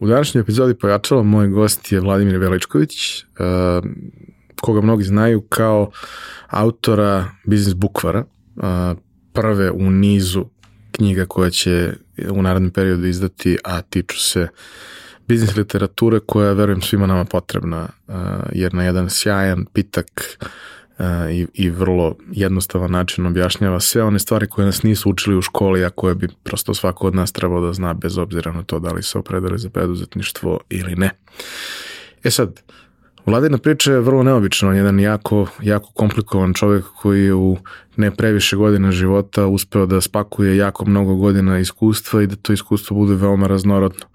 U današnjoj epizodi pojačala moj gost je Vladimir Veličković, uh, koga mnogi znaju kao autora biznis bukvara, uh, prve u nizu knjiga koja će u narednom periodu izdati, a tiču se biznis literature koja je, verujem, svima nama potrebna, uh, jer na jedan sjajan, pitak i, i vrlo jednostavan način objašnjava sve one stvari koje nas nisu učili u školi, a koje bi prosto svako od nas trebao da zna bez obzira na to da li se opredali za preduzetništvo ili ne. E sad, Vladina priča je vrlo neobična, on je jedan jako, jako komplikovan čovjek koji je u ne previše godina života uspeo da spakuje jako mnogo godina iskustva i da to iskustvo bude veoma raznorodno.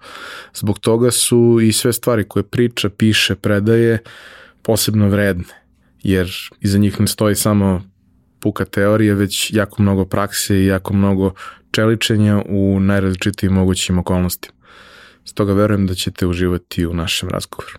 Zbog toga su i sve stvari koje priča, piše, predaje posebno vredne jer iza njih ne stoji samo puka teorije, već jako mnogo prakse i jako mnogo čeličenja u najrazličitijim mogućim okolnostima. Stoga verujem da ćete uživati u našem razgovoru.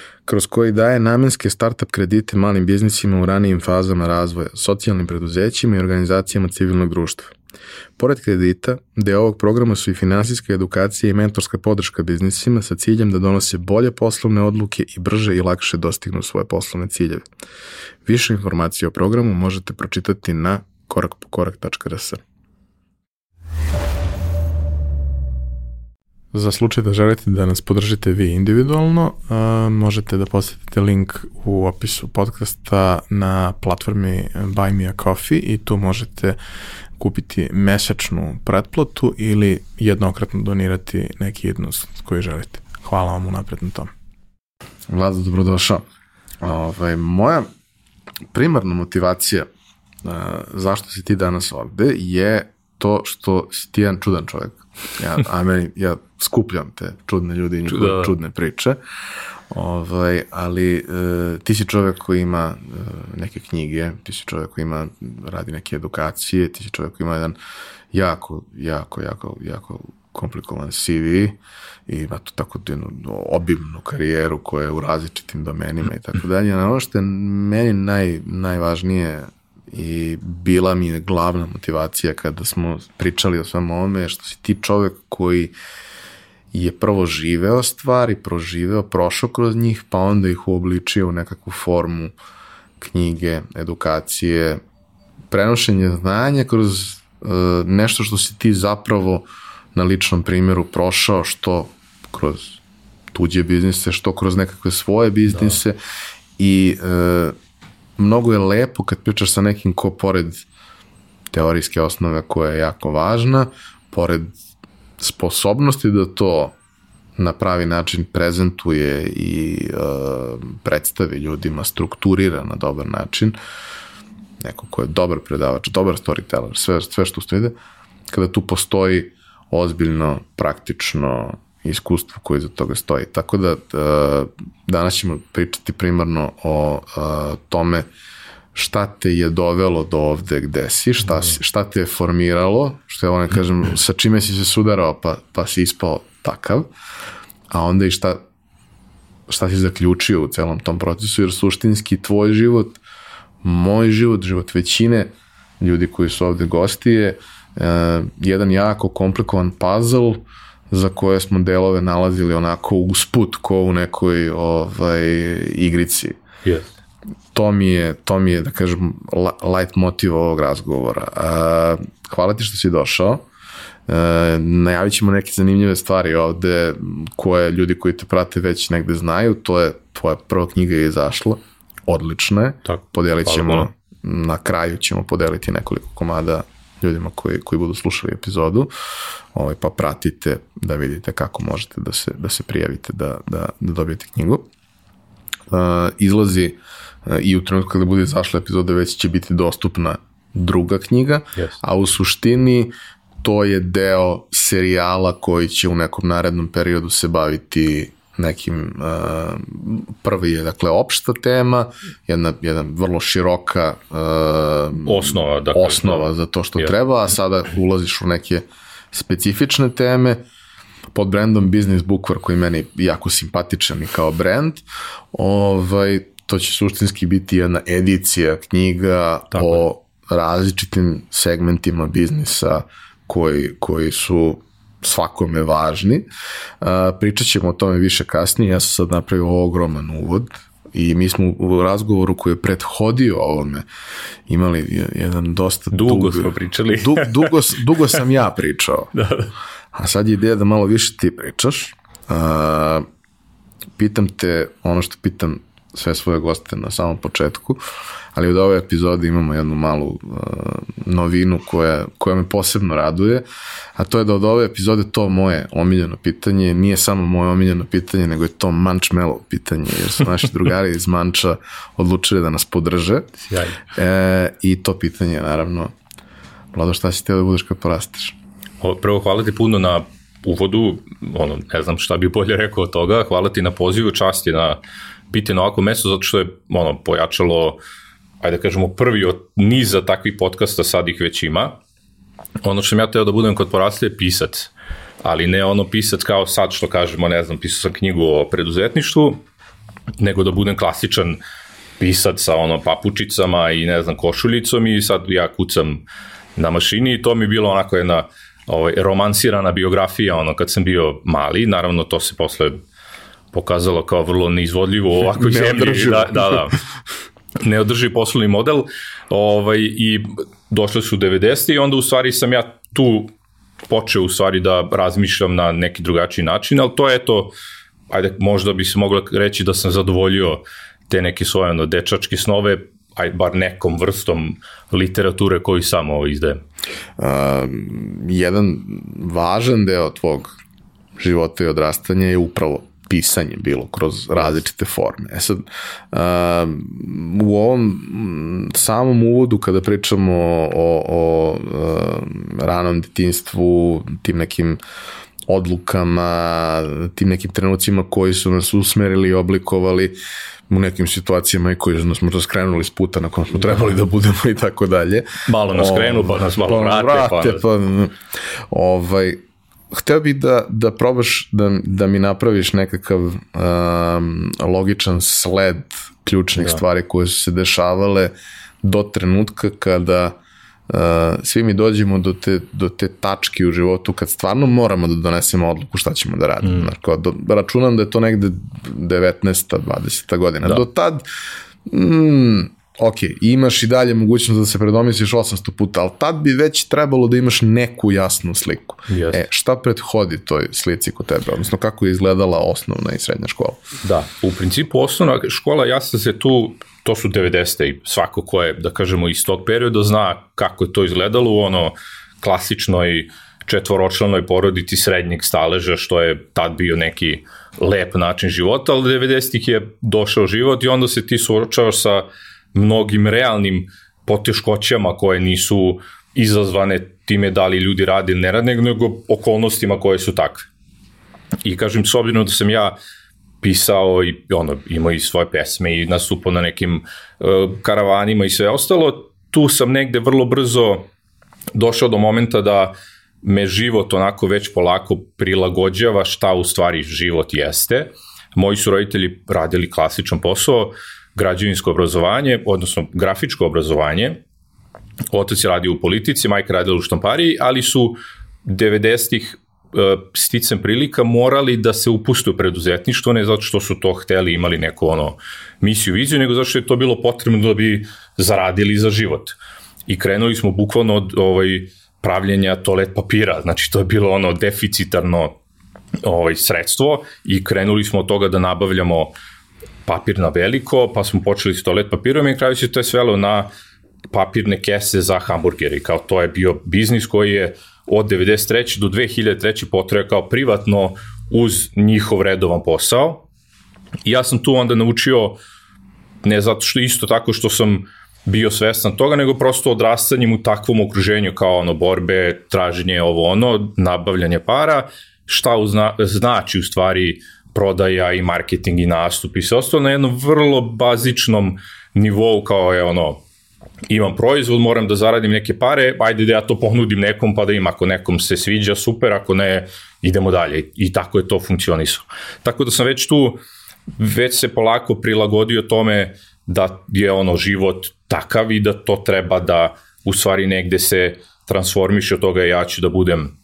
kroz koji daje namenske startup kredite malim biznisima u ranijim fazama razvoja, socijalnim preduzećima i organizacijama civilnog društva. Pored kredita, deo ovog programa su i finansijska edukacija i mentorska podrška biznisima sa ciljem da donose bolje poslovne odluke i brže i lakše dostignu svoje poslovne ciljeve. Više informacije o programu možete pročitati na korakpokorak.rs. Za slučaj da želite da nas podržite vi individualno, uh, možete da posetite link u opisu podcasta na platformi Buy Me a Coffee i tu možete kupiti mesečnu pretplatu ili jednokratno donirati neki jednost koji želite. Hvala vam unapred na tom. Vlada, dobrodošao. Ove, ovaj, moja primarna motivacija uh, zašto si ti danas ovde je to što si ti jedan čudan čovjek. Ja, a meni, ja skupljam te čudne ljudi i njihove da. čudne priče. Ovaj, ali e, ti si čovjek koji ima e, neke knjige, ti si čovjek koji ima, radi neke edukacije, ti si čovjek koji ima jedan jako, jako, jako, jako komplikovan CV i ima tu tako jednu obimnu karijeru koja je u različitim domenima i tako dalje. Ono što je meni naj, najvažnije i bila mi je glavna motivacija kada smo pričali o svem ovome, što si ti čovek koji je prvo živeo stvari, proživeo, prošao kroz njih, pa onda ih uobličio u nekakvu formu knjige, edukacije, prenošenje znanja kroz uh, nešto što si ti zapravo na ličnom primjeru prošao, što kroz tuđe biznise, što kroz nekakve svoje biznise da. i uh, mnogo je lepo kad pričaš sa nekim ko pored teorijske osnove koja je jako važna, pored sposobnosti da to na pravi način prezentuje i uh, predstavi ljudima, strukturira na dobar način, neko ko je dobar predavač, dobar storyteller, sve, sve što ste vide, kada tu postoji ozbiljno, praktično iskustvo koje za toga stoji. Tako da uh, danas ćemo pričati primarno o uh, tome šta te je dovelo do ovde gde si, šta, mhm. šta te je formiralo, što ja volim da kažem, sa čime si se sudarao pa, pa si ispao takav, a onda i šta, šta si zaključio u celom tom procesu, jer suštinski tvoj život, moj život, život većine ljudi koji su ovde gosti je uh, jedan jako komplikovan puzzle za koje smo delove nalazili onako usput ko u nekoj ovaj, igrici. Yes. To mi je, to mi je da kažem, light motiv ovog razgovora. Uh, hvala ti što si došao. Uh, najavit ćemo neke zanimljive stvari ovde koje ljudi koji te prate već negde znaju. To je tvoja prva knjiga je izašla, odlična je, Tako, podelit ćemo, na kraju ćemo podeliti nekoliko komada ljudima koji, koji budu slušali epizodu, ovaj, pa pratite da vidite kako možete da se, da se prijavite da, da, da dobijete knjigu. Uh, izlazi uh, i u trenutku kada bude izašla epizoda već će biti dostupna druga knjiga, Yes. a u suštini to je deo serijala koji će u nekom narednom periodu se baviti nekim, uh, prvi je dakle opšta tema, jedna, jedna vrlo široka uh, Osnova, dakle. osnova za to što Je. treba, a sada ulaziš u neke specifične teme pod brandom Business Bookvar koji meni jako simpatičan i kao brand, ovaj, to će suštinski biti jedna edicija knjiga Tako o različitim segmentima biznisa koji, koji su svakome važni. Uh, pričat ćemo o tome više kasnije, ja sam sad napravio ogroman uvod i mi smo u razgovoru koji je prethodio ovome imali jedan dosta Dugo dug- smo pričali. du, dugo, dugo sam ja pričao. Da, da. A sad je ideja da malo više ti pričaš. A, pitam te ono što pitam sve svoje goste na samom početku, ali od ove epizode imamo jednu malu uh, novinu koja, koja me posebno raduje, a to je da od ove epizode to moje omiljeno pitanje nije samo moje omiljeno pitanje, nego je to Mančmelov pitanje, jer su naši drugari iz Manča odlučili da nas podrže. Sjajno. E, I to pitanje je naravno, Vlado, šta si teo da budeš kad porasteš? Prvo, hvala ti puno na uvodu, ono, ne znam šta bi bolje rekao od toga, hvala ti na pozivu, čast je na biti na ovako mesto, zato što je ono, pojačalo, ajde da kažemo, prvi od niza takvih podcasta, sad ih već ima. Ono što sam ja teo da budem kod porasle je pisac, ali ne ono pisac kao sad što kažemo, ne znam, pisao sam knjigu o preduzetništvu, nego da budem klasičan pisac sa ono papučicama i ne znam košuljicom i sad ja kucam na mašini i to mi bilo onako jedna ovaj, romansirana biografija ono kad sam bio mali, naravno to se posle pokazalo kao vrlo neizvodljivo u ovakvoj zemlji. Da, da, da. Neodrživ poslovni model ovaj, i došle su 90. i onda u stvari sam ja tu počeo u stvari da razmišljam na neki drugačiji način, ali to je to, ajde, možda bi se moglo reći da sam zadovoljio te neke svoje ono, dečačke snove, aj bar nekom vrstom literature koju sam ovo izdajem. uh, jedan važan deo tvog života i odrastanja je upravo pisanje bilo kroz različite forme. E sad, u ovom samom uvodu kada pričamo o, o ranom detinstvu, tim nekim odlukama, tim nekim trenucima koji su nas usmerili i oblikovali u nekim situacijama i koji su nas možda skrenuli s puta na kom smo trebali da budemo i tako dalje. Malo nas krenu, pa nas malo nas vrate, pa vrate, nas- pa, ovaj, hteo bih da, da probaš da, da mi napraviš nekakav um, logičan sled ključnih da. stvari koje su se dešavale do trenutka kada uh, svi mi dođemo do te, do te tačke u životu kad stvarno moramo da donesemo odluku šta ćemo da radimo. Mm. Znaš, kao, do, računam da je to negde 19. 20. godina. Da. Do tad mm, ok, imaš i dalje mogućnost da se predomisliš 800 puta, ali tad bi već trebalo da imaš neku jasnu sliku. Jeste. E, šta prethodi toj slici kod tebe? Odnosno, kako je izgledala osnovna i srednja škola? Da, u principu osnovna škola, ja sam se tu, to su 90. i svako ko je, da kažemo, iz tog perioda zna kako je to izgledalo u ono klasičnoj četvoročlanoj porodici srednjeg staleža, što je tad bio neki lep način života, ali 90-ih je došao život i onda se ti suočavaš sa mnogim realnim poteškoćama koje nisu izazvane time da li ljudi rade ili ne rade, nego okolnostima koje su takve. I kažem, s obzirom da sam ja pisao i ono, imao i svoje pesme i nastupao na nekim uh, karavanima i sve ostalo, tu sam negde vrlo brzo došao do momenta da me život onako već polako prilagođava šta u stvari život jeste. Moji su roditelji radili klasičan posao, građevinsko obrazovanje, odnosno grafičko obrazovanje. Otac je radio u politici, majka radila u štampariji, ali su 90-ih sticam prilika morali da se upuste u preduzetništvo, ne zato što su to hteli, imali neku ono misiju, viziju, nego zato što je to bilo potrebno da bi zaradili za život. I krenuli smo bukvalno od ovaj, pravljenja toalet papira, znači to je bilo ono deficitarno ovaj, sredstvo i krenuli smo od toga da nabavljamo papir na veliko, pa smo počeli s toalet papirom i kraju se to je svelo na papirne kese za hamburgere. Kao to je bio biznis koji je od 93. do 2003. potreba kao privatno uz njihov redovan posao. I ja sam tu onda naučio, ne zato što isto tako što sam bio svestan toga, nego prosto odrastanjem u takvom okruženju kao ono borbe, traženje ovo ono, nabavljanje para, šta uzna, znači u stvari prodaja i marketing i nastup i sve ostalo na jednom vrlo bazičnom nivou kao je ono imam proizvod, moram da zaradim neke pare, ajde da ja to ponudim nekom pa da im ako nekom se sviđa, super, ako ne, idemo dalje. I tako je to funkcionisalo. Tako da sam već tu, već se polako prilagodio tome da je ono život takav i da to treba da u stvari negde se transformiše od toga ja ću da budem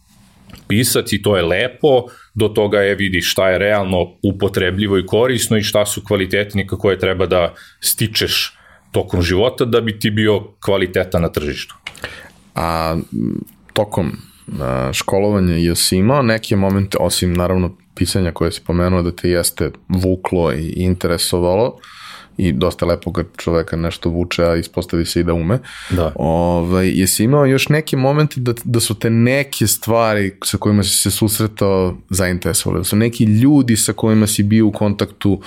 pisac i to je lepo, do toga je vidi šta je realno upotrebljivo i korisno i šta su kvalitetnika koje treba da stičeš tokom života da bi ti bio kvaliteta na tržištu. A tokom školovanja jesi imao neke momente, osim naravno pisanja koje si pomenuo da te jeste vuklo i interesovalo, i dosta lepo kad čoveka nešto vuče, a ispostavi se i da ume. Da. Ovaj, jesi imao još neke momente da, da su te neke stvari sa kojima si se susretao zainteresovali? Da su neki ljudi sa kojima si bio u kontaktu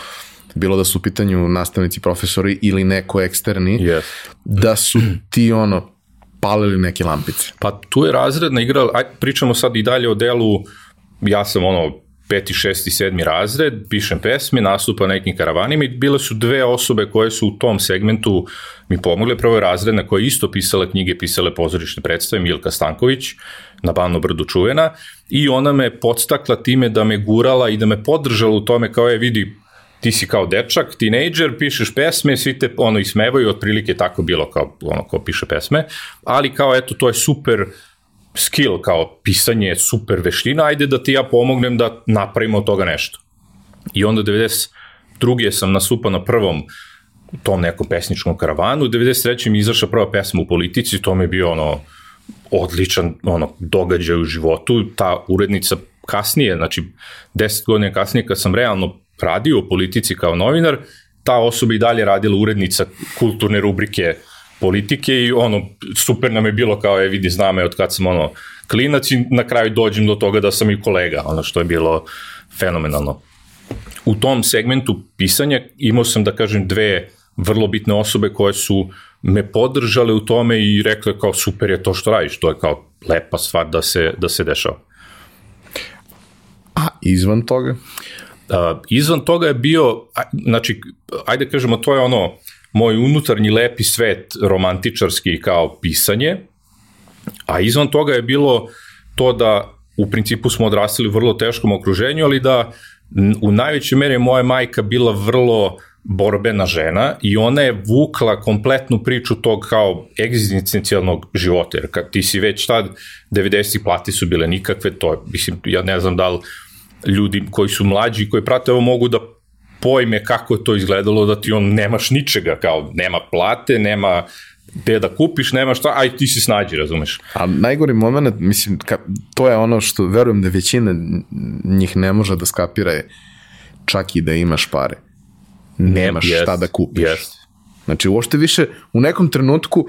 bilo da su u pitanju nastavnici, profesori ili neko eksterni, yes. da su ti ono palili neke lampice. Pa tu je razredna igra, aj, pričamo sad i dalje o delu, ja sam ono peti, šesti, sedmi razred, pišem pesme, nastupa na nekim karavanima i bile su dve osobe koje su u tom segmentu mi pomogle. Prvo je razredna koja je isto pisala knjige, pisale pozorišne predstave, Milka Stanković, na Banu Brdu čuvena, i ona me podstakla time da me gurala i da me podržala u tome kao je vidi, ti si kao dečak, tinejdžer, pišeš pesme, svi te ono ismevaju, otprilike tako bilo kao ono ko piše pesme, ali kao eto to je super skill, kao pisanje je super veština, ajde da ti ja pomognem da napravimo od toga nešto. I onda 92. sam nastupao na prvom tom nekom pesničkom karavanu, u 93. mi izašla prva pesma u politici, to mi je bio ono odličan ono, događaj u životu, ta urednica kasnije, znači 10 godina kasnije kad sam realno radio u politici kao novinar, ta osoba i dalje radila urednica kulturne rubrike politike i ono, super nam je bilo kao, je vidi, znam je od kad sam ono klinac i na kraju dođem do toga da sam i kolega, ono što je bilo fenomenalno. U tom segmentu pisanja imao sam, da kažem, dve vrlo bitne osobe koje su me podržale u tome i rekle kao super je to što radiš, to je kao lepa stvar da se, da se dešava. A izvan toga? Uh, izvan toga je bio, znači, ajde kažemo, to je ono, moj unutarnji lepi svet romantičarski kao pisanje, a izvan toga je bilo to da u principu smo odrastali u vrlo teškom okruženju, ali da u najvećoj meri moja majka bila vrlo borbena žena i ona je vukla kompletnu priču tog kao egzistencijalnog života, jer kad ti si već tad 90 plati su bile nikakve, to mislim, ja ne znam da li ljudi koji su mlađi, koji prate ovo mogu da pojme kako je to izgledalo, da ti on nemaš ničega, kao nema plate, nema gde da kupiš, nema šta, aj ti se snađi, razumeš. A najgori moment, mislim, ka, to je ono što verujem da većina njih ne može da skapira je čak i da imaš pare. Nemaš yes, šta da kupiš. Yes. Znači, uopšte više u nekom trenutku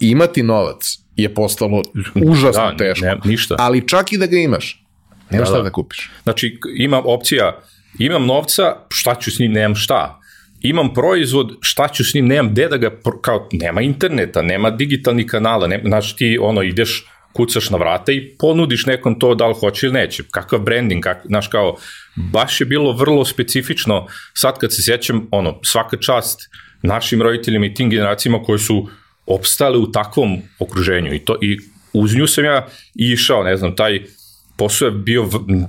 imati novac je postalo užasno da, teško. Ne, ništa. Ali čak i da ga imaš, nemaš da, šta da. da kupiš. Znači, ima opcija imam novca, šta ću s njim, nemam šta. Imam proizvod, šta ću s njim, nemam gde da ga, kao, nema interneta, nema digitalnih kanala, nema, znači ti ono ideš, kucaš na vrata i ponudiš nekom to da li hoće ili neće. Kakav branding, kak, znaš kao, baš je bilo vrlo specifično, sad kad se sjećam, ono, svaka čast našim roditeljima i tim generacijama koji su opstali u takvom okruženju i to i uz nju sam ja išao, ne znam, taj posao je bio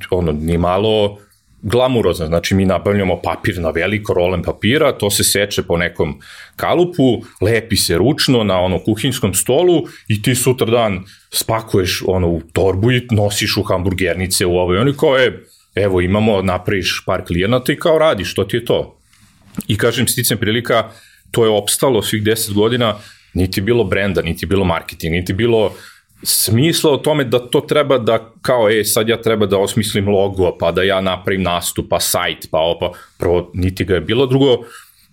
ono, ni malo glamurozno, znači mi nabavljamo papir na veliko rolen papira, to se seče po nekom kalupu, lepi se ručno na ono kuhinskom stolu i ti sutra dan spakuješ ono u torbu i nosiš u hamburgernice u ovoj, oni kao je, evo imamo, napraviš par klijenata i kao radiš, to ti je to. I kažem, sticam prilika, to je opstalo svih 10 godina, niti bilo brenda, niti bilo marketing, niti bilo smisla o tome da to treba da, kao, e, sad ja treba da osmislim logo, pa da ja napravim nastup, pa sajt, pa opa, prvo, niti ga je bilo, drugo,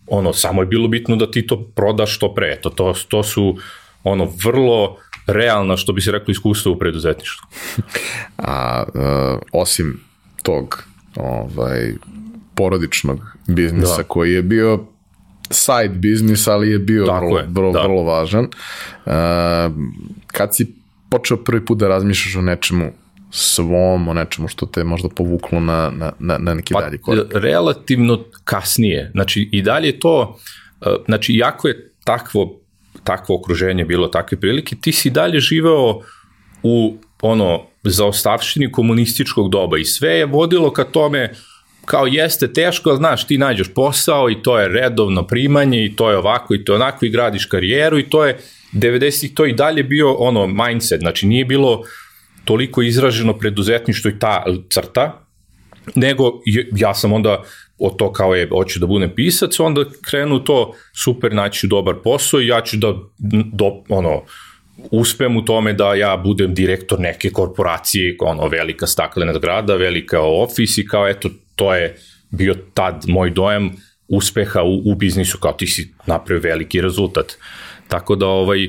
ono, samo je bilo bitno da ti to prodaš što pre, to, to, to su, ono, vrlo realna, što bi se reklo, iskustva u preduzetništvu. A, uh, osim tog, ovaj, porodičnog biznisa da. koji je bio side biznis, ali je bio Tako vrlo, je, vrlo, da. vrlo važan. Uh, kad si počeo prvi put da razmišljaš o nečemu svom, o nečemu što te možda povuklo na, na, na, na neki pa, dalji korak? Relativno kasnije. Znači, i dalje to, uh, znači, jako je takvo, takvo okruženje bilo, takve prilike, ti si dalje živeo u ono, zaostavštini komunističkog doba i sve je vodilo ka tome kao jeste teško, znaš, ti nađeš posao i to je redovno primanje i to je ovako i to je onako i gradiš karijeru i to je 90-ih to i dalje bio ono mindset, znači nije bilo toliko izraženo preduzetništvo i ta crta, nego ja sam onda od to kao je, hoću da budem pisac, onda krenu to super naći dobar posao i ja ću da do, ono, uspem u tome da ja budem direktor neke korporacije, ono, velika staklena zgrada, velika ofis i kao eto, to je bio tad moj dojam uspeha u, u biznisu, kao ti si napravio veliki rezultat. Tako da, ovaj,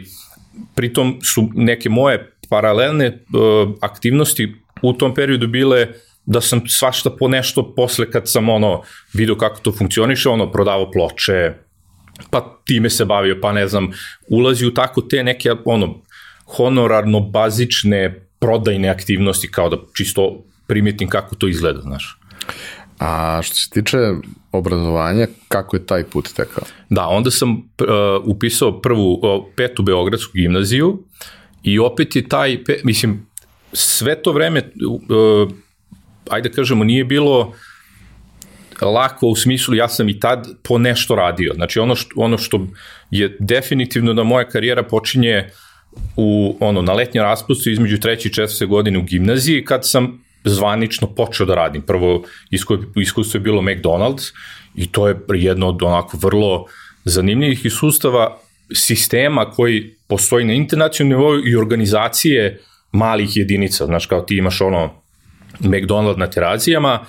pritom su neke moje paralelne uh, aktivnosti u tom periodu bile da sam svašta po nešto posle kad sam ono vidio kako to funkcioniše, ono prodavao ploče, pa time se bavio, pa ne znam, ulazi u tako te neke ono honorarno bazične prodajne aktivnosti kao da čisto primetim kako to izgleda, znaš. A što se tiče obrazovanja, kako je taj put tekao? Da, onda sam uh, upisao prvu, uh, petu Beogradsku gimnaziju i opet je taj, pe, mislim, sve to vreme, uh, ajde da kažemo, nije bilo lako u smislu, ja sam i tad po nešto radio. Znači ono što, ono što je definitivno da moja karijera počinje u, ono, na letnjem raspustu između treće i četvrte godine u gimnaziji, kad sam zvanično počeo da radim. Prvo iskustvo je bilo McDonald's i to je jedno od onako vrlo zanimljivih isustava sistema koji postoji na internacionalnom nivou i organizacije malih jedinica. Znaš, kao ti imaš ono McDonald na terazijama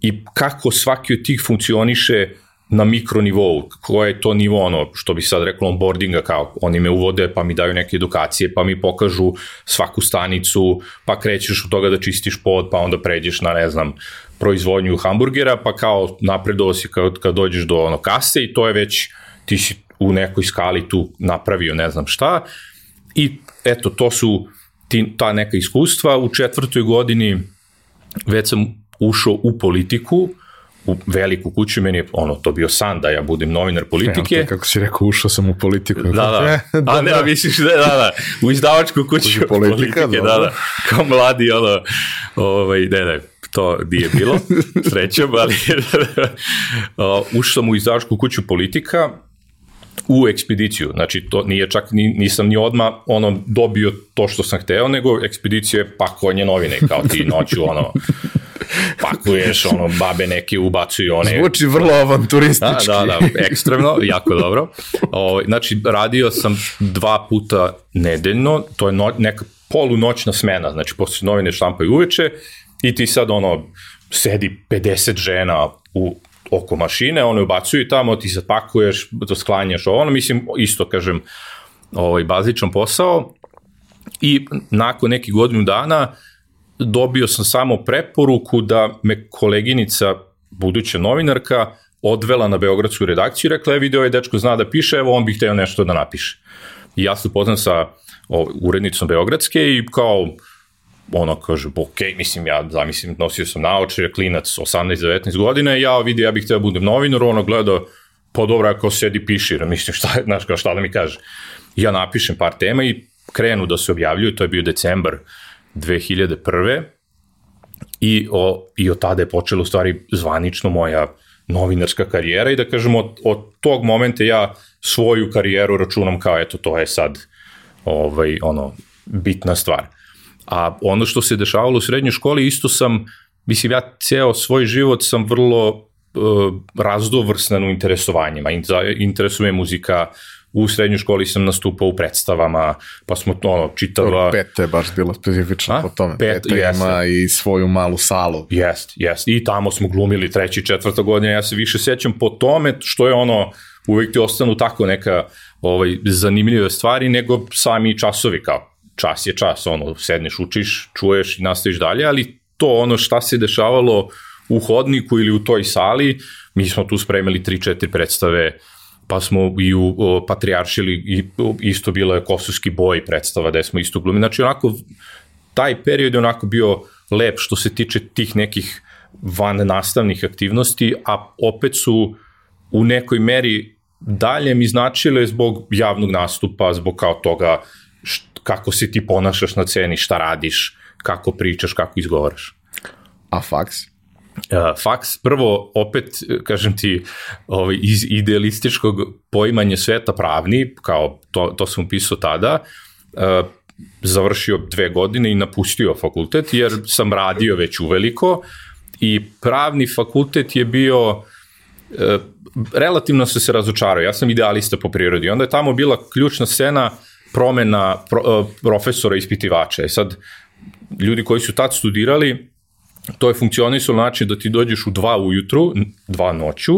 i kako svaki od tih funkcioniše na mikronivou, koje je to nivo ono, što bi sad reklo onboardinga, kao oni me uvode pa mi daju neke edukacije, pa mi pokažu svaku stanicu, pa krećeš od toga da čistiš pod, pa onda pređeš na, ne znam, proizvodnju hamburgera, pa kao napredovo si kad, kad dođeš do ono kase i to je već, ti si u nekoj skali tu napravio ne znam šta i eto, to su ti, ta neka iskustva. U četvrtoj godini već sam ušao u politiku, u veliku kuću, meni je ono, to bio san da ja budem novinar politike. Ja, kako si rekao, ušao sam u politiku. Da, da. da A ne, da. misliš da, da, da, u izdavačku kuću politika, politike, da, da, kao mladi, ono, ovaj, ne, ne, to nije bilo, srećom, ali ušao sam u izdavačku kuću politika, u ekspediciju. Znači, to nije čak, nisam ni odma ono, dobio to što sam hteo, nego ekspedicija je pakovanje novine, kao ti noću, ono, pakuješ, ono, babe neke ubacuju one... Zvuči vrlo avanturistički. Da, da, da, ekstremno, jako dobro. O, ovaj, znači, radio sam dva puta nedeljno, to je no, neka polunoćna smena, znači, posle novine štampaju uveče i ti sad, ono, sedi 50 žena u oko mašine, one ubacuju tamo, ti sad pakuješ, to sklanjaš ono, mislim, isto, kažem, ovaj, bazičan posao i nakon nekih godinu dana dobio sam samo preporuku da me koleginica, buduća novinarka, odvela na Beogradsku redakciju i rekla, je video je dečko zna da piše, evo on bih hteo nešto da napiše. I ja se upoznam sa o, urednicom Beogradske i kao, ono kaže, ok, mislim, ja zamislim, nosio sam naoče, klinac 18-19 godina ja vidi, ja bih hteo da budem novinar, ono gleda, pa dobro, ako sedi piši, mislim, šta, znaš, kao šta da mi kaže. Ja napišem par tema i krenu da se objavljuju, to je bio decembar 2001. I, o, i od tada je počela u stvari zvanično moja novinarska karijera i da kažem od, od tog momenta ja svoju karijeru računam kao eto to je sad ovaj, ono, bitna stvar. A ono što se dešavalo u srednjoj školi isto sam, mislim ja ceo svoj život sam vrlo uh, razdovrsnan u interesovanjima. Interesuje muzika, u srednjoj školi sam nastupao u predstavama, pa smo to ono, čitava... Peta je baš bilo specifično A? po tome. Peta, Peta jeste. ima i svoju malu salu. Jest, jest. I tamo smo glumili treći, četvrta godina. Ja se više sećam po tome što je ono, uvijek ti ostanu tako neka ovaj, zanimljive stvari, nego sami časovi kao čas je čas, ono, sedneš, učiš, čuješ i nastaviš dalje, ali to ono šta se dešavalo u hodniku ili u toj sali, mi smo tu spremili 3-4 predstave, pa smo i u o, Patriaršili, i, isto bilo je Kosovski boj predstava gde smo isto glumili. Znači, onako, taj period je onako bio lep što se tiče tih nekih van nastavnih aktivnosti, a opet su u nekoj meri dalje mi značile zbog javnog nastupa, zbog kao toga št, kako se ti ponašaš na ceni, šta radiš, kako pričaš, kako izgovaraš. A faks? Faks, prvo, opet, kažem ti, ovaj, iz idealističkog poimanja sveta pravni, kao to, to sam pisao tada, završio dve godine i napustio fakultet, jer sam radio već uveliko i pravni fakultet je bio uh, relativno se se razočarao. Ja sam idealista po prirodi. Onda je tamo bila ključna scena promena pro, profesora ispitivača. I e sad, ljudi koji su tad studirali, to je funkcionisalo način da ti dođeš u dva ujutru, dva noću,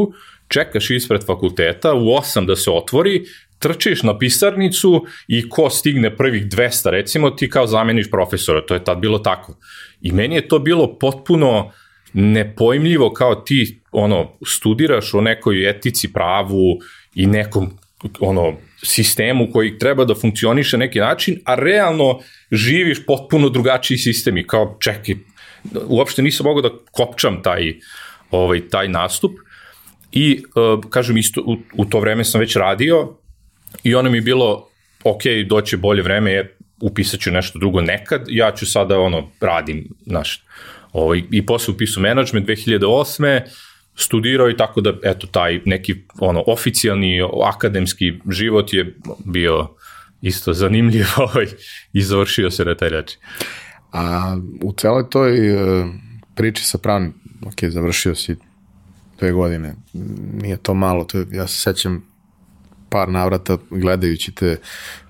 čekaš ispred fakulteta, u osam da se otvori, trčiš na pisarnicu i ko stigne prvih 200 recimo ti kao zameniš profesora, to je tad bilo tako. I meni je to bilo potpuno nepojmljivo kao ti ono studiraš o nekoj etici, pravu i nekom ono sistemu koji treba da funkcioniše neki način, a realno živiš potpuno drugačiji sistem i kao čekaj, uopšte nisam mogao da kopčam taj, ovaj, taj nastup i uh, kažem isto u, u to vreme sam već radio i ono mi je bilo ok, doće bolje vreme, je, upisat ću nešto drugo nekad, ja ću sada ono, radim, znaš, ovaj, i posle upisu management 2008 studirao i tako da, eto, taj neki ono, oficijalni akademski život je bio isto zanimljiv ovaj, i završio se na taj način. A u celoj toj uh, priči sa pravnim, ok, završio si dve godine, nije to malo, to je, ja se sećam par navrata gledajući te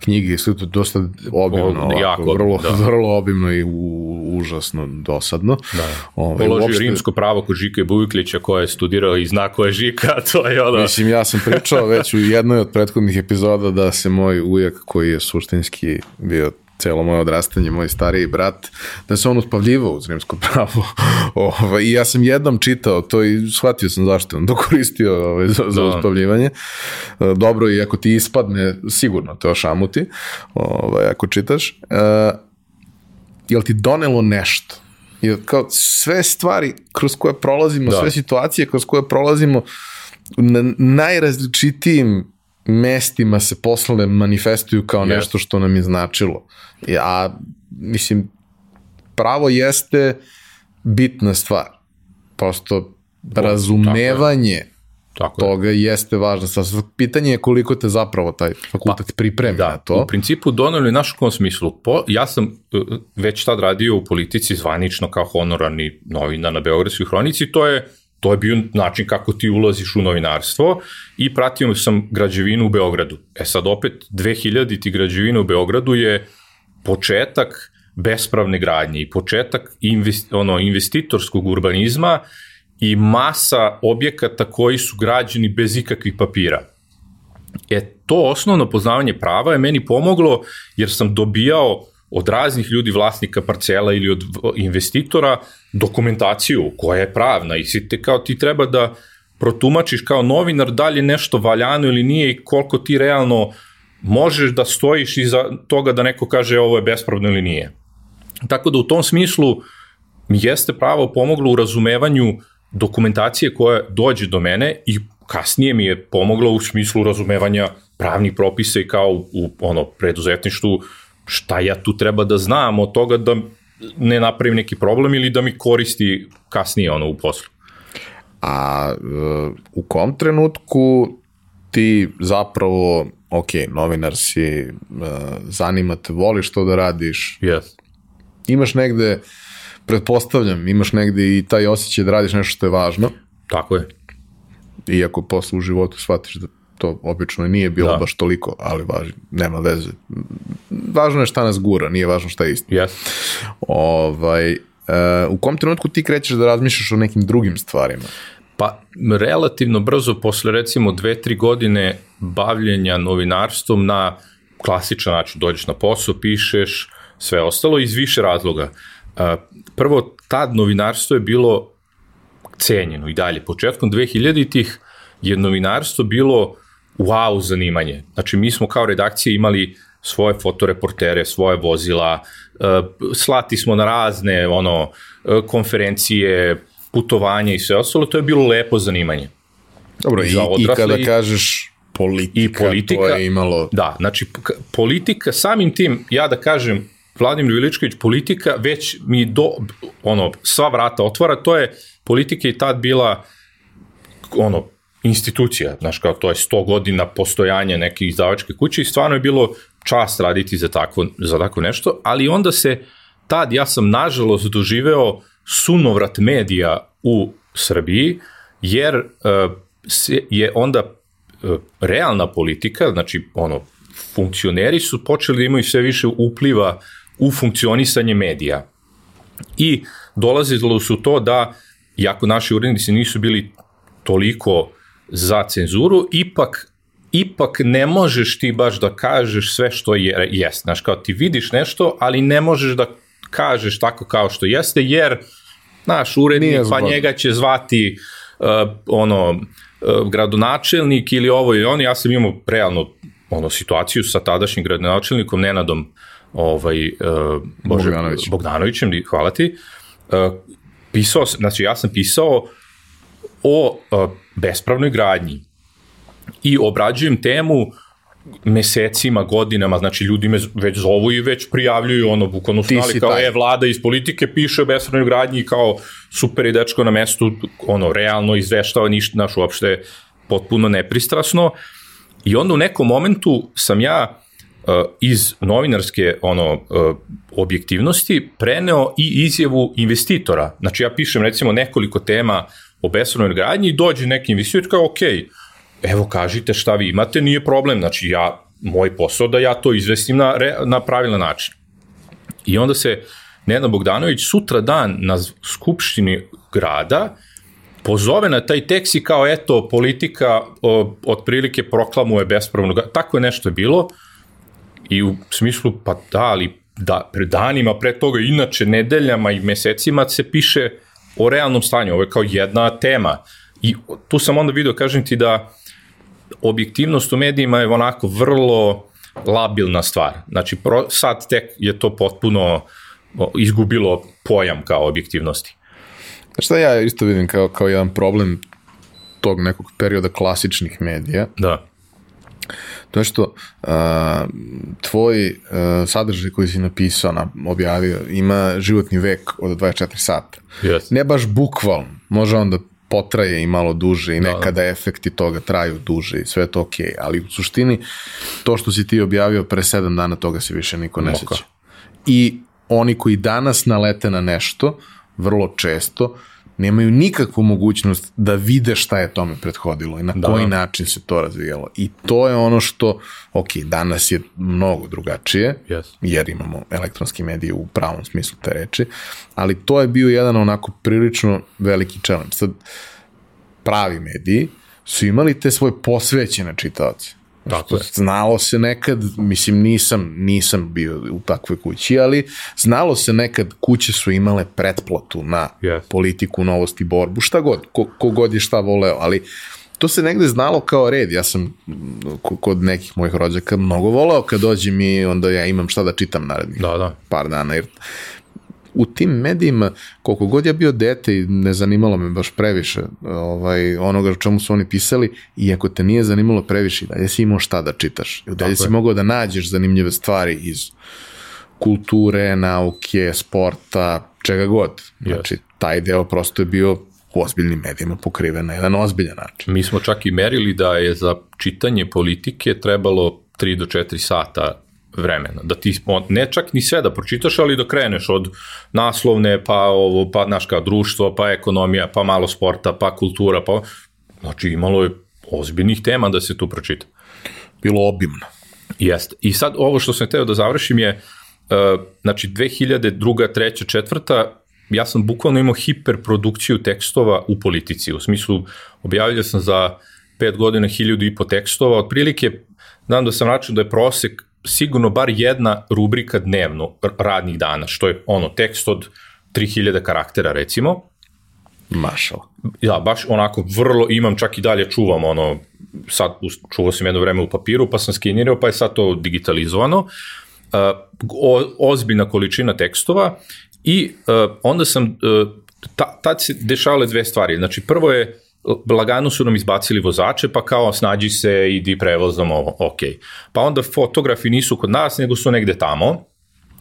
knjige, sve to dosta obimno, o, jako, ovako, vrlo, da. vrlo obimno i u, užasno dosadno. Da. Ove, ovaj, Položio uopšte... rimsko pravo kod Žika Bujuklića koja je studirao i zna ko je Žika, to je ono... Mislim, ja sam pričao već u jednoj od prethodnih epizoda da se moj ujak koji je suštinski bio celo moje odrastanje, moj stariji brat, da se on uspavljivao uz rimsko pravo. Ovaj, I ja sam jednom čitao to i shvatio sam zašto on to koristio ovaj, za, za da. uspavljivanje. E, dobro, i ako ti ispadne, sigurno te ošamuti, ovaj, ako čitaš. Uh, jel ti donelo nešto? Jel, kao sve stvari kroz koje prolazimo, da. sve situacije kroz koje prolazimo, na najrazličitijim mestima se posle manifestuju kao yes. nešto što nam je značilo. Ja, mislim, pravo jeste bitna stvar. Prosto razumevanje tako toga je. jeste važno. Sad, pitanje je koliko te zapravo taj fakultet pa, pripremi da, na to. U principu doneli naš kom smislu. Po, ja sam e, već tad radio u politici zvanično kao honorarni novina na Beogradskoj hronici, to je to je bio način kako ti ulaziš u novinarstvo i pratio sam građevinu u Beogradu. E sad opet 2000 ti građevina u Beogradu je početak bespravne gradnje i početak invest, ono, investitorskog urbanizma i masa objekata koji su građeni bez ikakvih papira. E, to osnovno poznavanje prava je meni pomoglo jer sam dobijao od raznih ljudi, vlasnika parcela ili od investitora, dokumentaciju koja je pravna i si te kao ti treba da protumačiš kao novinar da li je nešto valjano ili nije i koliko ti realno možeš da stojiš iza toga da neko kaže ovo je bespravno ili nije. Tako da u tom smislu mi jeste pravo pomoglo u razumevanju dokumentacije koja dođe do mene i kasnije mi je pomoglo u smislu razumevanja pravnih propisa i kao u, ono preduzetništvu šta ja tu treba da znam od toga da ne napravim neki problem ili da mi koristi kasnije ono u poslu. A uh, u kom trenutku ti zapravo, ok, novinar si, uh, zanima te, voliš to da radiš, yes. imaš negde, pretpostavljam, imaš negde i taj osjećaj da radiš nešto što je važno. Tako je. Iako posle u životu shvatiš da to obično nije bilo da. baš toliko, ali važi, nema veze. Važno je šta nas gura, nije važno šta je isto. Yes. Ovaj, uh, u kom trenutku ti krećeš da razmišljaš o nekim drugim stvarima? Pa relativno brzo, posle recimo dve, tri godine bavljenja novinarstvom na klasičan način, dođeš na posao, pišeš, sve ostalo iz više razloga. Prvo, tad novinarstvo je bilo cenjeno i dalje. Početkom 2000-ih je novinarstvo bilo wow zanimanje. Znači, mi smo kao redakcija imali svoje fotoreportere, svoje vozila, slati smo na razne ono konferencije, putovanje i sve ostalo, to je bilo lepo zanimanje. Dobro, i, i, i kada kažeš politika, i politika, to je imalo... Da, znači politika, samim tim, ja da kažem, Vladimir Viličković, politika već mi do, ono, sva vrata otvara, to je, politika i tad bila, ono, institucija, znaš, kao to je 100 godina postojanja neke izdavačke kuće i stvarno je bilo čast raditi za takvo, za takvo nešto, ali onda se tad, ja sam nažalost doživeo sunovrat medija u Srbiji, jer uh, je onda uh, realna politika, znači ono, funkcioneri su počeli da imaju sve više upliva u funkcionisanje medija. I dolazilo su to da, jako naši urednici nisu bili toliko za cenzuru, ipak ipak ne možeš ti baš da kažeš sve što je, jest. Znaš, kao ti vidiš nešto, ali ne možeš da kažeš tako kao što jeste, jer naš urednik, pa njega će zvati uh, ono, uh, gradonačelnik ili ovo i on, ja sam imao realno ono, situaciju sa tadašnjim gradonačelnikom Nenadom ovaj, uh, Bože, Bogdanović. Bogdanovićem, hvala ti, uh, pisao, znači ja sam pisao o uh, bespravnoj gradnji i obrađujem temu mesecima, godinama, znači ljudi me već zovu i već prijavljuju ono, bukvalno su nali kao, taj. e, vlada iz politike piše o bespravnoj gradnji kao super i dečko na mestu, ono, realno izveštava ništa, naš uopšte potpuno nepristrasno i onda u nekom momentu sam ja uh, iz novinarske ono uh, objektivnosti preneo i izjavu investitora. Znači ja pišem recimo nekoliko tema o bespravnoj gradnji i dođe neki investitor kao, okej, okay, evo kažite šta vi imate, nije problem, znači ja, moj posao da ja to izvestim na, na pravilan način. I onda se Nena Bogdanović sutra dan na skupštini grada pozove na taj tekst i kao eto politika o, otprilike proklamuje bespravno, tako je nešto bilo i u smislu pa da, ali da, pre danima pre toga, inače nedeljama i mesecima se piše o realnom stanju, ovo je kao jedna tema i tu sam onda video, kažem ti da objektivnost u medijima je onako vrlo labilna stvar. Znači, pro, sad tek je to potpuno izgubilo pojam kao objektivnosti. Šta ja isto vidim kao, kao jedan problem tog nekog perioda klasičnih medija. Da. To je što a, tvoj a, sadržaj koji si napisao, na, objavio, ima životni vek od 24 sata. Yes. Ne baš bukvalno, može onda potraje i malo duže i da, da. nekada efekti toga traju duže i sve to okej, okay. ali u suštini to što si ti objavio pre sedam dana toga se više niko ne seća. I oni koji danas nalete na nešto, vrlo često, nemaju nikakvu mogućnost da vide šta je tome prethodilo i na da. koji način se to razvijalo. I to je ono što, ok, danas je mnogo drugačije, yes. jer imamo elektronski medije u pravom smislu te reči, ali to je bio jedan onako prilično veliki challenge. Sad, pravi mediji su imali te svoje posvećene čitaoce. Tako je. Znalo se nekad, mislim nisam, nisam bio u takvoj kući, ali znalo se nekad kuće su imale pretplatu na yes. politiku, novosti, borbu, šta god, ko, ko god je šta voleo, ali to se negde znalo kao red. Ja sam kod nekih mojih rođaka mnogo voleo kad dođem i onda ja imam šta da čitam narednih da, da. par dana, jer u tim medijima, koliko god ja bio dete i ne zanimalo me baš previše ovaj, onoga o čemu su oni pisali, i ako te nije zanimalo previše, dalje si imao šta da čitaš. I dalje si je. mogao da nađeš zanimljive stvari iz kulture, nauke, sporta, čega god. Znači, taj deo prosto je bio u ozbiljnim medijima pokriven na jedan ozbiljan način. Mi smo čak i merili da je za čitanje politike trebalo 3 do 4 sata vremena, da ti ne čak ni sve da pročitaš, ali da kreneš od naslovne, pa ovo, pa naš kao društvo, pa ekonomija, pa malo sporta, pa kultura, pa znači imalo je ozbiljnih tema da se tu pročita. Bilo obimno. Jeste. I sad ovo što sam hteo da završim je, uh, znači 2002. 3. 4. ja sam bukvalno imao hiperprodukciju tekstova u politici, u smislu objavljao sam za pet godina hiljadu i po tekstova, otprilike, znam da sam račun da je prosek sigurno bar jedna rubrika dnevno radnih dana, što je ono tekst od 3000 karaktera recimo. Mašala. Ja, baš onako vrlo imam, čak i dalje čuvam ono, sad čuvao sam jedno vreme u papiru, pa sam skenirao, pa je sad to digitalizovano. Uh, o, ozbiljna količina tekstova i uh, onda sam, uh, ta, tad se dešavale dve stvari. Znači, prvo je lagano su nam izbacili vozače, pa kao snađi se, idi prevozom, ovo, ok. Pa onda fotografi nisu kod nas, nego su negde tamo.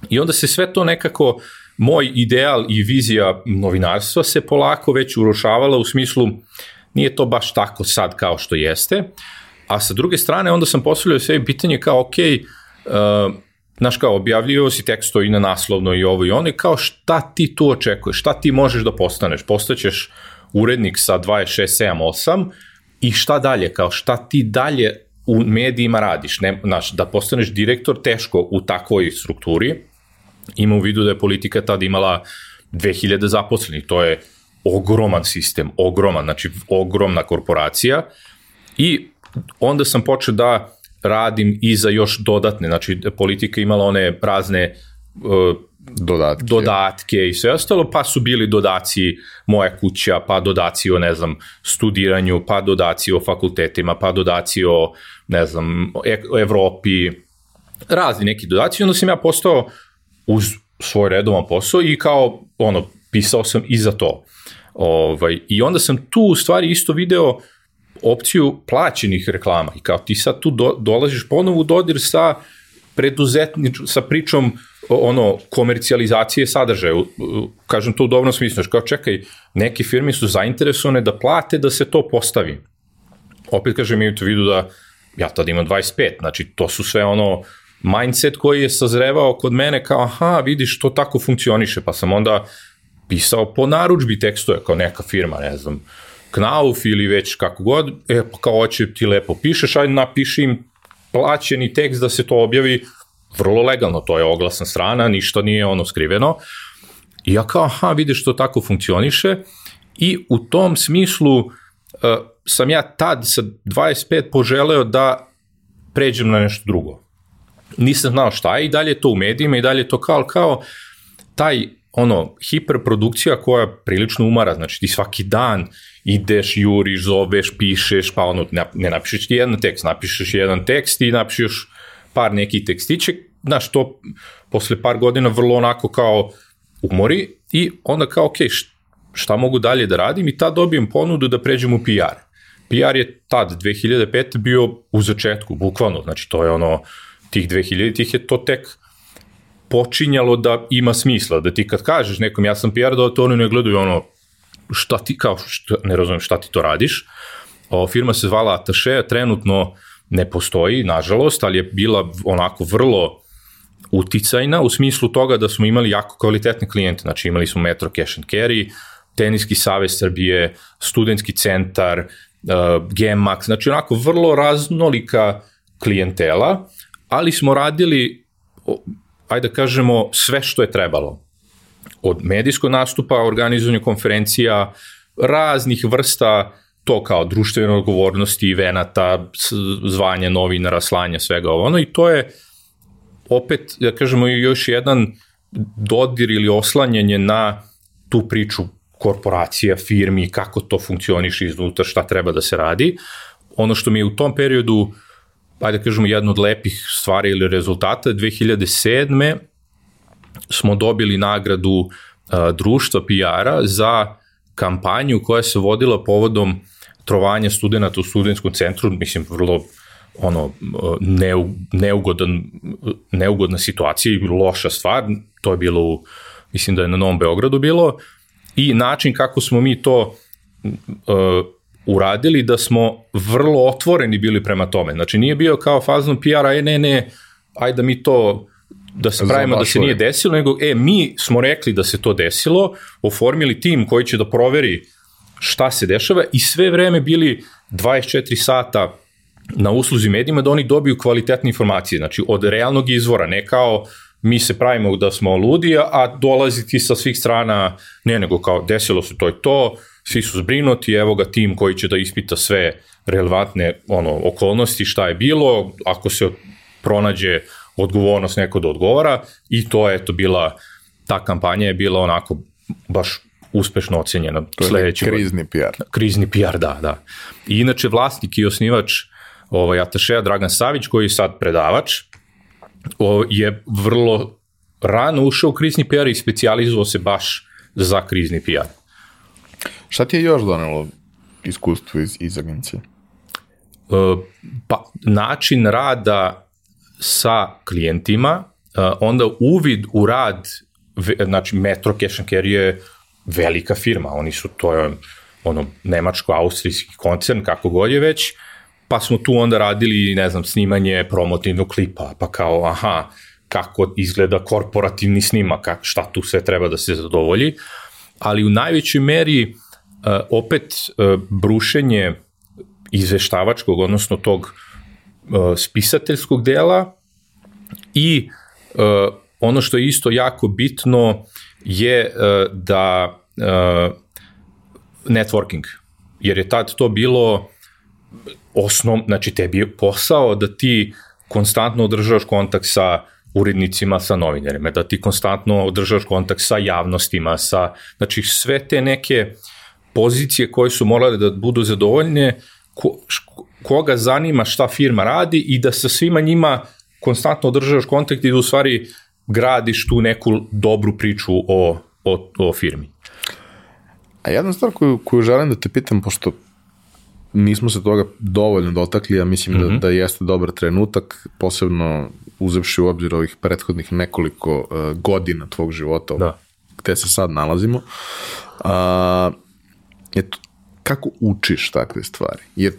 I onda se sve to nekako, moj ideal i vizija novinarstva se polako već urošavala u smislu, nije to baš tako sad kao što jeste, a sa druge strane onda sam postavljao sebi pitanje kao, ok, uh, znaš kao, objavljio si teksto i na naslovno i ovo i ono i kao šta ti tu očekuješ, šta ti možeš da postaneš, postaćeš urednik sa 26, 7, 8 i šta dalje, kao šta ti dalje u medijima radiš, ne, znaš, da postaneš direktor teško u takvoj strukturi, ima u vidu da je politika tada imala 2000 zaposlenih, to je ogroman sistem, ogroman, znači ogromna korporacija. I onda sam počeo da radim i za još dodatne, znači politika imala one razne uh, dodatke. dodatke i sve ostalo, pa su bili dodaci moja kuća, pa dodaci o, ne znam, studiranju, pa dodaci o fakultetima, pa dodaci o, ne znam, o Evropi, razni neki dodaci, onda sam ja postao uz svoj redovan posao i kao, ono, pisao sam i za to. Ovaj, I onda sam tu u stvari isto video opciju plaćenih reklama i kao ti sad tu do, dolaziš ponovo u dodir sa preduzetnič, sa pričom ono komercijalizacije sadržaja, kažem to u dobrom smislu, kao čekaj, neke firme su zainteresovane da plate da se to postavi. Opet kažem, imate vidu da ja tada imam 25, znači to su sve ono mindset koji je sazrevao kod mene kao aha, vidiš, to tako funkcioniše, pa sam onda pisao po naručbi tekstove kao neka firma, ne znam, Knauf ili već kako god, e pa kao hoće ti lepo pišeš, ajde napiši im plaćeni tekst da se to objavi, vrlo legalno, to je oglasna strana, ništa nije ono skriveno. I ja kao, aha, vidiš što tako funkcioniše i u tom smislu uh, sam ja tad sa 25 poželeo da pređem na nešto drugo. Nisam znao šta je i dalje to u medijima i dalje to kao, kao taj ono, hiperprodukcija koja prilično umara, znači ti svaki dan ideš, juriš, zoveš, pišeš, pa ono, ne, napišeš ti jedan tekst, napišeš jedan tekst i napišeš par nekih tekstiće, znaš, to posle par godina vrlo onako kao umori i onda kao, ok, šta mogu dalje da radim i tad dobijem ponudu da pređem u PR. PR je tad, 2005. bio u začetku, bukvalno, znači to je ono, tih 2000 tih je to tek počinjalo da ima smisla, da ti kad kažeš nekom ja sam PR, da to oni ne gledaju ono, šta ti, kao, šta, ne razumijem šta ti to radiš. O, firma se zvala Ataše, trenutno ne postoji, nažalost, ali je bila onako vrlo uticajna u smislu toga da smo imali jako kvalitetne klijente, znači imali smo Metro Cash and Carry, Teniski savez Srbije, Studentski centar, uh, Gemax, znači onako vrlo raznolika klijentela, ali smo radili, ajde da kažemo, sve što je trebalo. Od medijskog nastupa, organizovanja konferencija, raznih vrsta to kao društvene odgovornosti, venata, zvanja novinara, slanja, svega ovo. Ono, I to je opet, da kažemo, još jedan dodir ili oslanjanje na tu priču korporacija, firmi, kako to funkcioniše iznutra, šta treba da se radi. Ono što mi je u tom periodu, ajde da kažemo, jedna od lepih stvari ili rezultata, 2007. smo dobili nagradu uh, društva PR-a za kampanju koja se vodila povodom trovanja studenta u studentskom centru, mislim, vrlo ono, neugodan, neugodna situacija i loša stvar, to je bilo, u, mislim da je na Novom Beogradu bilo, i način kako smo mi to uh, uradili, da smo vrlo otvoreni bili prema tome. Znači, nije bio kao fazno PR-a, e, ne, ne, ajde da mi to da se pravimo da se nije desilo, nego, e, mi smo rekli da se to desilo, oformili tim koji će da proveri šta se dešava i sve vreme bili 24 sata na usluzi medijima da oni dobiju kvalitetne informacije, znači od realnog izvora, ne kao mi se pravimo da smo ludi, a dolazi ti sa svih strana, ne nego kao desilo se to i to, svi su zbrinuti, evo ga tim koji će da ispita sve relevantne ono, okolnosti, šta je bilo, ako se pronađe odgovornost neko da odgovara i to je to bila, ta kampanja je bila onako baš uspešno ocenjena. To je Sledeći krizni PR. Krizni PR, da, da. I inače vlasnik i osnivač ovaj, Atašeja Dragan Savić, koji je sad predavač, o, je vrlo rano ušao u krizni PR i specializovao se baš za krizni PR. Šta ti je još donelo iskustvo iz, iz agencije? Uh, pa, način rada sa klijentima, uh, onda uvid u rad, znači Metro Cash and Carry je velika firma, oni su, to je ono, nemačko-austrijski koncern, kako god je već, pa smo tu onda radili, ne znam, snimanje promotivnog klipa, pa kao, aha, kako izgleda korporativni snimak, šta tu sve treba da se zadovolji, ali u najvećoj meri uh, opet uh, brušenje izveštavačkog, odnosno tog uh, spisateljskog dela i uh, ono što je isto jako bitno je uh, da uh, networking, jer je tad to bilo osnov, znači tebi je posao da ti konstantno održavaš kontakt sa urednicima, sa novinarima, da ti konstantno održavaš kontakt sa javnostima, sa, znači sve te neke pozicije koje su morale da budu zadovoljne, ko, koga zanima šta firma radi i da sa svima njima konstantno održavaš kontakt i da u stvari gradiš tu neku dobru priču o, o, o firmi. A jedna stvar koju, koju želim da te pitam, pošto nismo se toga dovoljno dotakli, ja mislim mm -hmm. da, mhm. da jeste dobar trenutak, posebno uzevši u obzir ovih prethodnih nekoliko uh, godina tvog života, da. gde se sad nalazimo. Uh, eto, kako učiš takve stvari? Jer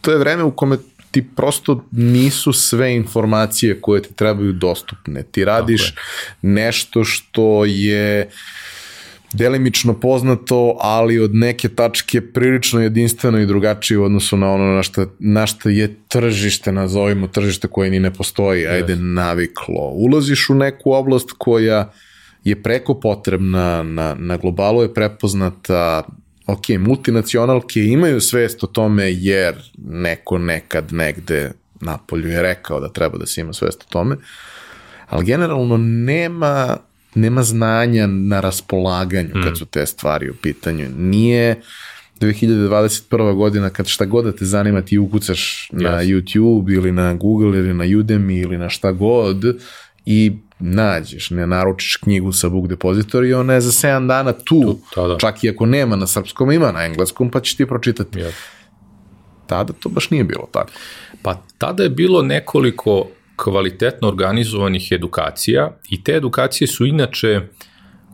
to je vreme u kome ti prosto nisu sve informacije koje ti trebaju dostupne. Ti radiš nešto što je delimično poznato, ali od neke tačke prilično jedinstveno i drugačije u odnosu na ono na šta, na šta je tržište, nazovimo tržište koje ni ne postoji, ajde naviklo. Ulaziš u neku oblast koja je preko potrebna, na, na globalu je prepoznata, ok, multinacionalke imaju svest o tome jer neko nekad negde napolju je rekao da treba da se ima svest o tome, ali generalno nema nema znanja na raspolaganju kad mm. su te stvari u pitanju. Nije 2021. godina kad šta god da te zanima ti ukucaš yes. na YouTube ili na Google ili na Udemy ili na šta god i nađeš, ne naručiš knjigu sa Book Depository i ona je za 7 dana tu, tu da, da. čak i ako nema na srpskom, ima na engleskom, pa ćeš ti pročitati. Yes. Tada to baš nije bilo tako. Pa tada je bilo nekoliko kvalitetno organizovanih edukacija i te edukacije su inače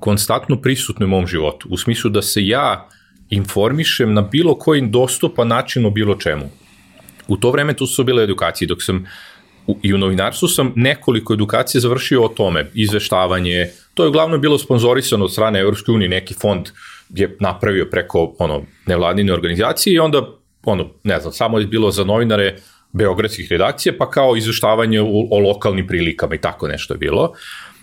konstantno prisutne u mom životu, u smislu da se ja informišem na bilo kojim dostupan način o bilo čemu. U to vreme tu su bile edukacije, dok sam u, i u novinarstvu sam nekoliko edukacija završio o tome, izveštavanje, to je uglavnom bilo sponzorisano od strane Evropske unije, neki fond je napravio preko ono, nevladine organizacije i onda, ono, ne znam, samo je bilo za novinare beogradskih redakcija, pa kao izveštavanje o, o lokalnim prilikama i tako nešto je bilo.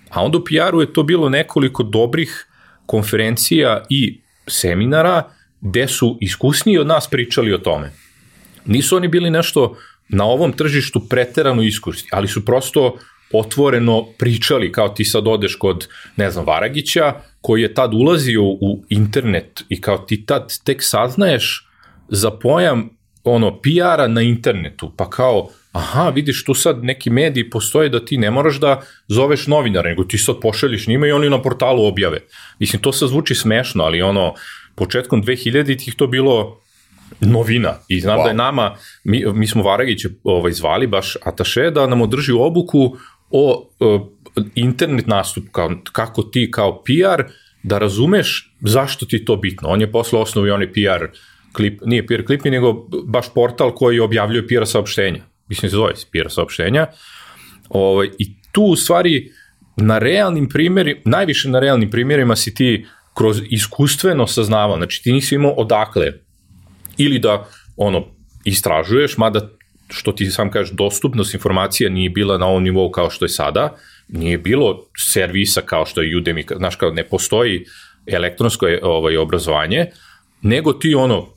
A onda u PR-u je to bilo nekoliko dobrih konferencija i seminara gde su iskusniji od nas pričali o tome. Nisu oni bili nešto na ovom tržištu preterano iskusni, ali su prosto otvoreno pričali, kao ti sad odeš kod, ne znam, Varagića, koji je tad ulazio u internet i kao ti tad tek saznaješ za pojam ono, PR-a na internetu, pa kao, aha, vidiš tu sad neki mediji postoje da ti ne moraš da zoveš novinara, nego ti sad pošalješ njima i oni na portalu objave. Mislim, to sad zvuči smešno, ali ono, početkom 2000-ih to bilo novina i znam wow. da je nama, mi, mi smo Varagiće ovaj, zvali baš Ataše da nam održi obuku o uh, internet nastup, kao, kako ti kao PR da razumeš zašto ti to bitno. On je posle osnovi onaj PR klip, nije peer klipi, nego baš portal koji objavljuje peer saopštenja. Mislim, se zove peer saopštenja. Ovaj, I tu u stvari na realnim primjerima, najviše na realnim primjerima si ti kroz iskustveno saznavao, znači ti nisi imao odakle, ili da ono, istražuješ, mada što ti sam kažeš, dostupnost informacija nije bila na ovom nivou kao što je sada, nije bilo servisa kao što je Udemy, znaš kao ne postoji elektronsko ovaj, obrazovanje, nego ti ono,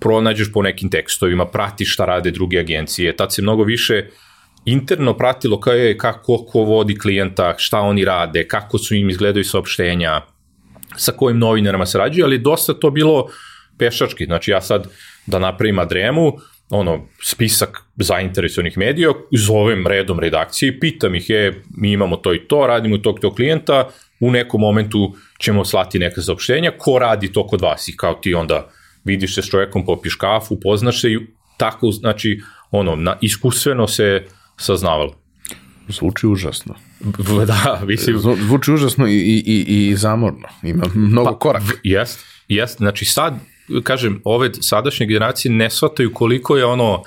pronađeš po nekim tekstovima, pratiš šta rade druge agencije, tad se mnogo više interno pratilo kao je, kako ko vodi klijenta, šta oni rade, kako su im izgledaju saopštenja, sa kojim novinarama se rađuju, ali dosta to bilo pešački, znači ja sad da napravim adremu, ono, spisak zainteresovanih medija, zovem redom redakcije pitam ih, je, mi imamo to i to, radimo tog tog klijenta, u nekom momentu ćemo slati neka saopštenja, ko radi to kod vas i kao ti onda vidiš se s čovjekom, popiješ kafu, poznaš se i tako, znači, ono, na, iskustveno se saznavalo. Zvuči užasno. Da, mislim. Zvuči užasno i, i, i, i zamorno. Ima mnogo pa, koraka. Jest, jest. Znači sad, kažem, ove sadašnje generacije ne shvataju koliko je ono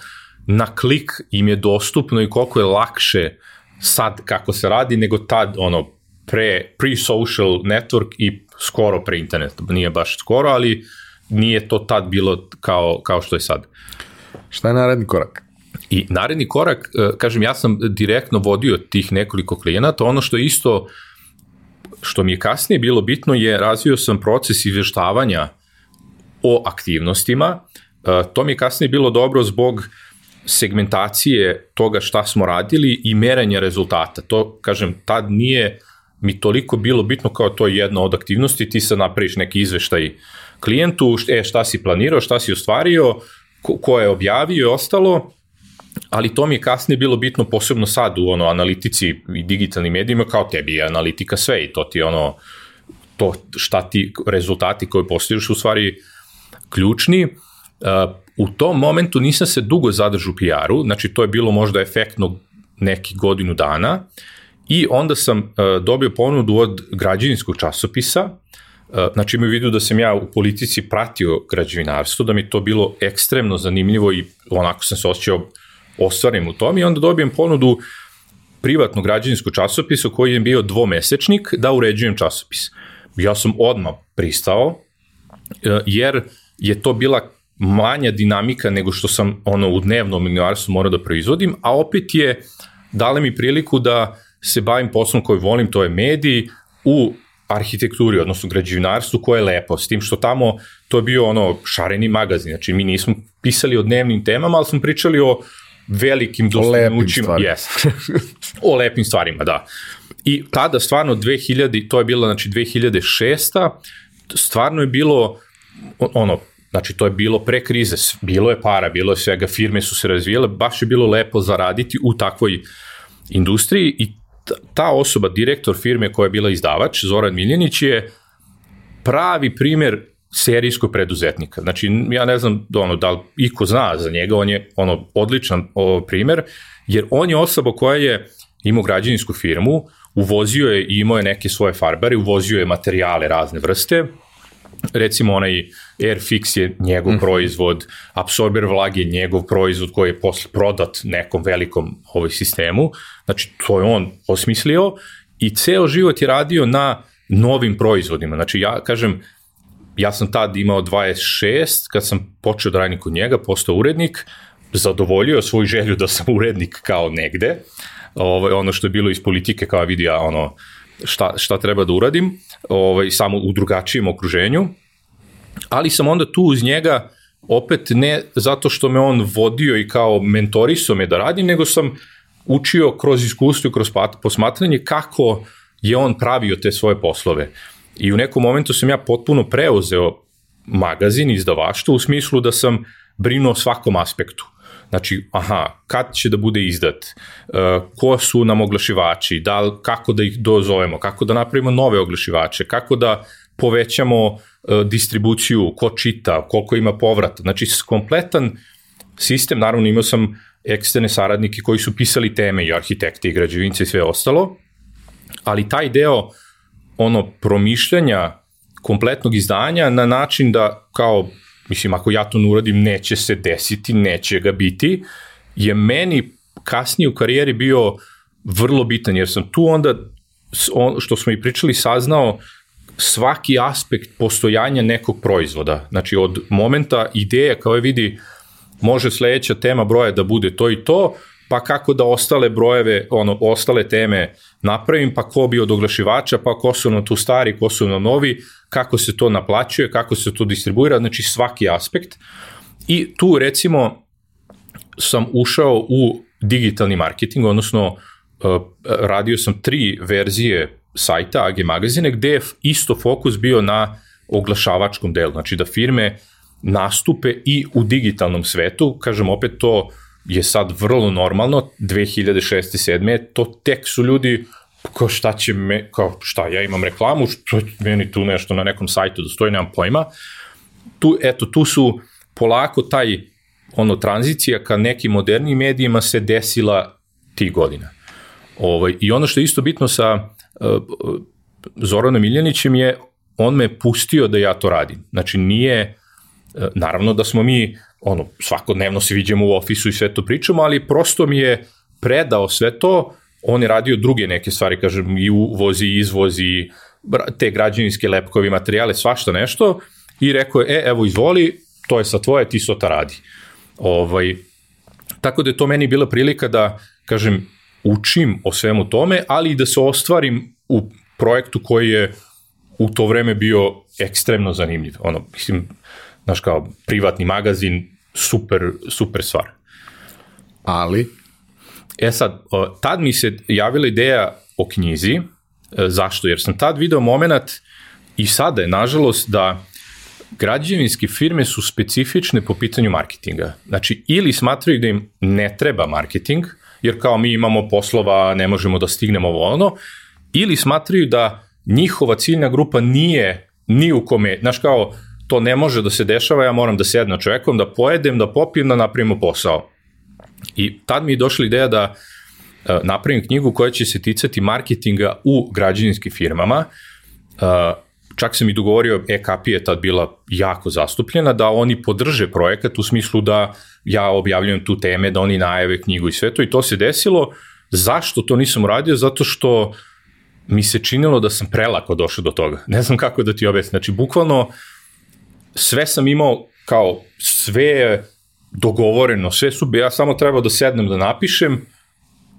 na klik im je dostupno i koliko je lakše sad kako se radi nego tad ono pre, pre-social network i skoro pre internet. Nije baš skoro, ali nije to tad bilo kao, kao što je sad. Šta je naredni korak? I naredni korak, e, kažem, ja sam direktno vodio tih nekoliko klijenata, ono što isto, što mi je kasnije bilo bitno je razvio sam proces izvještavanja o aktivnostima, e, to mi je kasnije bilo dobro zbog segmentacije toga šta smo radili i meranja rezultata. To, kažem, tad nije mi toliko bilo bitno kao to je jedna od aktivnosti, ti sad napraviš neki izveštaj klijentu, e, šta si planirao, šta si ostvario, ko, ko je objavio i ostalo, ali to mi je kasnije bilo bitno posebno sad u ono analitici i digitalnim medijima kao tebi je analitika sve i to ti ono to šta ti rezultati koje postojiš u stvari ključni. Uh, u tom momentu nisam se dugo zadržao u PR-u, znači to je bilo možda efektno neki godinu dana i onda sam uh, dobio ponudu od građevinskog časopisa, uh, znači imaju vidu da sam ja u politici pratio građevinarstvo, da mi to bilo ekstremno zanimljivo i onako sam se osjećao ostvarim u tom i onda dobijem ponudu privatnog građevinskog časopisa koji je bio dvomesečnik da uređujem časopis. Ja sam odmah pristao, jer je to bila manja dinamika nego što sam ono u dnevnom novinarstvu morao da proizvodim, a opet je dale mi priliku da se bavim poslom koji volim, to je mediji, u arhitekturi, odnosno građevinarstvu koje je lepo, s tim što tamo to je bio ono šareni magazin, znači mi nismo pisali o dnevnim temama, ali smo pričali o velikim dostignućima. Yes. o lepim stvarima, da. I tada stvarno 2000, to je bila znači 2006. Stvarno je bilo ono, znači to je bilo pre krize, bilo je para, bilo je svega, firme su se razvijele, baš je bilo lepo zaraditi u takvoj industriji i ta osoba, direktor firme koja je bila izdavač, Zoran Miljanić je pravi primer serijskog preduzetnika. Znači, ja ne znam ono, da li iko zna za njega, on je ono, odličan o, primer, jer on je osoba koja je imao građevinsku firmu, uvozio je i imao je neke svoje farbare, uvozio je materijale razne vrste, recimo onaj Airfix je njegov mm. proizvod, absorber vlage je njegov proizvod koji je posle prodat nekom velikom ovaj sistemu, znači to je on osmislio i ceo život je radio na novim proizvodima, znači ja kažem, ja sam tad imao 26, kad sam počeo da radim kod njega, postao urednik, zadovoljio svoju želju da sam urednik kao negde, ovaj, ono što je bilo iz politike kao vidi ja ono, šta, šta treba da uradim, ovaj, samo u drugačijem okruženju, ali sam onda tu uz njega opet ne zato što me on vodio i kao mentoriso me da radim, nego sam učio kroz iskustvo i kroz posmatranje kako je on pravio te svoje poslove. I u nekom momentu sam ja potpuno preuzeo magazin, izdavaštvo, u smislu da sam brinuo svakom aspektu. Znači, aha, kad će da bude izdat, uh, ko su nam oglašivači, da, kako da ih dozovemo, kako da napravimo nove oglašivače, kako da povećamo distribuciju, ko čita, koliko ima povrata. Znači, kompletan sistem, naravno imao sam eksterne saradnike koji su pisali teme i arhitekte i građevince i sve ostalo, ali taj deo ono promišljanja kompletnog izdanja na način da kao, mislim, ako ja to ne uradim, neće se desiti, neće ga biti, je meni kasnije u karijeri bio vrlo bitan, jer sam tu onda, što smo i pričali, saznao svaki aspekt postojanja nekog proizvoda. Znači od momenta ideje kao je vidi može sledeća tema broja da bude to i to, pa kako da ostale brojeve, ono, ostale teme napravim, pa ko bi od oglašivača, pa ko su tu stari, ko su nam novi, kako se to naplaćuje, kako se to distribuira, znači svaki aspekt. I tu recimo sam ušao u digitalni marketing, odnosno uh, radio sam tri verzije sajta AG Magazine gde je isto fokus bio na oglašavačkom delu, znači da firme nastupe i u digitalnom svetu, kažem opet to je sad vrlo normalno, 2006. 7. to tek su ljudi kao šta će me, kao šta, ja imam reklamu, što meni tu nešto na nekom sajtu da stoji, nemam pojma. Tu, eto, tu su polako taj, ono, tranzicija ka nekim modernim medijima se desila tih godina. Ovaj, I ono što je isto bitno sa Zoranom Miljanićem je, on me pustio da ja to radim. Znači, nije, uh, naravno da smo mi, ono, svakodnevno se vidimo u ofisu i sve to pričamo, ali prosto mi je predao sve to, on je radio druge neke stvari, kažem, i uvozi, izvozi, te građevinske lepkovi, materijale, svašta nešto, i rekao je, e, evo, izvoli, to je sa tvoje, ti to radi. Ovaj, tako da je to meni bila prilika da, kažem, učim o svemu tome, ali i da se ostvarim u projektu koji je u to vreme bio ekstremno zanimljiv. Ono, mislim, znaš kao, privatni magazin, super, super stvar. Ali? E sad, tad mi se javila ideja o knjizi, e, zašto? Jer sam tad video moment i sada je, nažalost, da građevinske firme su specifične po pitanju marketinga. Znači, ili smatraju da im ne treba marketing, jer kao mi imamo poslova, ne možemo da stignemo ovo ono, ili smatraju da njihova ciljna grupa nije ni u kome, znaš kao, to ne može da se dešava, ja moram da sednem čovekom, da pojedem, da popijem, da napravimo posao. I tad mi je došla ideja da uh, napravim knjigu koja će se ticati marketinga u građevinskim firmama. Uh, čak sam i dogovorio, EKP je tad bila jako zastupljena, da oni podrže projekat u smislu da ja objavljujem tu teme, da oni najave knjigu i sve to i to se desilo. Zašto to nisam uradio? Zato što mi se činilo da sam prelako došao do toga. Ne znam kako da ti objasnim. Znači, bukvalno sve sam imao kao sve dogovoreno, sve su, ja samo trebao da sednem da napišem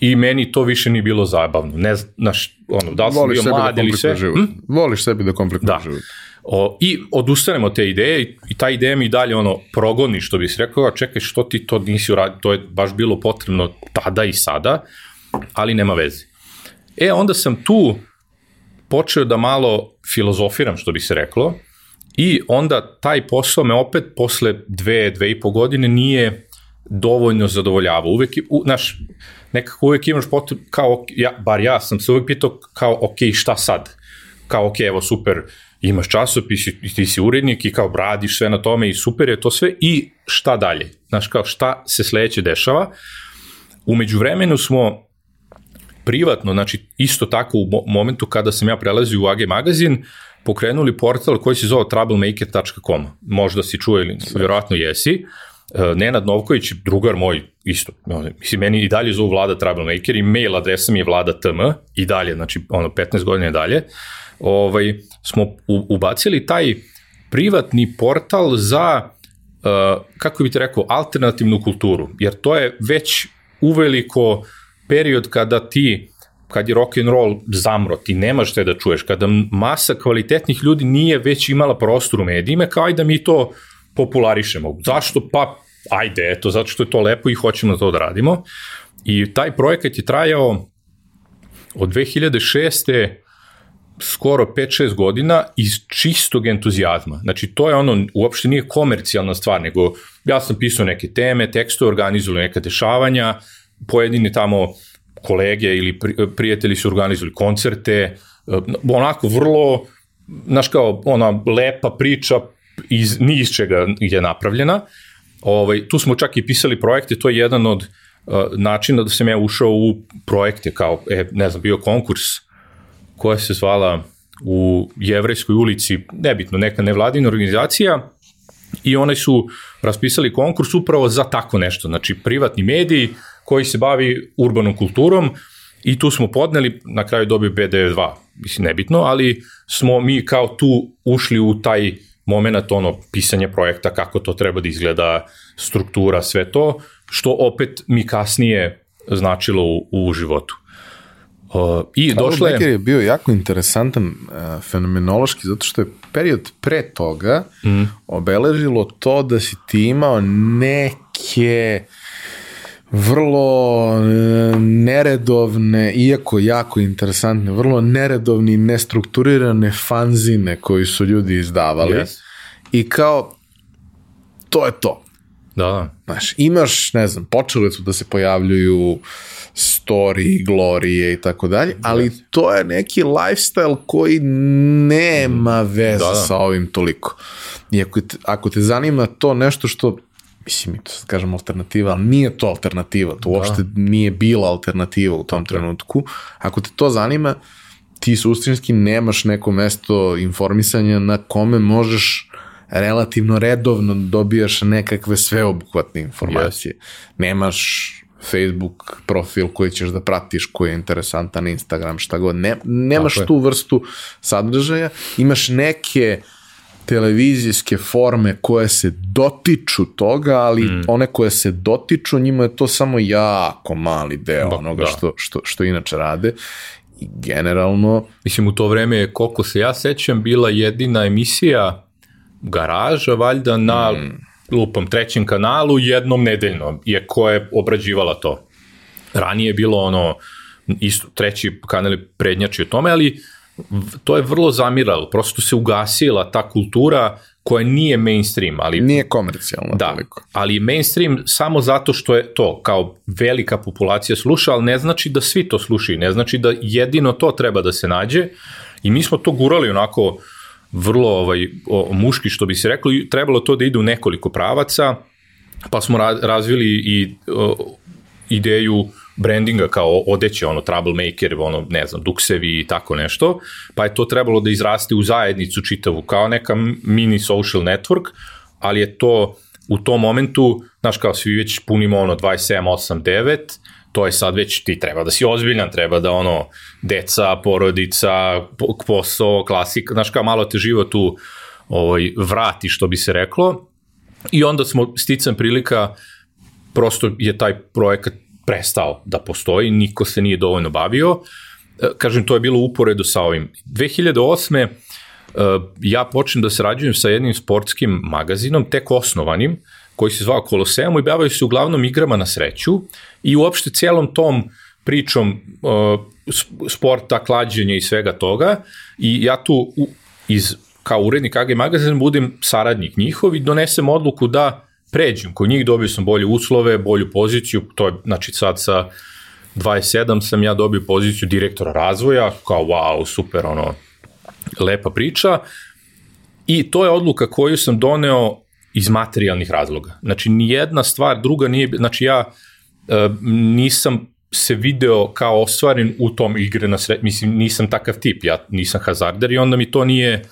i meni to više nije bilo zabavno. Ne znaš, ono, da li sam bio da mlad ili sve. Život. Hm? Voliš sebi da komplikuješ da. život. O, I odustanemo te ideje i, i ta ideja mi dalje ono progoni što bi se rekao, čekaj što ti to nisi uradio, to je baš bilo potrebno tada i sada, ali nema veze. E, onda sam tu počeo da malo filozofiram, što bi se reklo, I onda taj posao me opet posle dve, dve i po godine nije dovoljno zadovoljava. Uvek, u, znaš, nekako uvek imaš potreb, kao, ja, bar ja sam se uvek pitao kao, ok, šta sad? Kao, ok, evo, super, imaš časopis i ti si urednik i kao radiš sve na tome i super je to sve i šta dalje? Znaš, kao šta se sledeće dešava? Umeđu vremenu smo privatno, znači isto tako u momentu kada sam ja prelazio u AG magazin, pokrenuli portal koji se zove troublemaker.com. Možda si čuo ili vjerojatno jesi. E, Nenad Novković, drugar moj, isto, mislim, meni i dalje zovu Vlada Troublemaker i mail adresa mi je vlada tm i dalje, znači, ono, 15 godina dalje, ovaj, smo ubacili taj privatni portal za, uh, kako bih te rekao, alternativnu kulturu, jer to je već uveliko period kada ti kad je rock and roll zamro, ti nemaš te da čuješ, kada masa kvalitetnih ljudi nije već imala prostor u medijima, kao i da mi to popularišemo. Zašto? Pa, ajde, eto, zato što je to lepo i hoćemo to da radimo. I taj projekat je trajao od 2006 skoro 5-6 godina iz čistog entuzijazma. Znači, to je ono, uopšte nije komercijalna stvar, nego ja sam pisao neke teme, tekstove, organizovali neka dešavanja, pojedini tamo kolege ili prijatelji su organizovali koncerte, e, onako vrlo, znaš kao, ona lepa priča iz, ni iz čega je napravljena. Ovaj, tu smo čak i pisali projekte, to je jedan od uh, načina da sam ja ušao u projekte, kao, e, ne znam, bio konkurs koja se zvala u Jevrejskoj ulici, nebitno, neka nevladina organizacija, i one su raspisali konkurs upravo za tako nešto, znači privatni mediji, koji se bavi urbanom kulturom i tu smo podneli, na kraju dobio B92 mislim nebitno, ali smo mi kao tu ušli u taj moment ono pisanje projekta, kako to treba da izgleda, struktura, sve to, što opet mi kasnije značilo u, u životu. Uh, I došle... Becker je bio jako interesantan uh, fenomenološki, zato što je period pre toga mm. obeležilo to da si ti imao neke vrlo e, neredovne, iako jako interesantne, vrlo neredovne i nestrukturirane fanzine koji su ljudi izdavali. Yes. I kao, to je to. Da, da. Znaš, imaš, ne znam, počele su da se pojavljuju story, glorije i tako dalje, ali to je neki lifestyle koji nema veze da, da. sa ovim toliko. I ako te, ako te zanima to nešto što mislim, mi to sad kažem alternativa, ali nije to alternativa, to da. uopšte nije bila alternativa u tom trenutku. Ako te to zanima, ti suštinski nemaš neko mesto informisanja na kome možeš relativno redovno dobijaš nekakve sveobuhvatne informacije. Yes. Nemaš Facebook profil koji ćeš da pratiš, koji je interesantan, Instagram, šta god. Ne, nemaš tu vrstu sadržaja, imaš neke televizijske forme koje se dotiču toga, ali mm. one koje se dotiču, njima je to samo jako mali deo ba, onoga da. što, što, što inače rade i generalno... Mislim, u to vreme je, koliko se ja sećam, bila jedina emisija garaža, valjda, na mm. lupom trećem kanalu jednom nedeljno, je ko je obrađivala to. Ranije je bilo ono, isto, treći kanal je prednjači o tome, ali to je vrlo zamiralo, prosto se ugasila ta kultura koja nije mainstream, ali... Nije komercijalno da, toliko. ali mainstream samo zato što je to kao velika populacija sluša, ali ne znači da svi to slušaju, ne znači da jedino to treba da se nađe i mi smo to gurali onako vrlo ovaj, o, muški što bi se reklo, trebalo to da ide u nekoliko pravaca, pa smo ra razvili i o, ideju brandinga kao odeće, ono, troublemaker, ono, ne znam, duksevi i tako nešto, pa je to trebalo da izraste u zajednicu čitavu, kao neka mini social network, ali je to u tom momentu, znaš, kao svi već punimo ono 27, 8, 9, to je sad već ti treba da si ozbiljan, treba da ono, deca, porodica, posao, klasik, znaš kao malo te život tu ovaj, vrati, što bi se reklo, i onda smo sticam prilika, prosto je taj projekat prestao da postoji, niko se nije dovoljno bavio. E, kažem, to je bilo uporedo sa ovim. 2008. E, ja počnem da sarađujem sa jednim sportskim magazinom, tek osnovanim, koji se zvao Koloseum i bavaju se uglavnom igrama na sreću i uopšte celom tom pričom uh, sporta, klađenja i svega toga i ja tu iz, kao urednik AG magazin budem saradnik njihov i donesem odluku da pređem kod njih, dobio sam bolje uslove, bolju poziciju, to je, znači sad sa 27 sam ja dobio poziciju direktora razvoja, kao wow, super, ono, lepa priča. I to je odluka koju sam doneo iz materijalnih razloga. Znači, nijedna stvar druga nije, znači ja e, nisam se video kao ostvaren u tom igre na sred, mislim, nisam takav tip, ja nisam hazarder i onda mi to nije,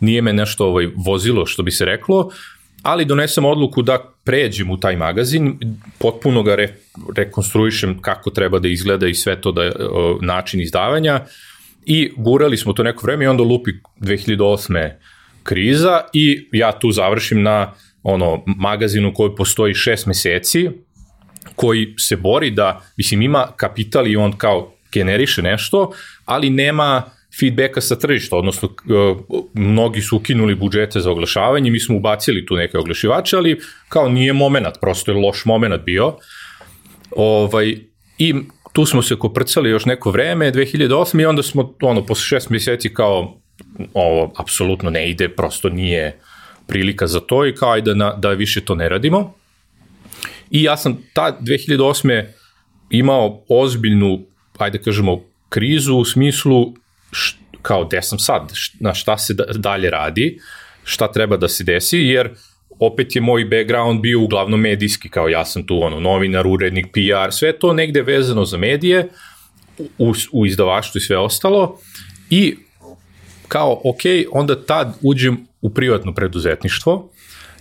nije me nešto ovaj, vozilo, što bi se reklo, ali donesem odluku da pređem u taj magazin, potpuno ga re, rekonstruišem kako treba da izgleda i sve to da način izdavanja i gurali smo to neko vreme i onda lupi 2008. kriza i ja tu završim na ono magazinu koji postoji šest meseci, koji se bori da, mislim, ima kapital i on kao generiše nešto, ali nema feedbacka sa tržišta, odnosno mnogi su ukinuli budžete za oglašavanje, mi smo ubacili tu neke oglašivače, ali kao nije moment, prosto je loš moment bio. Ovaj, I tu smo se koprcali još neko vreme, 2008. i onda smo, ono, posle šest mjeseci kao, ovo, apsolutno ne ide, prosto nije prilika za to i kao ajde da, da više to ne radimo. I ja sam ta 2008. imao ozbiljnu, ajde kažemo, krizu u smislu št, kao gde sam sad, na šta se da, dalje radi, šta treba da se desi, jer opet je moj background bio uglavnom medijski, kao ja sam tu ono, novinar, urednik, PR, sve to negde vezano za medije, u, u izdavaštvu i sve ostalo, i kao, ok, onda tad uđem u privatno preduzetništvo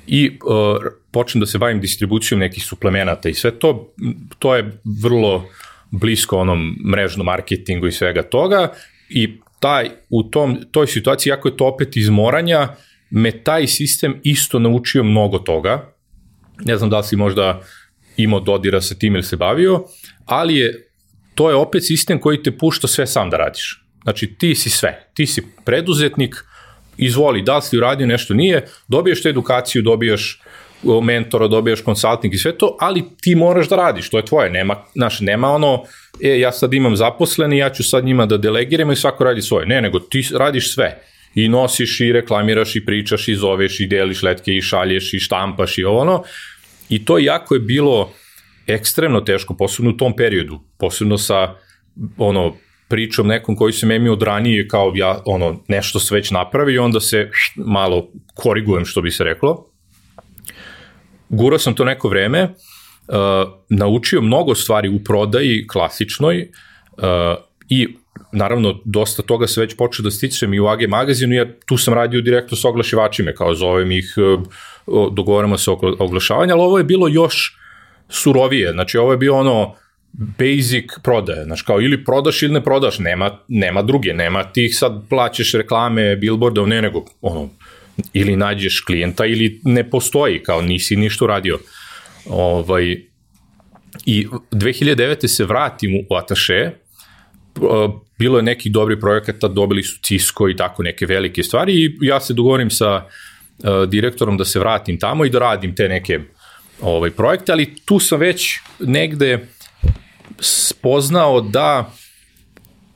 i uh, počnem da se bavim distribucijom nekih suplemenata i sve to, to je vrlo blisko onom mrežnom marketingu i svega toga i taj, u tom, toj situaciji, jako je to opet izmoranja, me taj sistem isto naučio mnogo toga. Ne znam da li si možda imao dodira sa tim ili se bavio, ali je, to je opet sistem koji te pušta sve sam da radiš. Znači ti si sve, ti si preduzetnik, izvoli, da li si uradio nešto nije, dobiješ tu edukaciju, dobiješ mentora, dobijaš konsulting i sve to, ali ti moraš da radiš, to je tvoje, nema, znaš, nema ono, e, ja sad imam zaposleni, ja ću sad njima da delegiram i svako radi svoje. Ne, nego ti radiš sve. I nosiš i reklamiraš i pričaš i zoveš i deliš letke i šalješ i štampaš i ono. I to jako je bilo ekstremno teško, posebno u tom periodu, posebno sa ono, pričom nekom koji se memi od ranije kao ja ono nešto se već napravi i onda se malo korigujem što bi se reklo gurao sam to neko vreme, uh, naučio mnogo stvari u prodaji klasičnoj uh, i naravno dosta toga se već počeo da stičem i u AG magazinu, jer tu sam radio direktno sa oglašivačima, kao zovem ih, uh, dogovaramo se oko oglašavanja, ali ovo je bilo još surovije, znači ovo je bio ono basic prodaje, znači kao ili prodaš ili ne prodaš, nema, nema druge, nema ti sad plaćeš reklame, billboardov, ne nego ono, ili nađeš klijenta ili ne postoji, kao nisi ništa uradio. Ovaj, I 2009. se vratim u Ataše, bilo je nekih dobrih projekata, dobili su Cisco i tako neke velike stvari i ja se dogovorim sa direktorom da se vratim tamo i da radim te neke ovaj, projekte, ali tu sam već negde spoznao da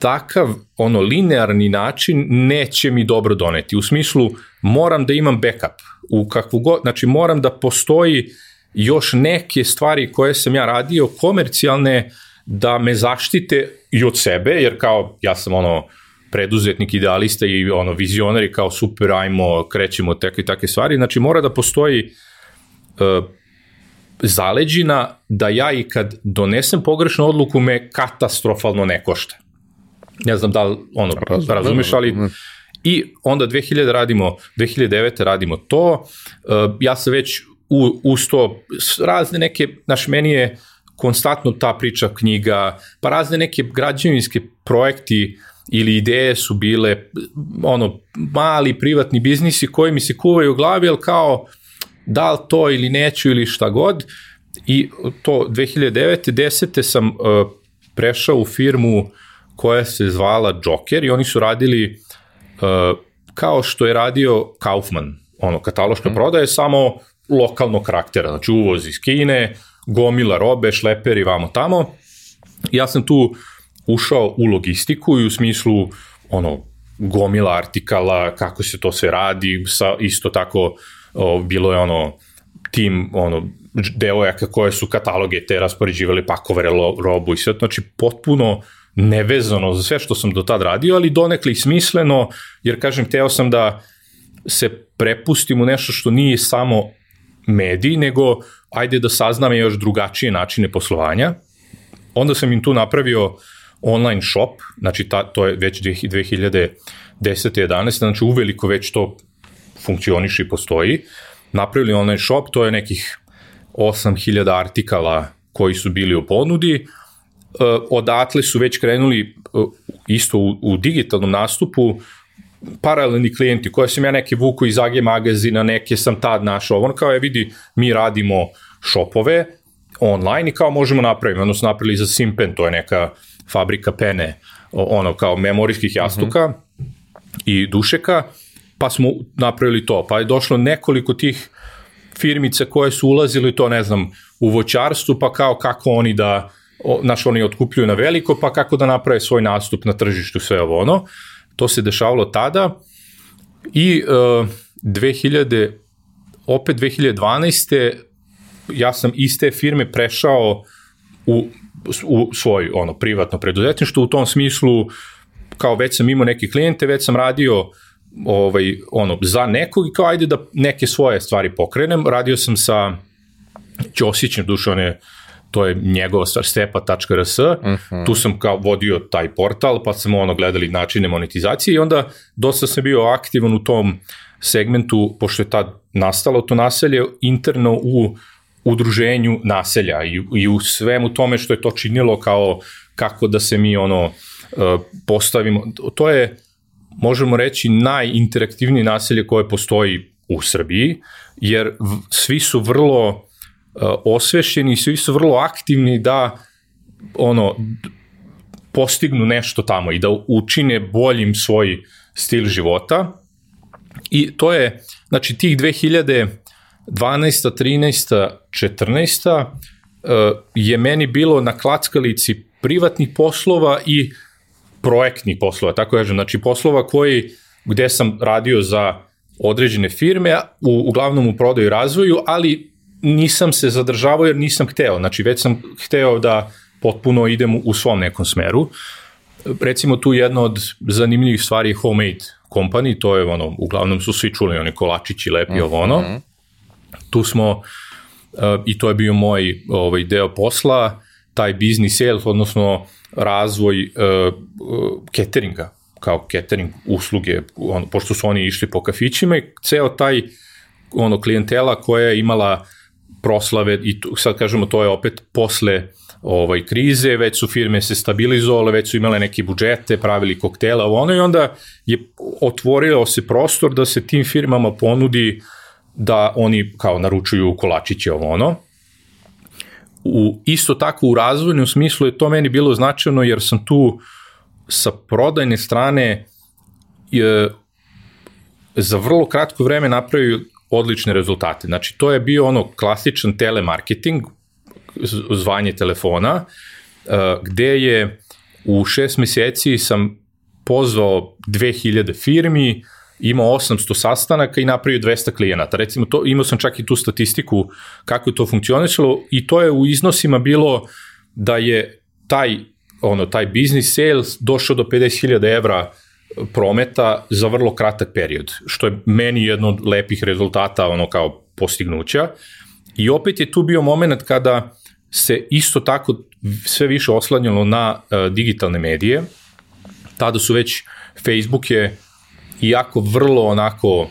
takav ono linearni način neće mi dobro doneti. U smislu moram da imam backup u kakvu god, znači moram da postoji još neke stvari koje sam ja radio komercijalne da me zaštite i od sebe, jer kao ja sam ono preduzetnik, idealista i ono vizionari kao super, ajmo, krećemo tek i takve stvari, znači mora da postoji uh, zaleđina da ja i kad donesem pogrešnu odluku me katastrofalno ne košta ne znam da li ono, Razum, razumeš, ali i onda 2000 radimo, 2009. radimo to, uh, ja sam već u, uz to razne neke, naš meni je konstantno ta priča knjiga, pa razne neke građevinske projekti ili ideje su bile ono mali privatni biznisi koji mi se kuvaju u glavi, ali kao da li to ili neću ili šta god i to 2009. 10. sam uh, prešao u firmu koja se zvala Joker i oni su radili uh, kao što je radio Kaufman, ono, kataloška mm. prodaje, samo lokalnog karaktera, znači uvoz iz Kine, gomila robe, šleperi, vamo tamo. Ja sam tu ušao u logistiku i u smislu ono, gomila artikala, kako se to sve radi, sa, isto tako o, bilo je ono tim ono, devojaka koje su kataloge te raspoređivali, pakovare robu i sve, znači potpuno nevezano za sve što sam do tad radio, ali donekle i smisleno, jer kažem, teo sam da se prepustim u nešto što nije samo mediji, nego ajde da saznam još drugačije načine poslovanja. Onda sam im tu napravio online shop, znači ta, to je već 2010. 11. znači uveliko već to funkcioniše i postoji. Napravili online shop, to je nekih 8000 artikala koji su bili u ponudi, odatle su već krenuli eh, isto u, u digitalnom nastupu paralelni klijenti koje sam ja neke vuku iz AG magazina, neke sam tad našao, ono kao je vidi, mi radimo shopove online i kao možemo napraviti, ono su napravili za Simpen, to je neka fabrika pene, ono kao memorijskih jastuka mm -hmm. i dušeka, pa smo napravili to, pa je došlo nekoliko tih firmice koje su ulazili to, ne znam, u voćarstvu, pa kao kako oni da naš oni otkupljuju na veliko, pa kako da naprave svoj nastup na tržištu, sve ovo ono. To se dešavalo tada i uh, 2000, opet 2012. ja sam iz te firme prešao u, u svoj ono, privatno preduzetništvo, u tom smislu kao već sam imao neke klijente, već sam radio ovaj, ono, za nekog i kao ajde da neke svoje stvari pokrenem. Radio sam sa Ćosićem, duše on je to je njegova stvar, stepa.rs, uh -huh. tu sam kao vodio taj portal, pa smo ono gledali načine monetizacije i onda dosta sam bio aktivan u tom segmentu, pošto je tad nastalo to naselje, interno u udruženju naselja i, i u svemu tome što je to činilo kao kako da se mi ono e, postavimo. To je možemo reći, najinteraktivnije naselje koje postoji u Srbiji, jer svi su vrlo uh, osvešćeni, svi su vrlo aktivni da ono postignu nešto tamo i da učine boljim svoj stil života. I to je, znači, tih 2012. 13. 14. je meni bilo na klackalici privatnih poslova i projektnih poslova, tako kažem, znači poslova koji, gde sam radio za određene firme, u, uglavnom u prodaju i razvoju, ali nisam se zadržavao jer nisam hteo, znači već sam hteo da potpuno idem u svom nekom smeru. Recimo tu jedna od zanimljivih stvari je Homemade Company, to je ono, uglavnom su svi čuli, oni kolačići lepi ovo ono. Mhm. Tu smo, uh, i to je bio moj ovaj, deo posla, taj business sales, odnosno razvoj uh, uh, cateringa, kao catering usluge, ono, pošto su oni išli po kafićima i ceo taj ono klijentela koja je imala proslave i tu, sad kažemo to je opet posle ovaj krize, već su firme se stabilizovale, već su imale neke budžete, pravili koktela, ono i onda je otvorio se prostor da se tim firmama ponudi da oni kao naručuju kolačiće ovo ono. U, isto tako u razvojnom smislu je to meni bilo značajno jer sam tu sa prodajne strane je, za vrlo kratko vreme napravio odlične rezultate. Znači, to je bio ono klasičan telemarketing, zvanje telefona, e, gde je u šest meseci sam pozvao 2000 firmi, imao 800 sastanaka i napravio 200 klijenata. Recimo, to, imao sam čak i tu statistiku kako je to funkcionisalo i to je u iznosima bilo da je taj, ono, taj business sales došao do 50.000 evra prometa za vrlo kratak period, što je meni jedno od lepih rezultata, ono kao postignuća. I opet je tu bio moment kada se isto tako sve više oslanjalo na uh, digitalne medije. Tada su već Facebook je iako vrlo onako uh,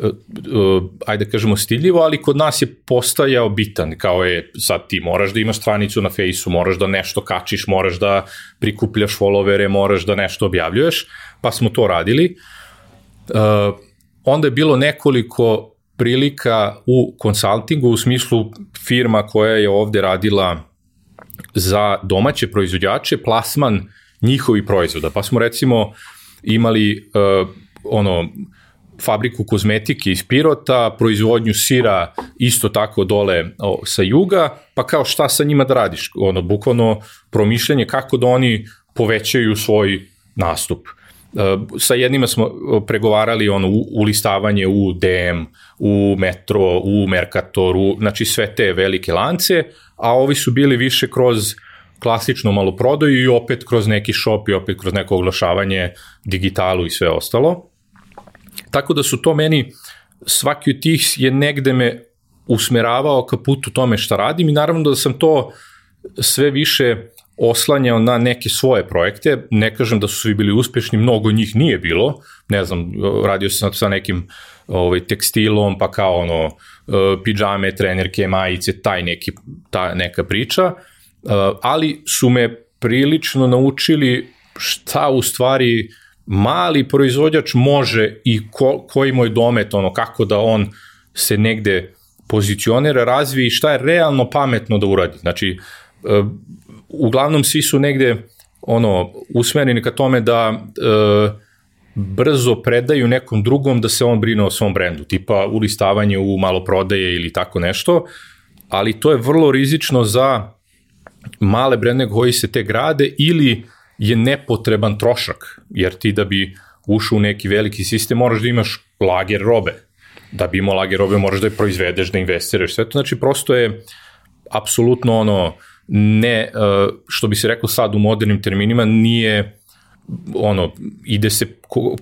uh, ajde da kažemo stiljivo, ali kod nas je postajao bitan, kao je sad ti moraš da imaš stranicu na fejsu, moraš da nešto kačiš, moraš da prikupljaš followere, moraš da nešto objavljuješ, pa smo to radili. Uh, onda je bilo nekoliko prilika u konsultingu u smislu firma koja je ovde radila za domaće proizvođače plasman njihovi proizvoda. Pa smo recimo imali uh, ono fabriku kozmetike iz Pirota, proizvodnju sira isto tako dole o, sa juga, pa kao šta sa njima da radiš? Ono, bukvalno promišljanje kako da oni povećaju svoj nastup. Uh, sa jednima smo pregovarali ono ulistavanje u DM, u Metro, u Mercatoru, znači sve te velike lance, a ovi su bili više kroz klasičnu maloprodaju i opet kroz neki shop i opet kroz neko oglašavanje digitalu i sve ostalo. Tako da su to meni, svaki od tih je negde me usmeravao ka putu tome šta radim i naravno da sam to sve više oslanjao na neke svoje projekte, ne kažem da su svi bili uspešni, mnogo njih nije bilo, ne znam, radio sam sa nekim ovaj, tekstilom, pa kao ono, e, pidžame, trenerke, majice, taj neki, ta neka priča, e, ali su me prilično naučili šta u stvari mali proizvođač može i ko, koji mu je domet, ono, kako da on se negde pozicionira, razvije i šta je realno pametno da uradi. Znači, e, uglavnom svi su negde ono usmereni ka tome da e, brzo predaju nekom drugom da se on brine o svom brendu, tipa ulistavanje u maloprodaje ili tako nešto, ali to je vrlo rizično za male brende koji se te grade ili je nepotreban trošak, jer ti da bi ušao u neki veliki sistem moraš da imaš lager robe. Da bi imao lager robe moraš da je proizvedeš, da investiraš, sve to znači prosto je apsolutno ono ne, e, što bi se reklo sad u modernim terminima, nije ono, ide se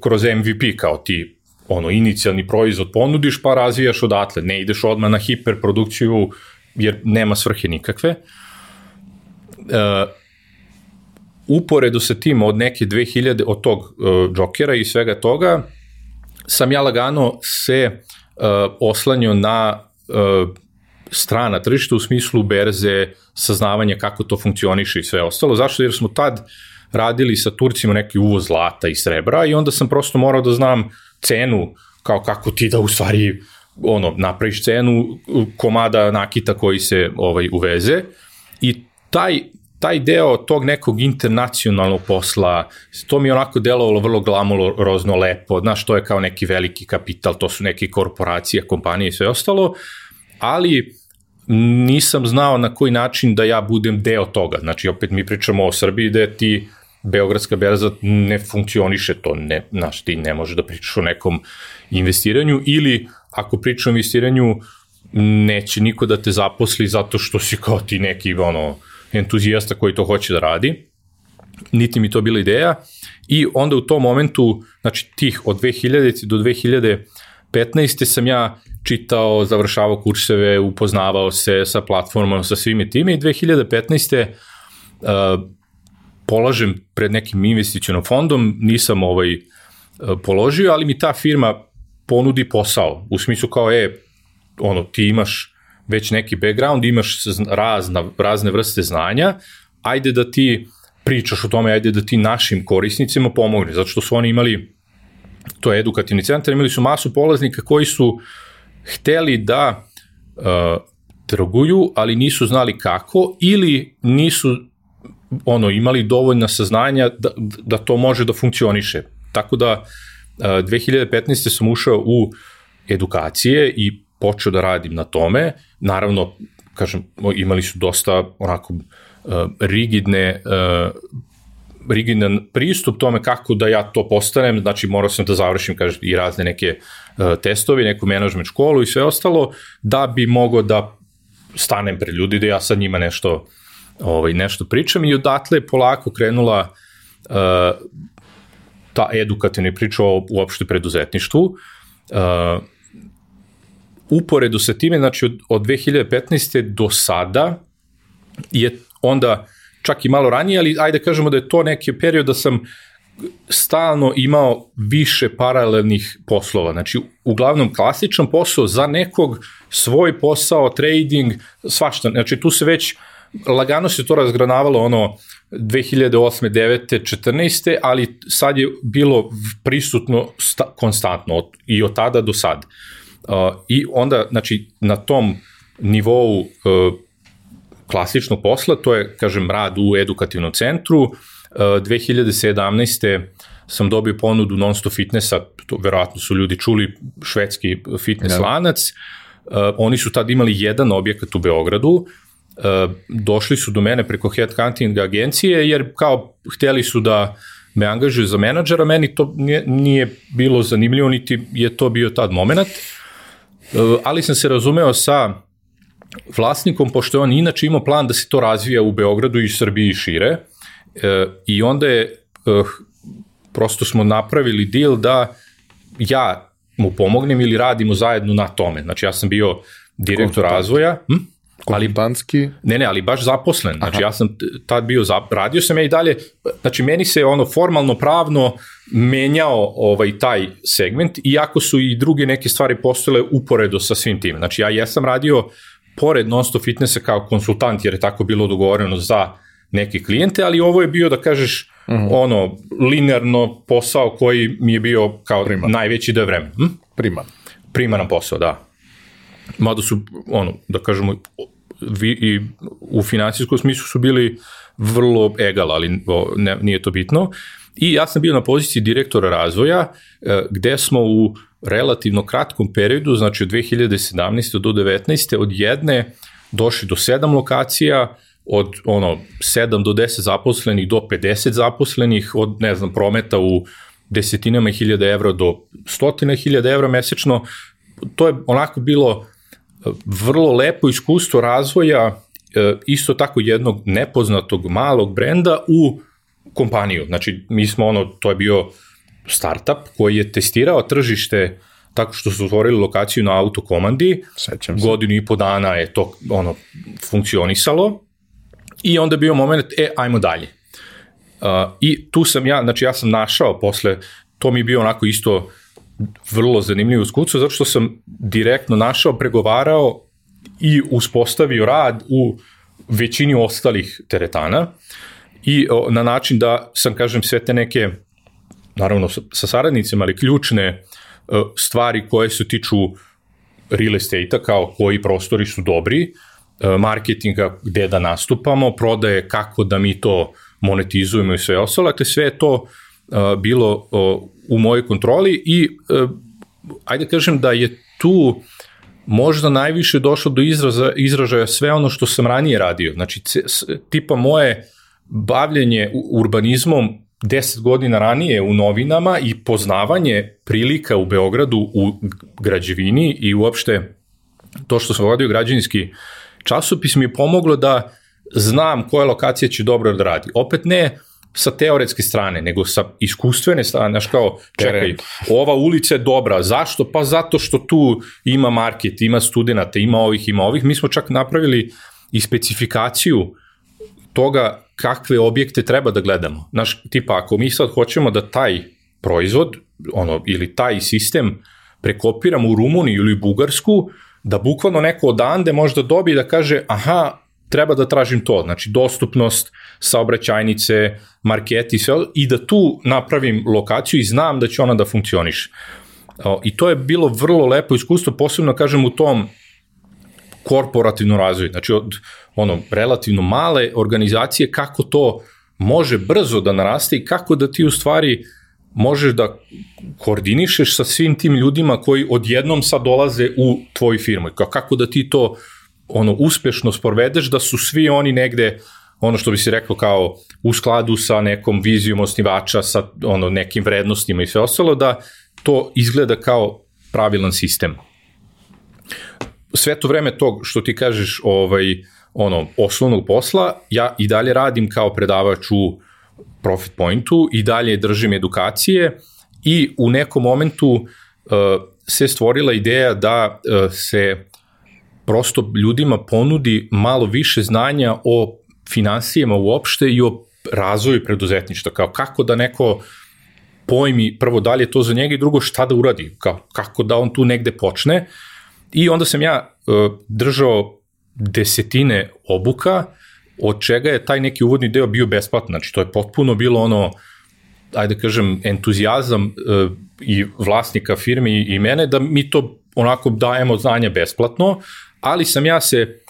kroz MVP kao ti ono, inicijalni proizvod ponudiš pa razvijaš odatle, ne ideš odmah na hiperprodukciju jer nema svrhe nikakve. Uh, uporedu sa tim od neke 2000, od tog džokera i svega toga, sam ja lagano se oslanio na strana tržišta u smislu berze, saznavanja kako to funkcioniše i sve ostalo. Zašto? Jer smo tad radili sa Turcima neki uvoz zlata i srebra i onda sam prosto morao da znam cenu kao kako ti da u stvari ono, napraviš cenu komada nakita koji se ovaj uveze i taj taj deo tog nekog internacionalnog posla, to mi je onako delovalo vrlo glamorozno, lepo, znaš, to je kao neki veliki kapital, to su neke korporacije, kompanije i sve ostalo, ali nisam znao na koji način da ja budem deo toga. Znači, opet mi pričamo o Srbiji da ti Beogradska berza ne funkcioniše to, ne, znaš, ti ne možeš da pričaš o nekom investiranju ili ako pričaš o investiranju neće niko da te zaposli zato što si kao ti neki ono, entuzijasta koji to hoće da radi, niti mi to bila ideja i onda u tom momentu, znači tih od 2000 do 2015. sam ja čitao, završavao kurseve, upoznavao se sa platformom, sa svime time i 2015. Uh, polažem pred nekim investicionom fondom, nisam ovaj uh, položio, ali mi ta firma ponudi posao, u smislu kao, e, ono, ti imaš već neki background, imaš razna, razne vrste znanja, ajde da ti pričaš o tome, ajde da ti našim korisnicima pomogne, zato što su oni imali, to je edukativni centar, imali su masu polaznika koji su hteli da uh, trguju, ali nisu znali kako ili nisu ono imali dovoljna saznanja da, da to može da funkcioniše. Tako da uh, 2015. sam ušao u edukacije i počeo da radim na tome. Naravno, kažem, imali su dosta onako uh, rigidne uh, rigidan pristup tome kako da ja to postanem, znači morao sam da završim kažem, i razne neke testovi, neku menadžment školu i sve ostalo, da bi mogao da stanem pred ljudi, da ja sa njima nešto, ovaj, nešto pričam i odatle je polako krenula uh, ta edukativna priča o uopšte preduzetništvu. Uh, uporedu sa time, znači od, od 2015. do sada je onda čak i malo ranije, ali ajde da kažemo da je to neki period da sam stalno imao više paralelnih poslova. Znači, uglavnom klasičan posao za nekog, svoj posao, trading, svašta. Znači, tu se već lagano se to razgranavalo ono 2008. 9. 14. ali sad je bilo prisutno sta, konstantno od, i od tada do sad. Uh, I onda, znači, na tom nivou uh, klasičnog posla, to je, kažem, rad u edukativnom centru, uh, 2017. sam dobio ponudu non-stop fitnessa, to verovatno su ljudi čuli, švedski fitness ja. Da. lanac, uh, oni su tad imali jedan objekat u Beogradu, uh, došli su do mene preko headhunting agencije, jer kao hteli su da me angažuju za menadžera, meni to nije, nije bilo zanimljivo, niti je to bio tad moment. Uh, Eh, ali sam se razumeo sa vlasnikom, pošto je on inače imao plan da se to razvija u Beogradu i Srbiji i šire, eh, i onda je, eh, prosto smo napravili deal da ja mu pomognem ili radimo zajedno na tome. Znači ja sam bio direktor razvoja, hm? Konsultantski? Ne, ne, ali baš zaposlen. Znači Aha. ja sam tad bio, za, radio sam ja i dalje, znači meni se ono formalno pravno menjao ovaj taj segment, iako su i druge neke stvari postale uporedo sa svim tim. Znači ja jesam radio pored non-stop fitnessa kao konsultant, jer je tako bilo dogovoreno za neke klijente, ali ovo je bio, da kažeš, mhm. -huh. ono, linearno posao koji mi je bio kao Priman. najveći deo vremena. Hm? Priman. Primaran posao, da. Mada su, ono, da kažemo, vi, i u financijskom smislu su bili vrlo egal, ali o, ne, nije to bitno. I ja sam bio na poziciji direktora razvoja, e, gde smo u relativno kratkom periodu, znači od 2017. do 2019. od jedne došli do sedam lokacija, od ono 7 do 10 zaposlenih do 50 zaposlenih, od ne znam prometa u desetinama hiljada evra do stotina hiljada evra mesečno. To je onako bilo vrlo lepo iskustvo razvoja e, isto tako jednog nepoznatog malog brenda u kompaniju. Znači, mi smo ono, to je bio startup koji je testirao tržište tako što su otvorili lokaciju na autokomandi. Sećam se. Godinu i po dana je to ono funkcionisalo i onda bio moment, e, ajmo dalje. Uh, I tu sam ja, znači ja sam našao posle, to mi je bio onako isto vrlo zanimljivo iskustvo, zato što sam direktno našao, pregovarao i uspostavio rad u većini ostalih teretana i o, na način da sam, kažem, sve te neke, naravno sa, sa saradnicima, ali ključne e, stvari koje se tiču real estate-a, kao koji prostori su dobri, e, marketinga gde da nastupamo, prodaje kako da mi to monetizujemo i sve ostalo, dakle sve je to o, bilo u mojoj kontroli i o, ajde kažem da je tu možda najviše došlo do izraza, izražaja sve ono što sam ranije radio. Znači, tipa moje bavljenje urbanizmom 10 godina ranije u novinama i poznavanje prilika u Beogradu u građevini i uopšte to što sam vodio građevinski časopis mi je pomoglo da znam koja lokacija će dobro da radi. Opet ne sa teoretske strane, nego sa iskustvene strane, znaš kao, čekaj, ova ulica je dobra, zašto? Pa zato što tu ima market, ima studenta, ima ovih, ima ovih. Mi smo čak napravili i specifikaciju toga kakve objekte treba da gledamo. Znaš, tipa, ako mi sad hoćemo da taj proizvod, ono, ili taj sistem prekopiramo u Rumuniju ili Bugarsku, da bukvalno neko odande možda dobije da kaže, aha, treba da tražim to, znači dostupnost, saobraćajnice, marketi, sve, i da tu napravim lokaciju i znam da će ona da funkcioniše. I to je bilo vrlo lepo iskustvo, posebno kažem u tom korporativnom razvoju, znači od ono, relativno male organizacije, kako to može brzo da naraste i kako da ti u stvari možeš da koordinišeš sa svim tim ljudima koji odjednom sad dolaze u tvoju firmu. Kako da ti to ono uspešno sprovedeš da su svi oni negde ono što bi se rekao kao u skladu sa nekom vizijom osnivača, sa ono nekim vrednostima i sve ostalo, da to izgleda kao pravilan sistem. Sve to vreme tog što ti kažeš ovaj, ono, osnovnog posla, ja i dalje radim kao predavač u Profit Pointu i dalje držim edukacije i u nekom momentu uh, se stvorila ideja da uh, se prosto ljudima ponudi malo više znanja o finansijama uopšte i o razvoju preduzetništva, kao kako da neko pojmi prvo da li je to za njega i drugo šta da uradi, kao kako da on tu negde počne. I onda sam ja uh, držao desetine obuka, od čega je taj neki uvodni deo bio besplatan, znači to je potpuno bilo ono, ajde kažem, entuzijazam uh, i vlasnika firme i, i mene da mi to onako dajemo znanje besplatno, ali sam ja se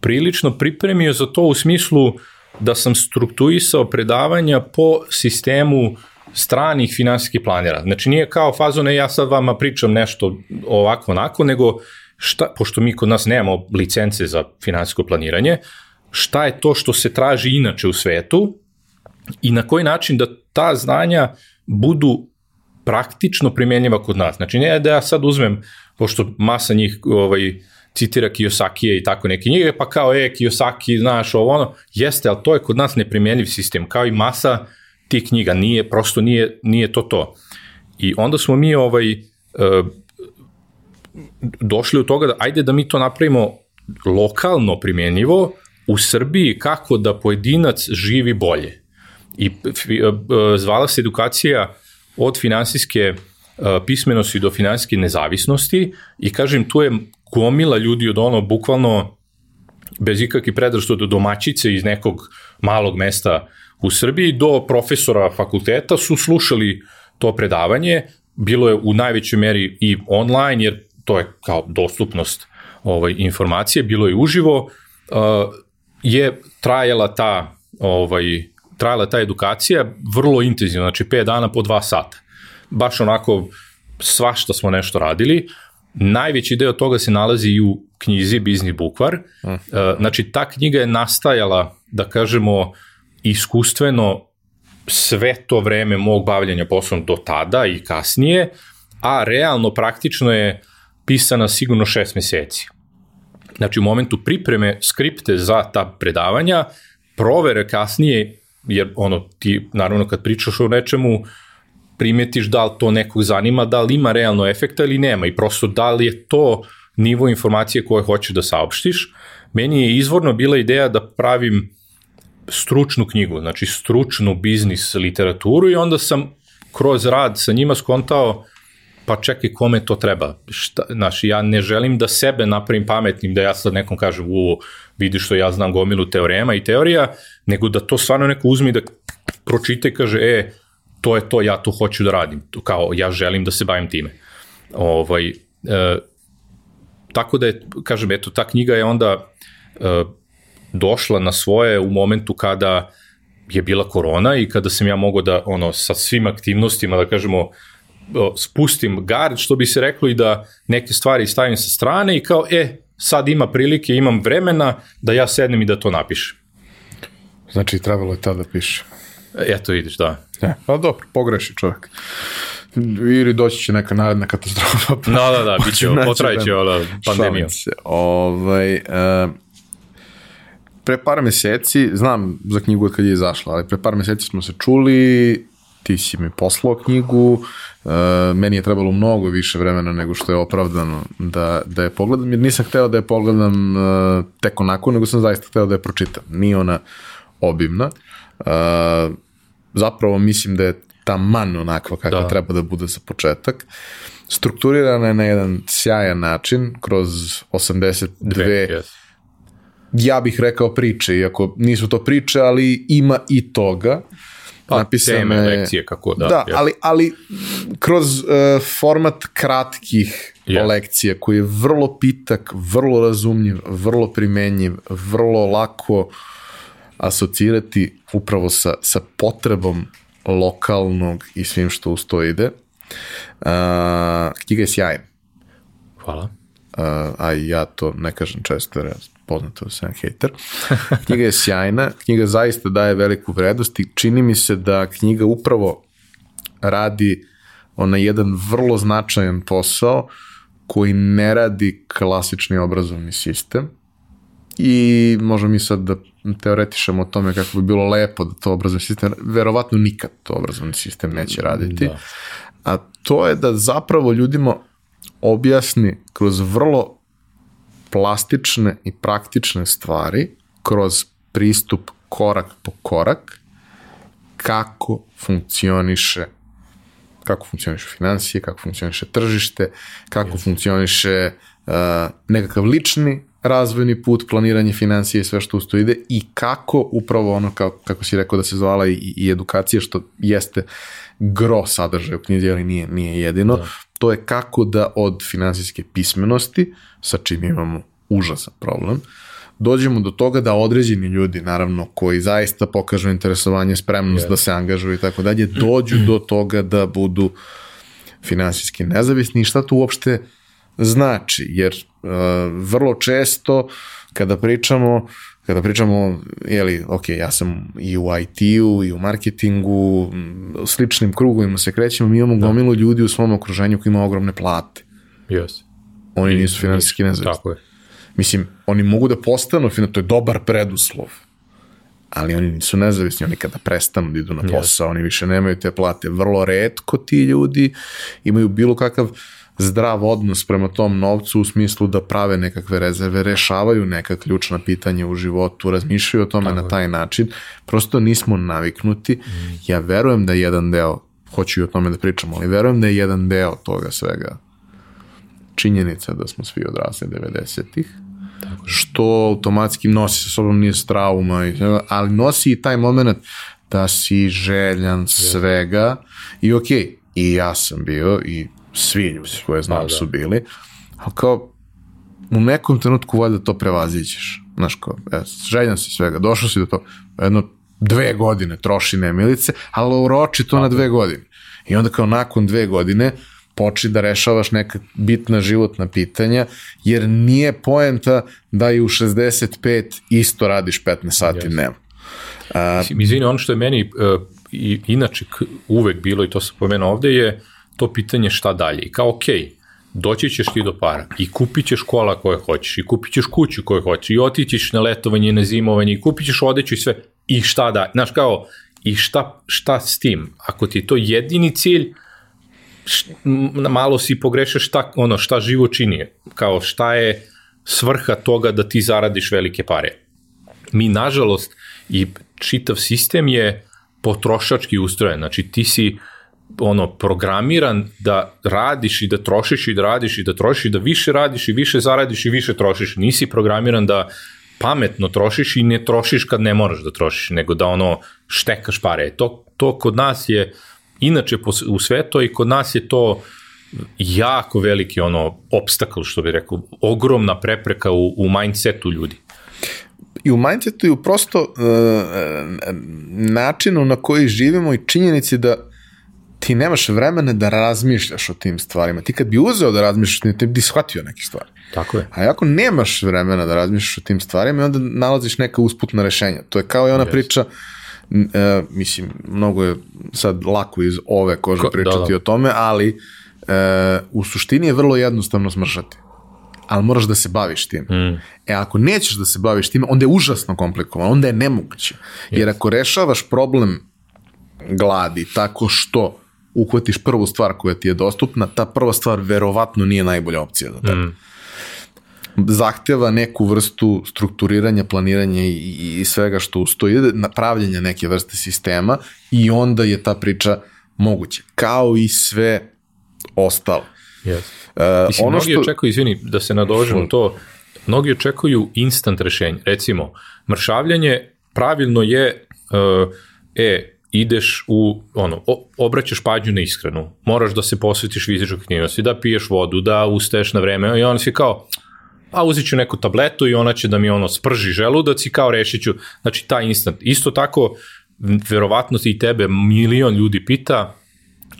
prilično pripremio za to u smislu da sam strukturisao predavanja po sistemu stranih finansijskih planera. Znači nije kao fazone ja sad vama pričam nešto ovako onako, nego šta, pošto mi kod nas nemamo licence za finansijsko planiranje, šta je to što se traži inače u svetu i na koji način da ta znanja budu praktično primjenjiva kod nas. Znači ne da ja sad uzmem, pošto masa njih ovaj, citira Kiyosakije i tako neke knjige, pa kao, e, Kiyosaki, znaš, ovo ono, jeste, ali to je kod nas neprimenljiv sistem, kao i masa tih knjiga, nije, prosto nije, nije to to. I onda smo mi ovaj, uh, došli od toga da, ajde da mi to napravimo lokalno primenjivo u Srbiji kako da pojedinac živi bolje. I uh, zvala se edukacija od finansijske uh, pismenosti do finansijske nezavisnosti i kažem tu je gomila ljudi od ono, bukvalno bez ikakve predrašto do domaćice iz nekog malog mesta u Srbiji do profesora fakulteta su slušali to predavanje, bilo je u najvećoj meri i online, jer to je kao dostupnost ovaj, informacije, bilo je uživo, je trajala ta, ovaj, trajala ta edukacija vrlo intenzivno, znači 5 dana po 2 sata. Baš onako svašta smo nešto radili, Najveći deo toga se nalazi i u knjizi Bizni bukvar. Mm. Znači, ta knjiga je nastajala, da kažemo, iskustveno sve to vreme mog bavljanja poslom do tada i kasnije, a realno praktično je pisana sigurno šest meseci. Znači, u momentu pripreme skripte za ta predavanja, provere kasnije, jer ono, ti naravno kad pričaš o nečemu, primetiš da li to nekog zanima, da li ima realno efekta ili nema i prosto da li je to nivo informacije koje hoćeš da saopštiš. Meni je izvorno bila ideja da pravim stručnu knjigu, znači stručnu biznis literaturu i onda sam kroz rad sa njima skontao pa čekaj, kome to treba? Šta, znaš, ja ne želim da sebe napravim pametnim, da ja sad nekom kažem, u, vidi što ja znam gomilu teorema i teorija, nego da to stvarno neko uzmi da pročita i kaže, e, to je to, ja to hoću da radim, kao ja želim da se bavim time. Ovaj, e, tako da je, kažem, eto, ta knjiga je onda e, došla na svoje u momentu kada je bila korona i kada sam ja mogao da, ono, sa svim aktivnostima, da kažemo, spustim gard, što bi se reklo i da neke stvari stavim sa strane i kao, e, sad ima prilike, imam vremena da ja sednem i da to napišem. Znači, trebalo je tada da piše. Eto vidiš, da. Ne, pa dobro, pogreši čovjek. Ili doći će neka naredna katastrofa. Pa, da, da, da, bit će, potrajit će ova pandemija. Ovaj, uh, pre par meseci, znam za knjigu kad je izašla, ali pre par meseci smo se čuli, ti si mi poslao knjigu, meni je trebalo mnogo više vremena nego što je opravdano da, da je pogledam, jer nisam hteo da je pogledam uh, tek onako, nego sam zaista hteo da je pročitam. Nije ona obimna. Uh, zapravo mislim da je ta man onakva kakva da. treba da bude za početak. Strukturirana je na jedan sjajan način, kroz 82 Dve, yes. ja bih rekao priče, iako nisu to priče, ali ima i toga. Pa, napisane, teme, lekcije, kako da. Da, ali, ali kroz uh, format kratkih yes. lekcija, koji je vrlo pitak, vrlo razumljiv, vrlo primenjiv, vrlo lako asocirati upravo sa, sa potrebom lokalnog i svim što uz to ide. Uh, knjiga je sjajna. Hvala. Uh, a ja to ne kažem često, jer ja poznato da sam hater. Knjiga je sjajna, knjiga zaista daje veliku vrednost i čini mi se da knjiga upravo radi ona jedan vrlo značajan posao koji ne radi klasični obrazovni sistem i možemo mi sad da teoretišemo o tome kako bi bilo lepo da to obrazovni sistem, verovatno nikad to obrazovni sistem neće raditi, da. a to je da zapravo ljudima objasni kroz vrlo plastične i praktične stvari, kroz pristup korak po korak, kako funkcioniše kako funkcioniše financije, kako funkcioniše tržište, kako yes. funkcioniše uh, nekakav lični razvojni put, planiranje financije i sve što usto ide i kako upravo ono kao, kako si rekao da se zvala i, i edukacija što jeste gro sadržaja u knjizi, ali nije, nije jedino, da. to je kako da od finansijske pismenosti, sa čim imamo užasan problem, dođemo do toga da određeni ljudi, naravno, koji zaista pokažu interesovanje, spremnost yes. da se angažuju i tako dalje, dođu do toga da budu finansijski nezavisni i šta to uopšte znači, jer vrlo često kada pričamo kada pričamo, jeli, ok, ja sam i u IT-u, i u marketingu, u sličnim krugovima se krećemo, mi imamo da. gomilu ljudi u svom okruženju koji ima ogromne plate. Yes. Oni nisu finansijski nezavisni. Tako je. Mislim, oni mogu da postanu, to je dobar preduslov, ali oni nisu nezavisni, oni kada prestanu da idu na posao, yes. oni više nemaju te plate. Vrlo redko ti ljudi imaju bilo kakav zdrav odnos prema tom novcu u smislu da prave nekakve rezerve, rešavaju neka ključna pitanja u životu, razmišljaju o tome Tako na taj način. Prosto nismo naviknuti. Mm. Ja verujem da je jedan deo, hoću i o tome da pričamo, ali verujem da je jedan deo toga svega činjenica da smo svi odrasli 90-ih, što automatski nosi sa sobom nije trauma, ali nosi i taj moment da si željan svega i okej, okay, i ja sam bio i svi ljudi koje znam da, da. su bili, ali kao u nekom trenutku valjda to prevazićeš. Znaš, kao, e, željan si svega, došao si do to, jedno dve godine troši nemilice, ali uroči to na dve godine. I onda kao nakon dve godine počni da rešavaš neka bitna životna pitanja, jer nije poenta da i u 65 isto radiš 15 sati yes. dnevno. Uh, Izvini, ono što je meni uh, i, inače uvek bilo, i to sam pomenuo ovde, je to pitanje šta dalje. I kao, okej, okay, doći ćeš ti do para i kupit ćeš kola koje hoćeš i kupit ćeš kuću koju hoćeš i otićeš na letovanje, na zimovanje i kupit ćeš odeću i sve. I šta da, znaš kao, i šta, šta s tim? Ako ti je to jedini cilj, malo si pogrešaš šta, ono, šta živo čini, kao šta je svrha toga da ti zaradiš velike pare. Mi, nažalost, i čitav sistem je potrošački ustrojen, znači ti si ono programiran da radiš i da trošiš i da radiš i da trošiš i da više radiš i više zaradiš i više trošiš. Nisi programiran da pametno trošiš i ne trošiš kad ne moraš da trošiš, nego da ono štekaš pare. To, to kod nas je, inače u svetu i kod nas je to jako veliki ono obstakl, što bi rekao, ogromna prepreka u, u mindsetu ljudi. I u mindsetu i u prosto uh, načinu na koji živimo i činjenici da ti nemaš vremena da razmišljaš o tim stvarima. Ti kad bi uzeo da razmišljaš, ti bi shvatio neke stvari. Tako je. A ako nemaš vremena da razmišljaš o tim stvarima, onda nalaziš neka usputna rešenja. To je kao i ona yes. priča, e, mislim, mnogo je sad lako iz ove kože Ko, pričati da, da. o tome, ali e, u suštini je vrlo jednostavno smršati. Ali moraš da se baviš tim. Mm. E ako nećeš da se baviš tim, onda je užasno komplikovano, onda je nemoguće. Yes. Jer ako rešavaš problem gladi tako što uhvatiš prvu stvar koja ti je dostupna, ta prva stvar verovatno nije najbolja opcija za tebe. Mm. Zahteva neku vrstu strukturiranja, planiranja i, i svega što ustoji, napravljanja neke vrste sistema i onda je ta priča moguća. Kao i sve ostalo. Yes. Uh, Mislim, ono mnogi što... očekuju, izvini, da se nadožem to, mnogi očekuju instant rešenje. Recimo, mršavljanje pravilno je, uh, e, ideš u, ono, obraćaš pađu na iskrenu, moraš da se posvetiš fizičkoj aktivnosti, da piješ vodu, da ustaješ na vreme i on si kao, a uzet ću neku tabletu i ona će da mi ono sprži želudac i kao rešit ću, znači taj instant. Isto tako, verovatno i tebe milion ljudi pita,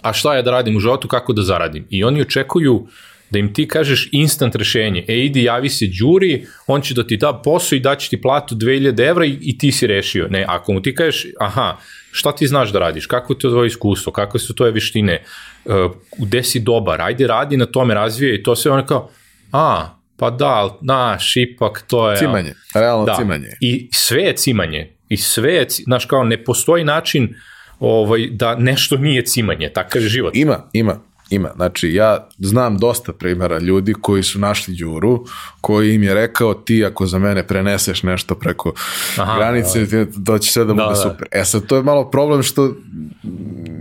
a šta je da radim u životu, kako da zaradim? I oni očekuju da im ti kažeš instant rešenje, e idi javi se đuri, on će da ti da posao i daće ti platu 2000 evra i, i ti si rešio. Ne, ako mu ti kažeš, aha, šta ti znaš da radiš, kako je to tvoje iskustvo, kakve su tvoje veštine, uh, gde si dobar, ajde radi na tome, razvije i to sve ono kao, a, pa da, naš, ipak to je... Cimanje, realno da. cimanje. I sve je cimanje, i sve je, znaš kao, ne postoji način ovaj, da nešto nije cimanje, takav je život. Ima, ima. Ima, znači ja znam dosta primjera ljudi koji su našli Đuru, koji im je rekao ti ako za mene preneseš nešto preko Aha, granice, da, to će sve da, da bude da. super. E sad, to je malo problem što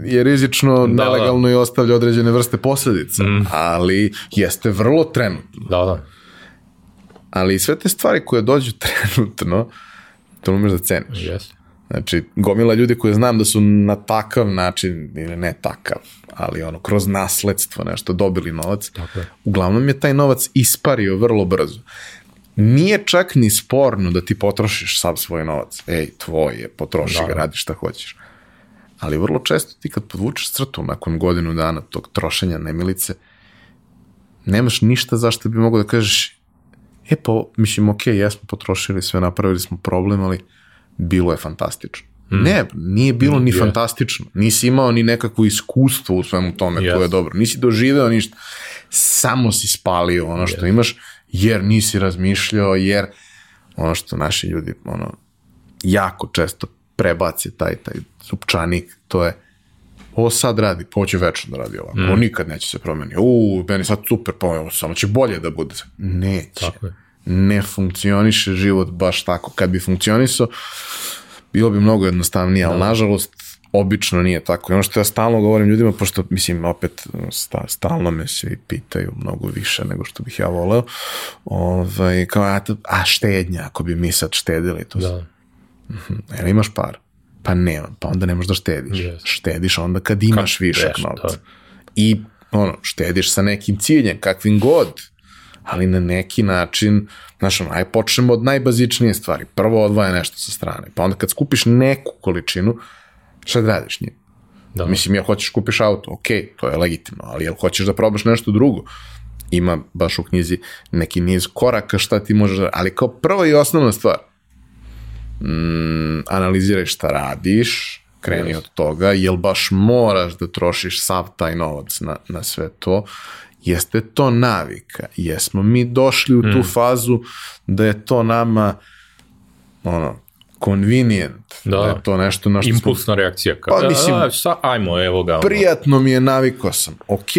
je rizično, da, da. nelegalno da. i ostavlja određene vrste posledica, mm. ali jeste vrlo trenutno. Da, da. Ali sve te stvari koje dođu trenutno, to umeš da ceniš. Yes. Znači, gomila ljudi koje znam da su na takav način, ili ne takav, ali ono, kroz nasledstvo nešto dobili novac, Tako je. uglavnom je taj novac ispario vrlo brzo. Nije čak ni sporno da ti potrošiš sav svoj novac. Ej, tvoj je, potroši da, ga, da. radi šta hoćeš. Ali vrlo često ti kad podvučeš crtu nakon godinu dana tog trošenja nemilice, nemaš ništa zašto bi mogo da kažeš e pa, mislim, ok, jesmo potrošili sve, napravili smo problem, ali bilo je fantastično. Mm. Ne, nije bilo ni yeah. fantastično. Nisi imao ni nekakvo iskustvo u svemu tome yes. koje je dobro. Nisi doživeo ništa. Samo si spalio ono što yes. imaš, jer nisi razmišljao, jer ono što naši ljudi ono, jako često prebaci taj, taj zupčanik, to je ovo sad radi, pa će večno da radi ovako. Mm. Ovo nikad neće se promeniti. U, meni sad super, pa ovo samo će bolje da bude. Neće. Tako je. Ne funkcioniše život baš tako. Kad bi funkcionisao, bilo bi mnogo jednostavnije, ali da. nažalost obično nije tako. I ono što ja stalno govorim ljudima, pošto mislim opet sta, stalno me svi pitaju mnogo više nego što bih ja voleo, ovaj, kao, a, a štednja, ako bi mi sad štedili to. Da. E, imaš par? Pa nema, pa onda nemaš da štediš. Yes. Štediš onda kad imaš kad višak novca. Da. I ono, štediš sa nekim ciljem, kakvim god, ali na neki način, znaš, ono, aj počnemo od najbazičnije stvari. Prvo odvaja nešto sa strane, pa onda kad skupiš neku količinu, šta da radiš njim? Da. Mislim, jel hoćeš kupiš auto, ok, to je legitimno, ali jel hoćeš da probaš nešto drugo? Ima baš u knjizi neki niz koraka šta ti možeš da, ali kao prva i osnovna stvar, mm, analiziraj šta radiš, kreni yes. od toga, jel baš moraš da trošiš sav taj novac na, na sve to, jeste to navika. Jesmo mi došli u tu mm. fazu da je to nama ono, convenient, da, da je to nešto na što Impulsna smo... reakcija. Ka, pa, mislim, a, sa, ajmo, evo ga. Ono. Prijatno mi je, navikao sam. Ok,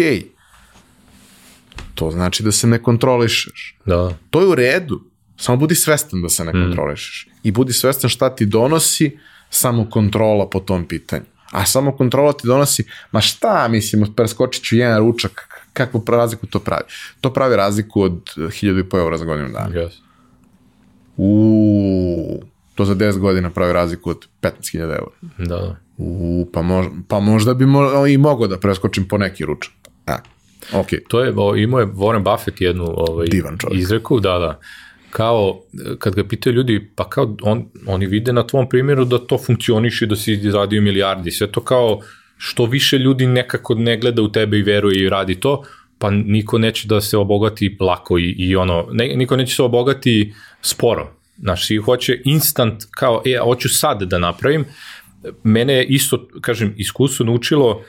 to znači da se ne kontrolišeš. Da. To je u redu, samo budi svestan da se ne mm. kontrolišeš. I budi svestan šta ti donosi samo kontrola po tom pitanju. A samo kontrola ti donosi, ma šta, mislim, preskočit ću jedan ručak, kakvu razliku to pravi? To pravi razliku od 1000 eura za godinu dana. Yes. Uuu, to za 10 godina pravi razliku od 15.000 eura. Da, da. Uuu, pa, mož, pa možda bi mo, i mogao da preskočim po neki ručak. A, ok. To je, imao je Warren Buffett jednu ovaj, Divan čovjek. izreku, da, da kao, kad ga pitaju ljudi, pa kao on, oni vide na tvom primjeru da to funkcioniše, da si izradio milijardi, sve to kao što više ljudi nekako ne gleda u tebe i veruje i radi to, pa niko neće da se obogati lako i, i ono, ne, niko neće se obogati sporo. Znaš, svi hoće instant, kao, e, hoću sad da napravim. Mene je isto, kažem, iskustvo naučilo,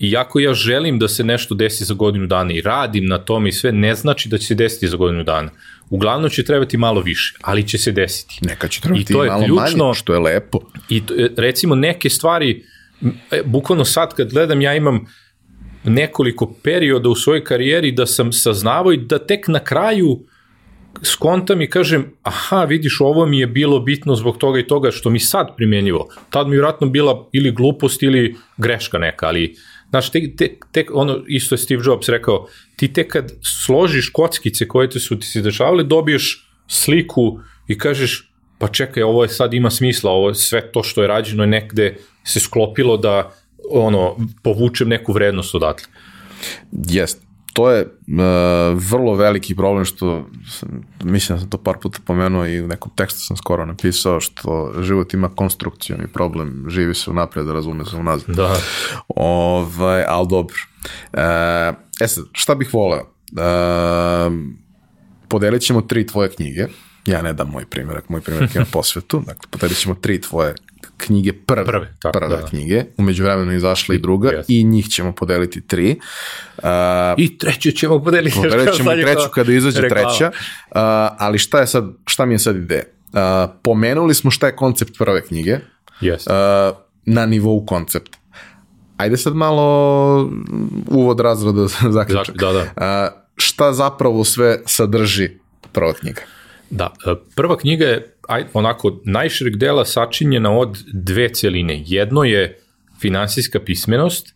iako ja želim da se nešto desi za godinu dana i radim na tome i sve, ne znači da će se desiti za godinu dana. Uglavnom će trebati malo više, ali će se desiti. Neka će trebati I to je malo ključno, manje, što je lepo. I e, recimo neke stvari, e, bukvalno sad kad gledam, ja imam nekoliko perioda u svojoj karijeri da sam saznavao i da tek na kraju skontam i kažem, aha, vidiš, ovo mi je bilo bitno zbog toga i toga što mi sad primenjivo. Tad mi vjerojatno bila ili glupost ili greška neka, ali Znaš, tek, tek, tek, ono, isto je Steve Jobs rekao, ti tek kad složiš kockice koje te su ti se dešavale, dobiješ sliku i kažeš, pa čekaj, ovo je sad ima smisla, ovo sve to što je rađeno je nekde se sklopilo da ono, povučem neku vrednost odatle. Jest to je uh, vrlo veliki problem što sam, mislim da sam to par puta pomenuo i u nekom tekstu sam skoro napisao što život ima konstrukcijni problem, živi se unapred, razume se unazad. Da. Ovaj, ali dobro. Uh, e sad, šta bih voleo? Uh, podelit ćemo tri tvoje knjige. Ja ne dam moj primjerak, moj primjerak ima posvetu. Dakle, podelit ćemo tri tvoje knjige prve, prve, tako, prve da. knjige, umeđu vremenu izašla i druga yes. i njih ćemo podeliti tri. Uh, I treću ćemo podeliti. Podelit ćemo treću kada izađe reklama. treća, uh, ali šta, je sad, šta mi je sad ideja? Uh, pomenuli smo šta je koncept prve knjige yes. uh, na nivou koncepta. Ajde sad malo uvod razrada zaključak. Da, da. Uh, šta zapravo sve sadrži prva knjiga? Da, prva knjiga je onako najšireg dela sačinjena od dve celine. Jedno je finansijska pismenost,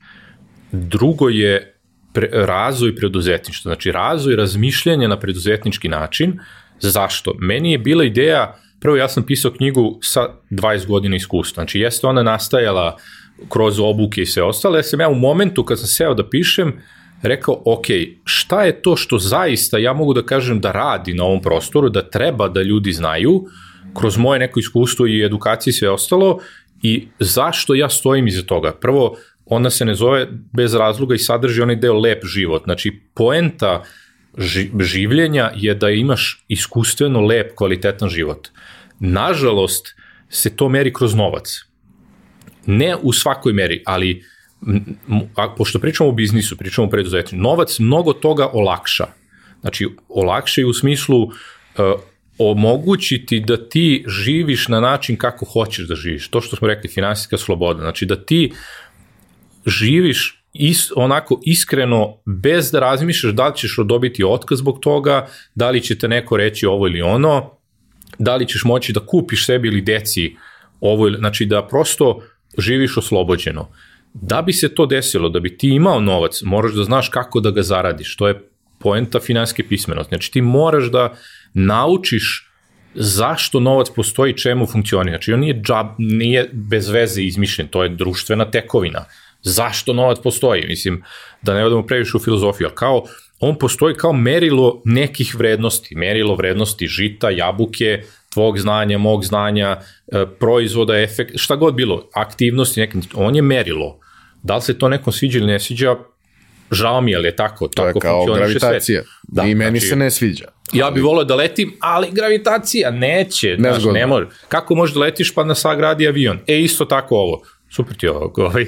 drugo je pre, razvoj preduzetništva, znači razvoj razmišljanja na preduzetnički način. Zašto? Meni je bila ideja, prvo ja sam pisao knjigu sa 20 godina iskustva, znači jeste ona nastajala kroz obuke i sve ostale, ja sam ja u momentu kad sam seo da pišem, rekao, ok, šta je to što zaista ja mogu da kažem da radi na ovom prostoru, da treba da ljudi znaju, kroz moje neko iskustvo i edukaciji i sve ostalo i zašto ja stojim iza toga. Prvo, ona se ne zove bez razloga i sadrži onaj deo lep život. Znači, poenta ži, življenja je da imaš iskustveno lep, kvalitetan život. Nažalost, se to meri kroz novac. Ne u svakoj meri, ali a, pošto pričamo o biznisu, pričamo o preduzetnju, novac mnogo toga olakša. Znači, olakša i u smislu uh, omogućiti da ti živiš na način kako hoćeš da živiš. To što smo rekli, finansijska sloboda. Znači da ti živiš is, onako iskreno, bez da razmišljaš da li ćeš dobiti otkaz zbog toga, da li će te neko reći ovo ili ono, da li ćeš moći da kupiš sebi ili deci ovo ili, znači da prosto živiš oslobođeno. Da bi se to desilo, da bi ti imao novac, moraš da znaš kako da ga zaradiš. To je poenta finansijske pismenosti. Znači ti moraš da naučiš zašto novac postoji, čemu funkcioni. Znači, on nije, džab, nije bez veze izmišljen, to je društvena tekovina. Zašto novac postoji? Mislim, da ne odemo previše u filozofiju, ali kao, on postoji kao merilo nekih vrednosti, merilo vrednosti žita, jabuke, tvog znanja, mog znanja, e, proizvoda, efekt, šta god bilo, aktivnosti, nekim, on je merilo. Da li se to nekom sviđa ili ne sviđa, žao mi je, ali je tako, to tako je kao gravitacija. Da, I meni znači, se ne sviđa. Ja bih volio da letim, ali gravitacija neće, ne, znaš, ne može. Kako možeš da letiš pa na sagradi avion? E, isto tako ovo. Super ti ovo, ovaj,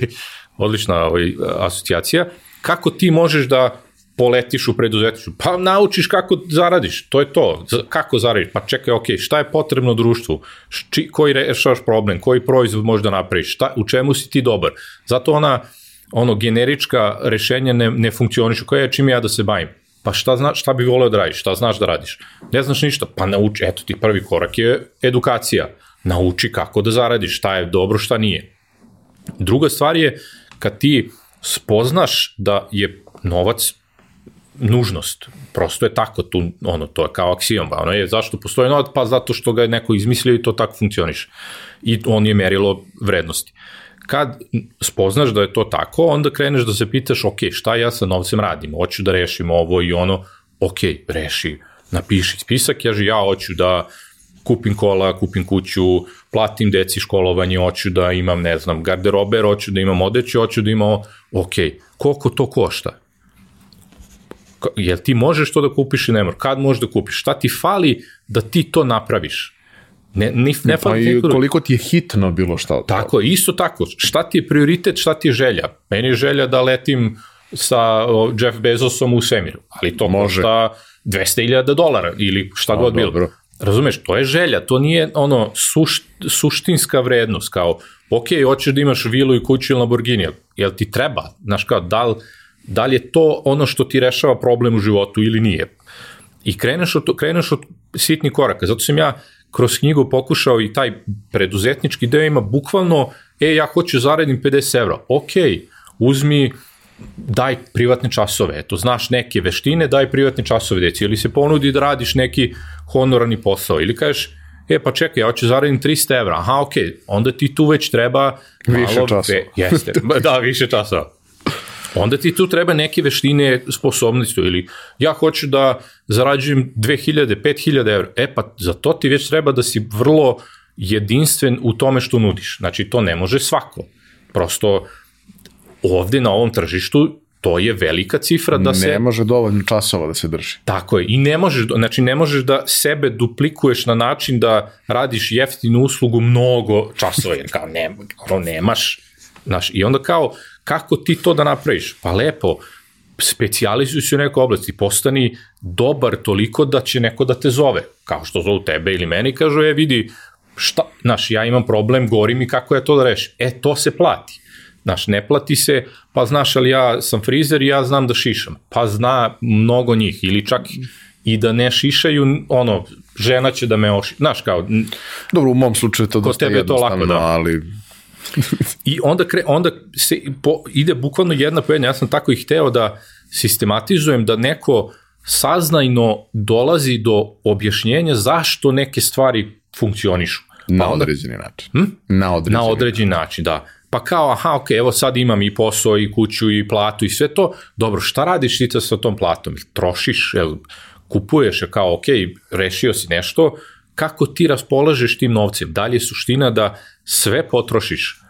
odlična ovaj, asocijacija. Kako ti možeš da poletiš u preduzetništvu? Pa naučiš kako zaradiš, to je to. Kako zaradiš? Pa čekaj, ok, šta je potrebno društvu? Či, koji rešavaš problem? Koji proizvod možeš da napraviš? Šta, u čemu si ti dobar? Zato ona ono generička rešenja ne, ne funkcionišu, koja je čim ja da se bavim. Pa šta, zna, šta bi voleo da radiš, šta znaš da radiš? Ne znaš ništa, pa nauči, eto ti prvi korak je edukacija. Nauči kako da zaradiš, šta je dobro, šta nije. Druga stvar je kad ti spoznaš da je novac nužnost. Prosto je tako, tu, ono, to je kao aksijom. Ono je, zašto postoji novac? Pa zato što ga je neko izmislio i to tako funkcioniše. I on je merilo vrednosti. Kad spoznaš da je to tako, onda kreneš da se pitaš, ok, šta ja sa novcem radim? Hoću da rešim ovo i ono, ok, reši, napiši spisak, kaže ja hoću da kupim kola, kupim kuću, platim deci školovanje, hoću da imam, ne znam, garderober, hoću da imam odeću, hoću da imam, ok, koliko to košta? Jel ti možeš to da kupiš i ne možeš? Kad možeš da kupiš? Šta ti fali da ti to napraviš? Ne, ne, ne pa i koliko ti je hitno bilo šta od Tako, isto tako. Šta ti je prioritet, šta ti je želja? Meni je želja da letim sa Jeff Bezosom u svemiru, ali to Može. košta 200.000 dolara ili šta god bilo. Dobro. Razumeš, to je želja, to nije ono suš, suštinska vrednost, kao, ok, hoćeš da imaš vilu i kuću ili Lamborghini, jel ti treba, znaš kao, da li, da li je to ono što ti rešava problem u životu ili nije. I kreneš od, kreneš od sitnih koraka, zato sam ja kroz knjigu pokušao i taj preduzetnički deo ima bukvalno, e, ja hoću da zaradim 50 evra, ok, uzmi daj privatne časove, eto, znaš neke veštine, daj privatne časove deci, ili se ponudi da radiš neki honorarni posao, ili kažeš, e pa čekaj, ja hoću zaradim 300 evra, aha, ok, onda ti tu već treba više časova. Ve, jeste, da, više časova. Onda ti tu treba neke veštine, sposobnosti, ili ja hoću da zarađujem 2000, 5000 evra, e pa za to ti već treba da si vrlo jedinstven u tome što nudiš, znači to ne može svako, prosto ovde na ovom tržištu to je velika cifra da se... Ne može dovoljno časova da se drži. Tako je, i ne možeš, znači ne možeš da sebe duplikuješ na način da radiš jeftinu uslugu mnogo časova, jer kao ne, kao nemaš, znaš, i onda kao, kako ti to da napraviš? Pa lepo, specijalizuj se u nekoj oblasti, postani dobar toliko da će neko da te zove, kao što zovu tebe ili meni, kažu, je vidi, šta, znaš, ja imam problem, gori mi kako je to da rešim. E, to se plati. Znaš, ne plati se, pa znaš, ali ja sam frizer i ja znam da šišam. Pa zna mnogo njih, ili čak i da ne šišaju, ono, žena će da me oši... Znaš, kao... Dobro, u mom slučaju to dosta tebe to lako, da. ali... I onda, kre, onda se po, ide bukvalno jedna po jedna, ja sam tako i hteo da sistematizujem da neko saznajno dolazi do objašnjenja zašto neke stvari funkcionišu. Pa na onda, određeni način. Hm? Na određeni, na određeni način. način, da pa kao, aha, ok, evo sad imam i posao i kuću i platu i sve to, dobro, šta radiš ti sa tom platom? Trošiš, jel, kupuješ, je kao, ok, rešio si nešto, kako ti raspolažeš tim novcem? Da li je suština da sve potrošiš?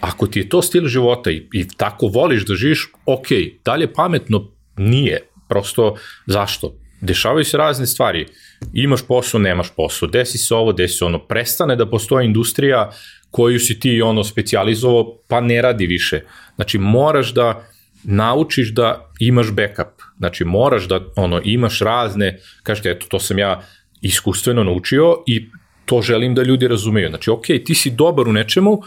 Ako ti je to stil života i, i tako voliš da živiš, ok, da li je pametno? Nije. Prosto, zašto? Dešavaju se razne stvari. Imaš posao, nemaš posao, desi se ovo, desi se ono. Prestane da postoji industrija koju si ti ono specijalizovao, pa ne radi više. Znači moraš da naučiš da imaš backup. Znači moraš da ono imaš razne, kažete eto to sam ja iskustveno naučio i to želim da ljudi razumeju. Znači ok, ti si dobar u nečemu,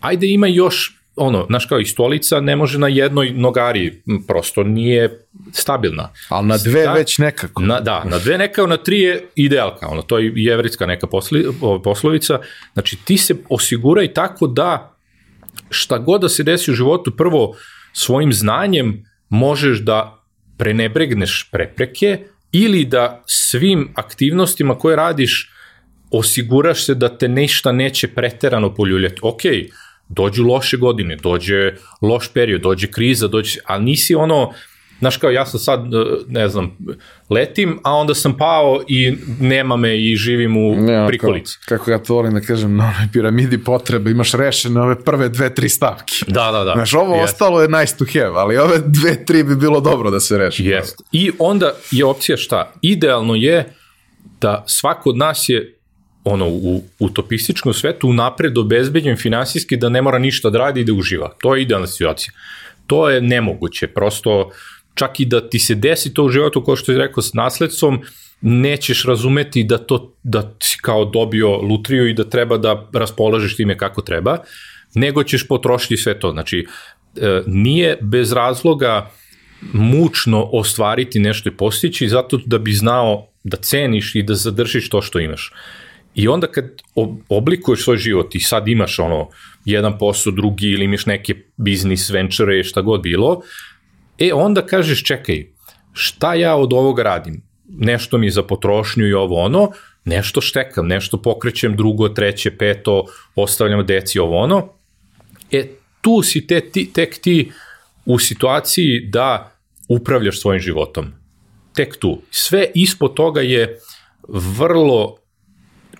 ajde ima još ono, znaš kao i stolica ne može na jednoj nogari, prosto nije stabilna. Ali na dve Sta, već nekako. Na, da, na dve nekako, na tri je idealka, ono, to je jevritska neka posli, poslovica. Znači ti se osiguraj tako da šta god da se desi u životu, prvo svojim znanjem možeš da prenebregneš prepreke ili da svim aktivnostima koje radiš osiguraš se da te ništa neće preterano poljuljati. Okay, dođu loše godine, dođe loš period, dođe kriza, dođe, ali nisi ono, znaš kao ja sam sad, e, ne znam, letim, a onda sam pao i nema me i živim u ne, prikolici. Kako, kako ja to volim da kažem, na onoj piramidi potrebe imaš rešene ove prve dve, tri stavke. Da, da, da. Znaš, ovo yes. ostalo je nice to have, ali ove dve, tri bi bilo dobro da se reši. Yes. I onda je opcija šta? Idealno je da svako od nas je ono, u utopističkom svetu unapred obezbeđen finansijski da ne mora ništa da radi i da uživa. To je idealna situacija. To je nemoguće, prosto čak i da ti se desi to u životu, kao što je rekao, s nasledcom, nećeš razumeti da to da si kao dobio lutriju i da treba da raspolažeš time kako treba, nego ćeš potrošiti sve to. Znači, e, nije bez razloga mučno ostvariti nešto i postići zato da bi znao da ceniš i da zadržiš to što imaš I onda kad oblikuješ svoj život i sad imaš ono jedan posao, drugi ili imaš neke biznis, venture, šta god bilo, e onda kažeš čekaj, šta ja od ovoga radim? Nešto mi za potrošnju i ovo ono, nešto štekam, nešto pokrećem, drugo, treće, peto, ostavljam deci ovo ono. E, tu si te, ti, tek ti u situaciji da upravljaš svojim životom. Tek tu. Sve ispod toga je vrlo,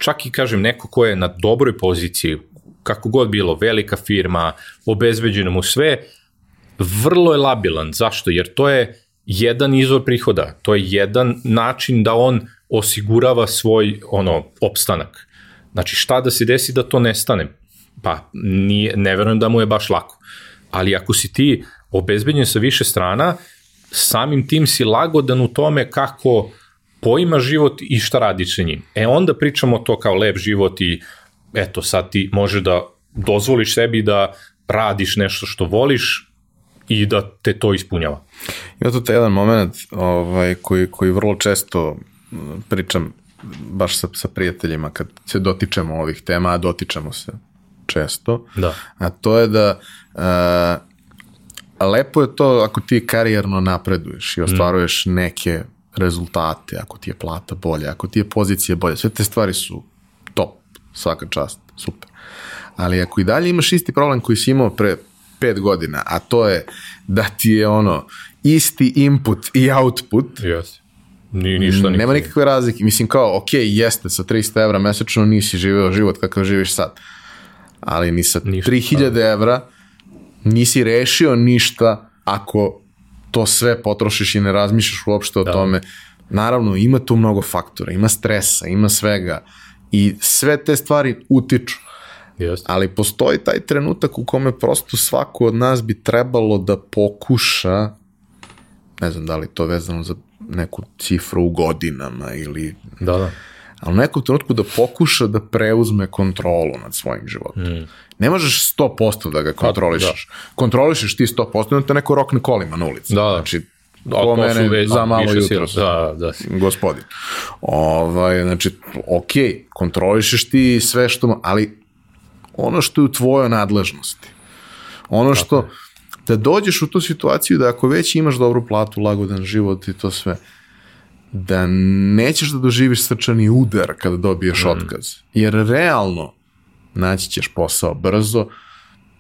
čak i kažem neko ko je na dobroj poziciji, kako god bilo, velika firma, obezbeđeno mu sve, vrlo je labilan. Zašto? Jer to je jedan izvor prihoda, to je jedan način da on osigurava svoj ono opstanak. Znači šta da se desi da to nestane? Pa nije, ne verujem da mu je baš lako. Ali ako si ti obezbeđen sa više strana, samim tim si lagodan u tome kako poima život i šta radiš sa njim. E onda pričamo to kao lep život i eto sad ti može da dozvoliš sebi da radiš nešto što voliš i da te to ispunjava. Ima tu taj jedan moment ovaj, koji, koji vrlo često pričam baš sa, sa prijateljima kad se dotičemo ovih tema, a dotičemo se često, da. a to je da uh, lepo je to ako ti karijerno napreduješ i ostvaruješ mm. neke rezultate, ako ti je plata bolja, ako ti je pozicija bolja, sve te stvari su top, svaka čast, super. Ali ako i dalje imaš isti problem koji si imao pre pet godina, a to je da ti je ono isti input i output, yes. Ni, ništa, nema nikakve razlike. Mislim kao, ok, jeste, sa 300 evra mesečno nisi živeo život kakav živiš sad. Ali ni sa ništa, 3000 da. evra nisi rešio ništa ako to sve potrošiš i ne razmišljaš uopšte o da. tome. Naravno, ima tu mnogo faktora, ima stresa, ima svega i sve te stvari utiču. Yes. Ali postoji taj trenutak u kome prosto svako od nas bi trebalo da pokuša, ne znam da li to vezano za neku cifru u godinama ili... Da, da. Ali u nekom trenutku da pokuša da preuzme kontrolu nad svojim životom. Mm. Ne možeš 100% da ga kontrolišeš. Da. Kontrolišeš ti 100%, da te neko rokne kolima na ulici. Da, da. Znači, ko mene već, za malo jutro. Da, da. Gospodin. Ovaj, znači, ok, kontrolišeš ti sve što... Ali ono što je u tvojoj nadležnosti. Ono što... Tako da dođeš u tu situaciju da ako već imaš dobru platu, lagodan život i to sve, da nećeš da doživiš srčani udar kada dobiješ mm. otkaz. Jer realno naći ćeš posao brzo,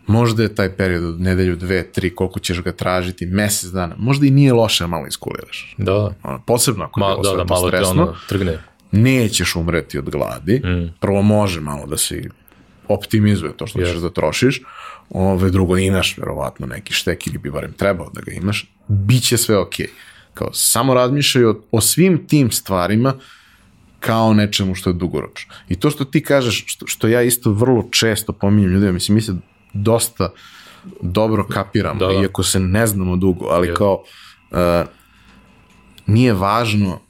možda je taj period od nedelju, dve, tri, koliko ćeš ga tražiti, mesec dana, možda i nije loše malo iskuliraš. Da. Posebno ako Ma, je da, da, malo stresno, ono, trgne. nećeš umreti od gladi, mm. prvo može malo da se optimizuje to što yes. ćeš da trošiš, ove, drugo imaš verovatno neki štek ili bi barem trebao da ga imaš, bit će sve okej. Okay. Kao, samo razmišljaj o, o svim tim stvarima kao nečemu što je dugoročno. I to što ti kažeš, što, što ja isto vrlo često pominjem ljudima, mislim, mi se dosta dobro kapiramo, da, da. iako se ne znamo dugo, ali yeah. kao uh, nije važno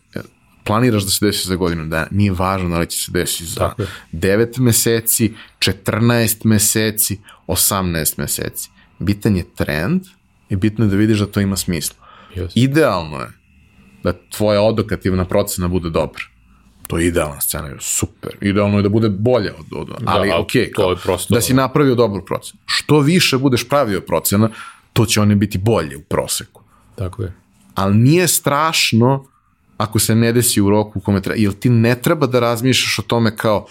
planiraš da se desi za godinu dana, nije važno da li će se desi za Tako 9 meseci, 14 meseci, 18 meseci. Bitan je trend i bitno je da vidiš da to ima smisla. Yes. Idealno je da tvoja odokativna procena bude dobra. To je idealna scena, super. Idealno je da bude bolja od, od da, ali ok, to je prosto, da si napravio dobru procenu. Što više budeš pravio procena, to će one biti bolje u proseku. Tako je. Ali nije strašno ako se ne desi u roku u kome treba, jer ti ne treba da razmišljaš o tome kao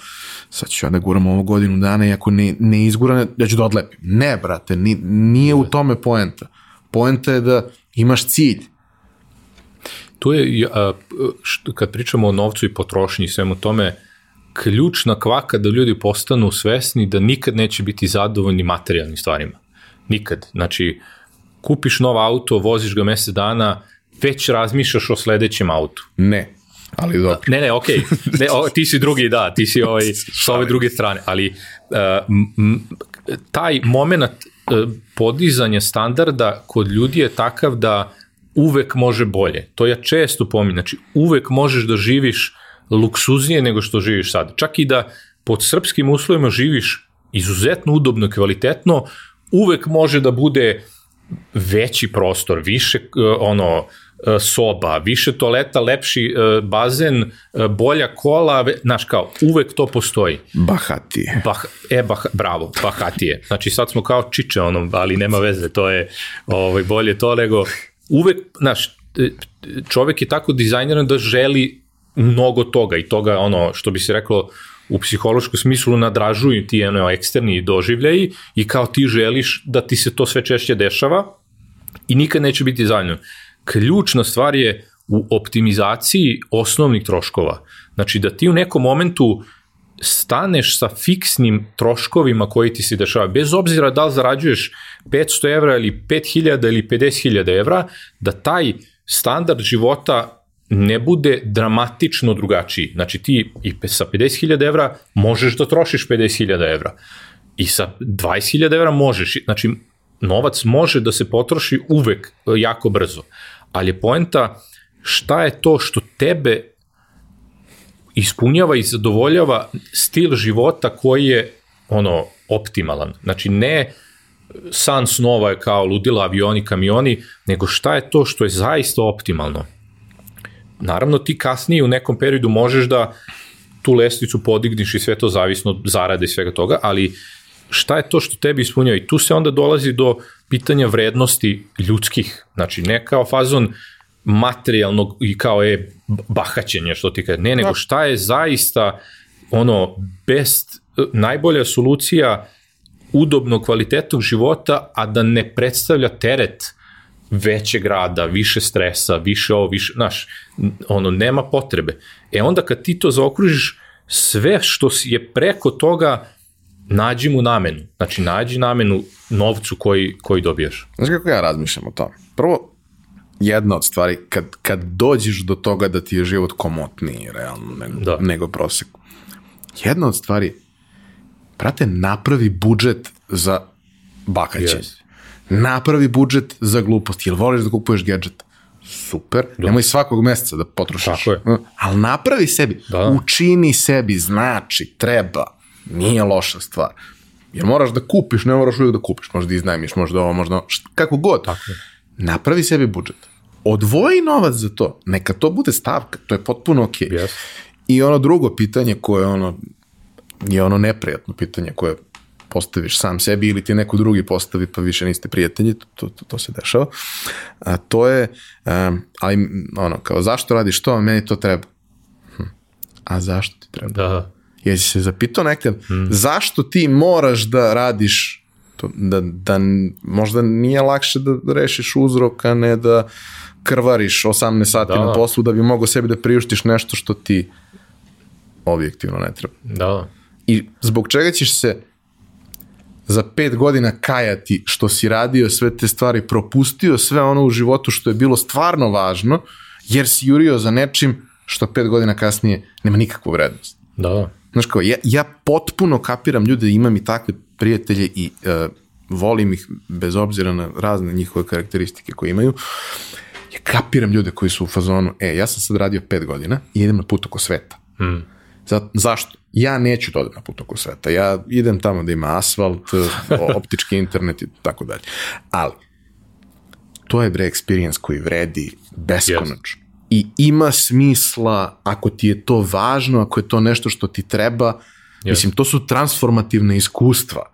sad ću ja da guram ovu godinu dana i ako ne, ne izguram, ja ću da odlepim. Ne, brate, ni, nije u tome poenta. Poenta je da imaš cilj. Tu je, a, što, kad pričamo o novcu i potrošnji i svemu tome, ključna kvaka da ljudi postanu svesni da nikad neće biti zadovoljni materijalnim stvarima. Nikad. Znači, kupiš nov auto, voziš ga mesec dana, već razmišljaš o sledećem autu. Ne, ali dobro. Ne, ne, okej. Okay. Ne, o, ti si drugi, da, ti si ovaj, sa ove druge strane, ali uh, m, taj moment uh, podizanja standarda kod ljudi je takav da uvek može bolje. To ja često pominjem. Znači, uvek možeš da živiš luksuznije nego što živiš sad. Čak i da pod srpskim uslovima živiš izuzetno udobno, kvalitetno, uvek može da bude veći prostor, više ono e, soba, više toaleta, lepši e, bazen, e, bolja kola, znaš kao, uvek to postoji. Bahatije. Bah, e, bah, bravo, bahatije. Znači sad smo kao čiče onom, ali nema veze, to je ovaj, bolje to nego, uvek, znaš, čovek je tako dizajniran da želi mnogo toga i toga, ono, što bi se reklo, u psihološkom smislu nadražuju ti ono, eksterni doživljaji i kao ti želiš da ti se to sve češće dešava i nikad neće biti zajedno. Ključna stvar je u optimizaciji osnovnih troškova. Znači da ti u nekom momentu staneš sa fiksnim troškovima koji ti se dešava, bez obzira da li zarađuješ 500 evra ili 5000 ili 50.000 evra, da taj standard života ne bude dramatično drugačiji. Znači ti i sa 50.000 evra možeš da trošiš 50.000 evra. I sa 20.000 evra možeš, znači novac može da se potroši uvek e, jako brzo, ali je poenta šta je to što tebe ispunjava i zadovoljava stil života koji je ono optimalan. Znači ne san snova je kao ludila avioni, kamioni, nego šta je to što je zaista optimalno. Naravno ti kasnije u nekom periodu možeš da tu lestvicu podigniš i sve to zavisno od zarade i svega toga, ali šta je to što tebi ispunjava i tu se onda dolazi do pitanja vrednosti ljudskih, znači ne kao fazon materijalnog i kao je bahaćenje što ti kaže, ne, nego da. šta je zaista ono best, najbolja solucija udobnog kvalitetnog života, a da ne predstavlja teret veće grada, više stresa, više ovo, više, znaš, ono, nema potrebe. E onda kad ti to zaokružiš, sve što je preko toga, nađi mu namenu. Znači, nađi namenu novcu koji, koji dobijaš. Znaš kako ja razmišljam o tome? Prvo, jedna od stvari, kad, kad dođeš do toga da ti je život komotniji, realno, nego, da. nego prosek. Jedna od stvari, prate, napravi budžet za bakaće. Yes. Napravi budžet za glupost. Jel voliš da kupuješ gadget? Super. Da. Nemoj svakog meseca da potrošiš. Tako je. Ali napravi sebi. Da. Učini sebi. Znači, treba. Nije loša stvar. Jer moraš da kupiš, ne moraš uvijek da kupiš. Možda da iznajmiš, možda ovo, možda ovo, kako god. Tako je. Napravi sebi budžet. Odvoji novac za to. Neka to bude stavka. To je potpuno okej. Okay. Yes. I ono drugo pitanje koje ono je ono neprijatno pitanje koje postaviš sam sebi ili ti neko drugi postavi pa više niste prijatelji, to, to, to se dešava. A, to je, um, ali ono, kao zašto radiš to, meni to treba. Hm. A zašto ti treba? Da. Jesi se zapitao nekad, hmm. zašto ti moraš da radiš to, da, da možda nije lakše da rešiš uzrok, a ne da krvariš 18 sati da. na poslu da bi mogao sebi da priuštiš nešto što ti objektivno ne treba. Da. I zbog čega ćeš se za pet godina kajati što si radio sve te stvari, propustio sve ono u životu što je bilo stvarno važno, jer si jurio za nečim što pet godina kasnije nema nikakvu vrednost. Da. Znaš kao, ja, ja potpuno kapiram ljude, imam i takve prijatelje i uh, volim ih bez obzira na razne njihove karakteristike koje imaju. Ja kapiram ljude koji su u fazonu, e, ja sam sad radio pet godina i idem na put oko sveta. Hmm. Za, zašto? Ja neću da odem na put oko sveta. Ja idem tamo da ima asfalt, optički internet i tako dalje. Ali, to je bre experience koji vredi beskonačno. Yes. I ima smisla ako ti je to važno, ako je to nešto što ti treba, yes. mislim, to su transformativne iskustva.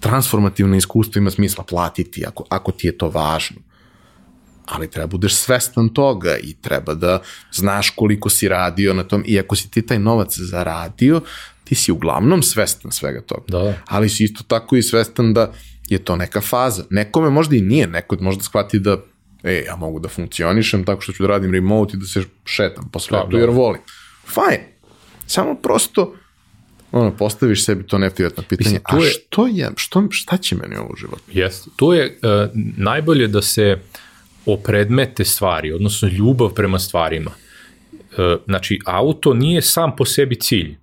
Transformativne iskustva ima smisla platiti ako, ako ti je to važno ali treba budeš svestan toga i treba da znaš koliko si radio na tom i ako si ti taj novac zaradio, ti si uglavnom svestan svega toga. Da. Ali si isto tako i svestan da je to neka faza. Nekome možda i nije, neko možda shvati da e, ja mogu da funkcionišem tako što ću da radim remote i da se šetam po svetu da, da. jer volim. Fajn. Samo prosto ono, postaviš sebi to neprijatno pitanje, Mislim, a je, što je, što, šta će meni ovo u životu? Jeste, tu je uh, najbolje da se uh, opredmete stvari, odnosno ljubav prema stvarima. E, znači, auto nije sam po sebi cilj.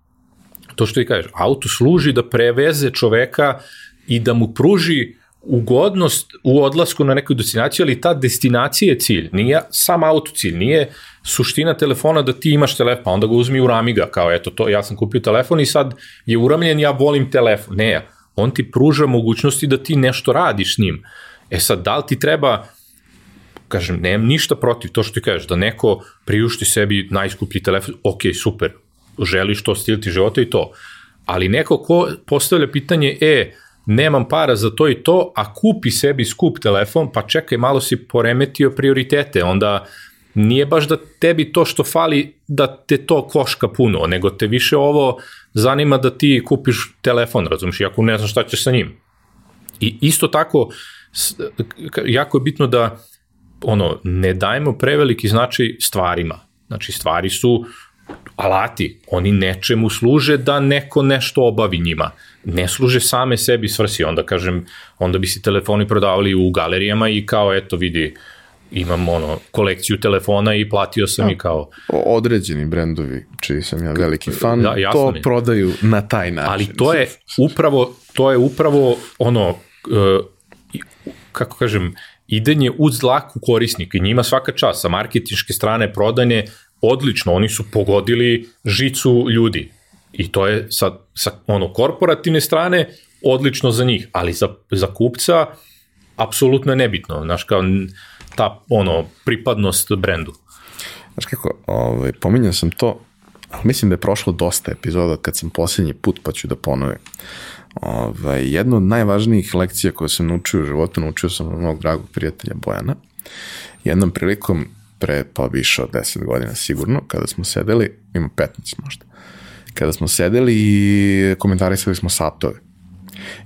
To što ti kažeš, auto služi da preveze čoveka i da mu pruži ugodnost u odlasku na neku destinaciju, ali ta destinacija je cilj, nije sam auto cilj, nije suština telefona da ti imaš telefon, pa onda ga uzmi u ramiga, kao eto to, ja sam kupio telefon i sad je uramljen, ja volim telefon. Ne, on ti pruža mogućnosti da ti nešto radiš s njim. E sad, da li ti treba kažem, nemam ništa protiv to što ti kažeš, da neko priušti sebi najskuplji telefon, ok, super, želiš to stil ti života i to, ali neko ko postavlja pitanje, e, nemam para za to i to, a kupi sebi skup telefon, pa čekaj, malo si poremetio prioritete, onda nije baš da tebi to što fali da te to koška puno, nego te više ovo zanima da ti kupiš telefon, razumiješ, iako ne znaš šta ćeš sa njim. I isto tako, jako je bitno da ono, ne dajemo preveliki značaj stvarima. Znači, stvari su alati, oni nečemu služe da neko nešto obavi njima. Ne služe same sebi svrsi, onda kažem, onda bi se telefoni prodavali u galerijama i kao, eto, vidi, imam ono, kolekciju telefona i platio sam da. i kao... Određeni brendovi, čiji sam ja veliki fan, da, to mi. prodaju na taj način. Ali to je upravo, to je upravo ono, uh, kako kažem, idenje uz dlaku korisnika i njima svaka čast sa marketinške strane prodanje odlično, oni su pogodili žicu ljudi i to je sa, sa ono korporativne strane odlično za njih, ali za, za kupca apsolutno je nebitno, znaš kao ta ono pripadnost brendu. Znaš kako, ovaj, pominjao sam to, ali mislim da je prošlo dosta epizoda kad sam posljednji put, pa ću da ponovim. Ovaj, jedna od najvažnijih lekcija koje sam naučio u životu, naučio sam od mog dragog prijatelja Bojana. Jednom prilikom, pre pa više od 10 godina sigurno, kada smo sedeli, ima 15 možda, kada smo sedeli i komentarisali smo satove.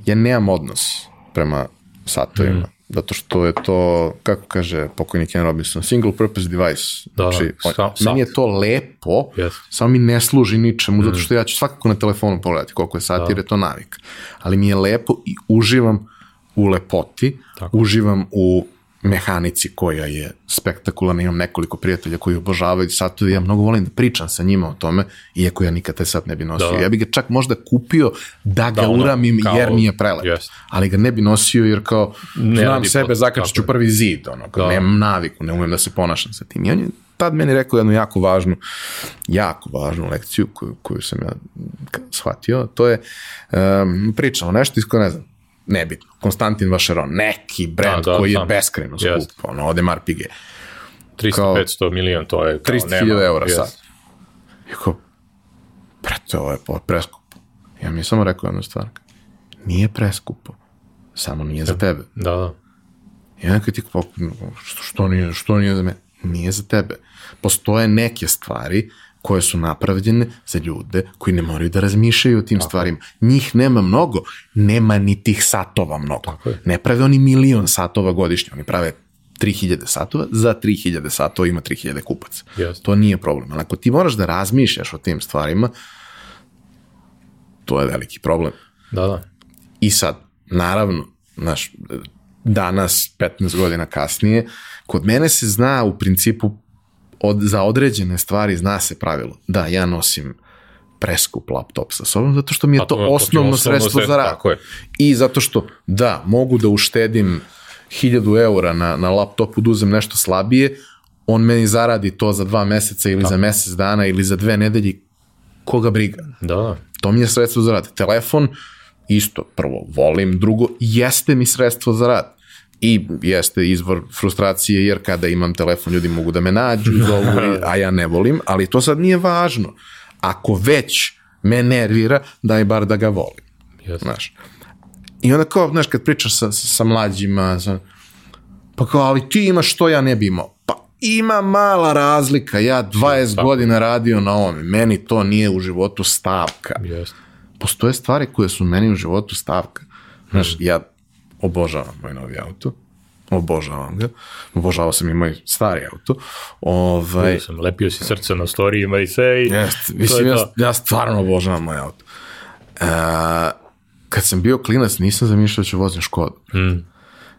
Ja nemam odnos prema satovima. Mm zato što je to, kako kaže pokojni Ken Robinson, single purpose device. Da, znači, sa, meni je to lepo, yes. samo mi ne služi ničemu, mm. zato što ja ću svakako na telefonu pogledati koliko je sati, da. jer je to navik. Ali mi je lepo i uživam u lepoti, Tako. uživam u mehanici koja je spektakularna, imam nekoliko prijatelja koji obožavaju satove, ja mnogo volim da pričam sa njima o tome, iako ja nikad taj sat ne bi nosio. Da. Ja bih ga čak možda kupio da ga da, ono, uramim kao, jer mi je prelep, yes. ali ga ne bi nosio jer kao ne znam sebe, zakačit ću prvi zid, ono, da. nemam naviku, ne umem da se ponašam sa tim. I on je tad meni rekao jednu jako važnu, jako važnu lekciju koju, koju sam ja shvatio, to je, um, pričamo nešto isko ne znam, nebitno, Konstantin Vašeron, neki brand da, da, koji je beskreno skup, yes. ono, Odemar Pige. 300-500 milion, to je 300.000 eura yes. sad. I kao, brate, ovo je preskupo. Ja mi je samo rekao jednu stvar, nije preskupo, samo nije za tebe. Da, da. I onda kad ti što, što, nije, što nije za mene? Nije za tebe. Postoje neke stvari koje su napravljene za ljude koji ne moraju da razmišljaju o tim Tako. stvarima. Njih nema mnogo, nema ni tih satova mnogo. Ne prave oni milion satova godišnje, oni prave 3000 satova, za 3000 satova ima 3000 kupaca. Yes. To nije problem. Ali ako ti moraš da razmišljaš o tim stvarima, to je veliki problem. Da, da. I sad, naravno, znaš, danas, 15 godina kasnije, kod mene se zna u principu od, za određene stvari zna se pravilo. Da, ja nosim preskup laptop sa sobom, zato što mi je to, to osnovno, osnovno sredstvo za rad. I zato što, da, mogu da uštedim 1000 eura na, na laptopu da uzem nešto slabije, on meni zaradi to za dva meseca ili da. za mesec dana ili za dve nedelje, koga briga. Da. To mi je sredstvo za rad. Telefon, isto, prvo, volim, drugo, jeste mi sredstvo za rad i jeste izvor frustracije jer kada imam telefon ljudi mogu da me nađu, zovu, a ja ne volim, ali to sad nije važno. Ako već me nervira, daj bar da ga volim. Yes. Znaš. I onda kao, znaš, kad pričaš sa, sa mlađima, sa, pa kao, ali ti imaš što ja ne bi imao. Pa ima mala razlika, ja 20 Stavka. godina radio na ovome, meni to nije u životu stavka. Yes. Postoje stvari koje su meni u životu stavka. Znaš, mm. ja obožavam moj novi auto, obožavam ga, obožavao sam i moj stari auto. Ovaj, sam, lepio si srce na storijima i sve i jest, mislim, ja, ja stvarno obožavam moj auto. Uh, kad sam bio klinac nisam zamišljao da ću vozim Škoda. Mm.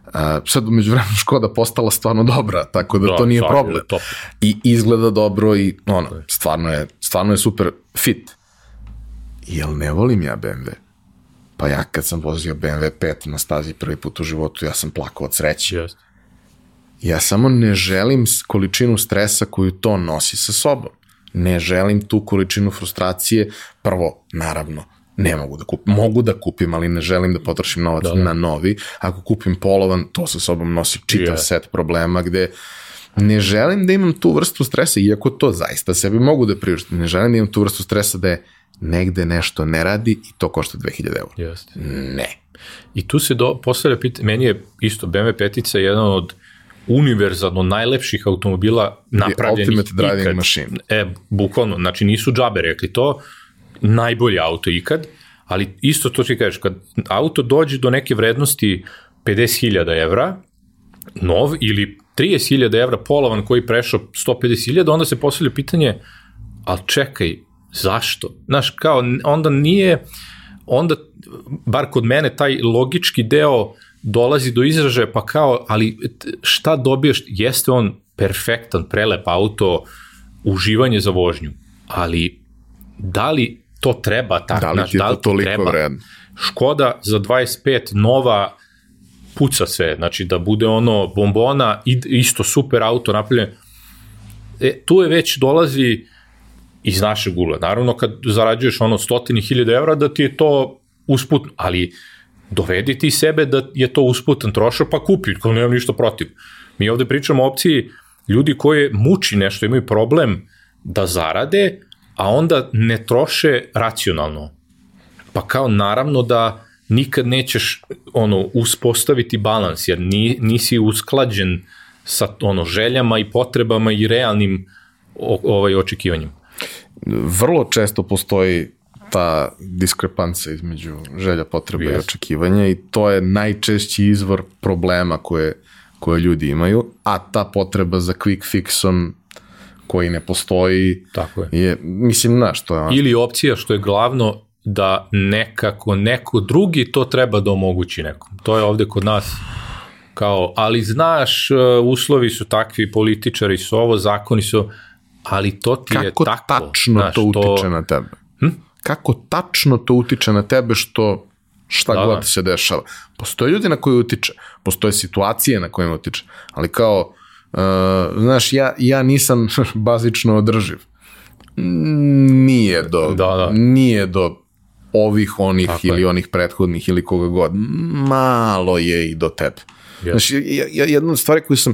Uh, sad umeđu vremenu Škoda postala stvarno dobra, tako da, da to nije problem. Top. I izgleda dobro i ono, stvarno je, stvarno je super fit. Jel ne volim ja BMW? Pa ja kad sam vozio BMW 5 na stazi prvi put u životu, ja sam plakao od sreće. Yes. Ja samo ne želim količinu stresa koju to nosi sa sobom. Ne želim tu količinu frustracije, prvo, naravno, ne mogu da kupim. Mogu da kupim, ali ne želim da potrošim novac da, da. na novi. Ako kupim polovan, to sa sobom nosi čitav yeah. set problema gde ne želim da imam tu vrstu stresa, iako to zaista sebi mogu da priuštim, ne želim da imam tu vrstu stresa da je negde nešto ne radi i to košta 2000 eura. Jeste. Ne. I tu se do, postavlja pitanje, meni je isto BMW 5 jedan od univerzalno najlepših automobila napravljenih Ultimate driving ikad. machine. E, bukvalno, znači nisu džabe rekli to, najbolje auto ikad, ali isto to ti kažeš, kad auto dođe do neke vrednosti 50.000 evra, nov ili 30.000 evra polovan koji prešao 150.000, onda se postavlja pitanje, ali čekaj, zašto? Znaš, kao, onda nije, onda, bar kod mene, taj logički deo dolazi do izražaja, pa kao, ali šta dobiješ, jeste on perfektan, prelep auto, uživanje za vožnju, ali da li to treba tako? Da li ti je da li to toliko treba? vredno? Škoda za 25 nova puca sve, znači da bude ono bombona, isto super auto napravljen. E, tu je već dolazi iz našeg ugla. Naravno, kad zarađuješ ono stotini hiljada evra, da ti je to usputno, ali dovedi ti sebe da je to usputan trošak, pa kupi, kao nemam ništa protiv. Mi ovde pričamo o opciji ljudi koji muči nešto, imaju problem da zarade, a onda ne troše racionalno. Pa kao naravno da nikad nećeš ono uspostaviti balans jer ni, nisi usklađen sa ono željama i potrebama i realnim o, ovaj očekivanjima. Vrlo često postoji ta diskrepanca između želja, potreba yes. i očekivanja i to je najčešći izvor problema koje, koje ljudi imaju, a ta potreba za quick fixom koji ne postoji Tako je. je mislim, na što je... Ili opcija što je glavno da nekako neko drugi to treba da omogući nekom. To je ovde kod nas kao, ali znaš, e, uslovi su takvi, političari su ovo, zakoni su, ali to ti Kako je tako. Kako tačno znaš, to utiče to... na tebe? Hm? Kako tačno to utiče na tebe što šta da, god da. se dešava. Postoje ljudi na koje utiče, postoje situacije na kojima utiče, ali kao, uh, znaš, ja, ja nisam bazično održiv. Nije do, da, da. nije do ovih, onih Tako ili je. onih prethodnih ili koga god. Malo je i do tebe. Yes. Znači, jedna od stvari koju sam,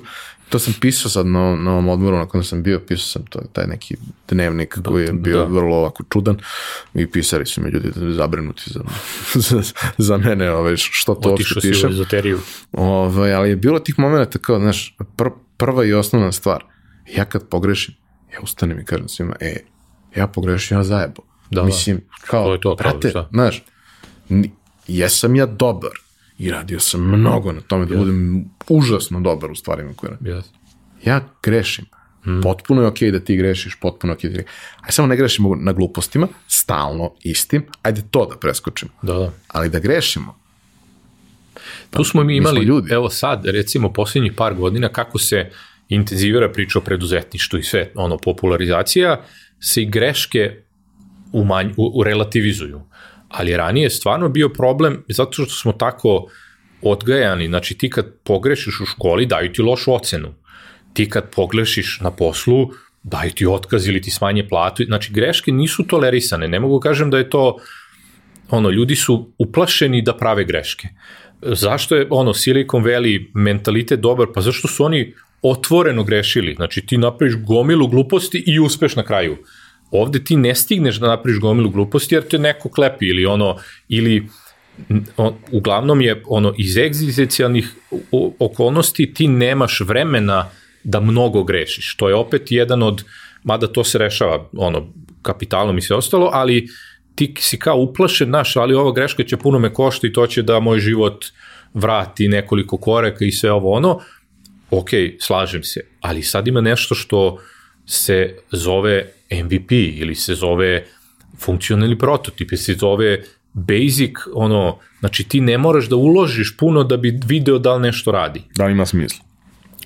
to sam pisao sad na, na ovom odmoru na kojem sam bio, pisao sam to, taj neki dnevnik da, koji je bio da. vrlo ovako čudan i pisari su me ljudi zabrinuti za, za, za mene, ove, ovaj, što to Otišao pišem. Otišao si u Ove, ovaj, ali je bilo tih momenta kao, znaš, pr, prva i osnovna stvar, ja kad pogrešim, ja ustanem i kažem svima, e, ja pogrešim, ja zajebo. Da, da, Mislim, kao, to je to, brate, kao, znaš, jesam ja dobar i radio sam mnogo na tome da yes. budem užasno dobar u stvarima koje radim. Yes. Ja grešim. Hmm. Potpuno je okej okay da ti grešiš, potpuno je okej okay da ti Ajde samo ne grešimo na glupostima, stalno, istim, ajde to da preskočimo. Da, da. Ali da grešimo. Tu smo mi imali, mi ljudi. evo sad, recimo, posljednjih par godina, kako se intenzivira priča o preduzetništvu i sve, ono, popularizacija, se i greške umanj, u, u relativizuju. Ali ranije je stvarno bio problem zato što smo tako odgajani, znači ti kad pogrešiš u školi daju ti lošu ocenu. Ti kad pogrešiš na poslu daju ti otkaz ili ti smanje platu. Znači greške nisu tolerisane. Ne mogu kažem da je to ono, ljudi su uplašeni da prave greške. Zašto je ono Silicon Valley mentalitet dobar? Pa zašto su oni otvoreno grešili. Znači ti napraviš gomilu gluposti i uspeš na kraju ovde ti ne stigneš da napraviš gomilu gluposti jer te neko klepi ili ono, ili on, uglavnom je ono iz egzistencijalnih okolnosti ti nemaš vremena da mnogo grešiš. To je opet jedan od, mada to se rešava ono, kapitalom i sve ostalo, ali ti si kao uplašen, naš, ali ova greška će puno me košta i to će da moj život vrati nekoliko koreka i sve ovo ono, ok, slažem se, ali sad ima nešto što se zove MVP ili se zove funkcionalni prototip, ili se zove basic, ono, znači ti ne moraš da uložiš puno da bi video da li nešto radi. Da li ima smisla.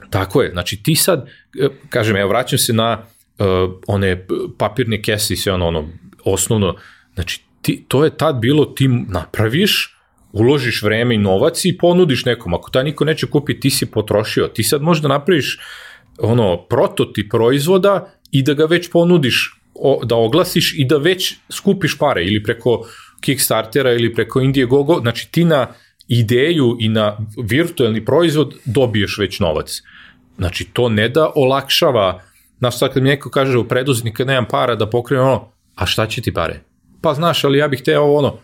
Tako je, znači ti sad, e, kažem, evo vraćam se na uh, one papirne kese i sve ono, ono, osnovno, znači ti, to je tad bilo, ti napraviš, uložiš vreme i novac i ponudiš nekom, ako ta niko neće kupiti, ti si potrošio, ti sad možda napraviš ono, prototip proizvoda i da ga već ponudiš o, da oglasiš i da već skupiš pare ili preko Kickstartera ili preko Indiegogo, znači ti na ideju i na virtualni proizvod dobiješ već novac. Znači, to ne da olakšava, znaš, sad kad mi neko kaže u preduzetnika nemam para da pokrenem ono, a šta će ti pare? Pa znaš, ali ja bih teo ono,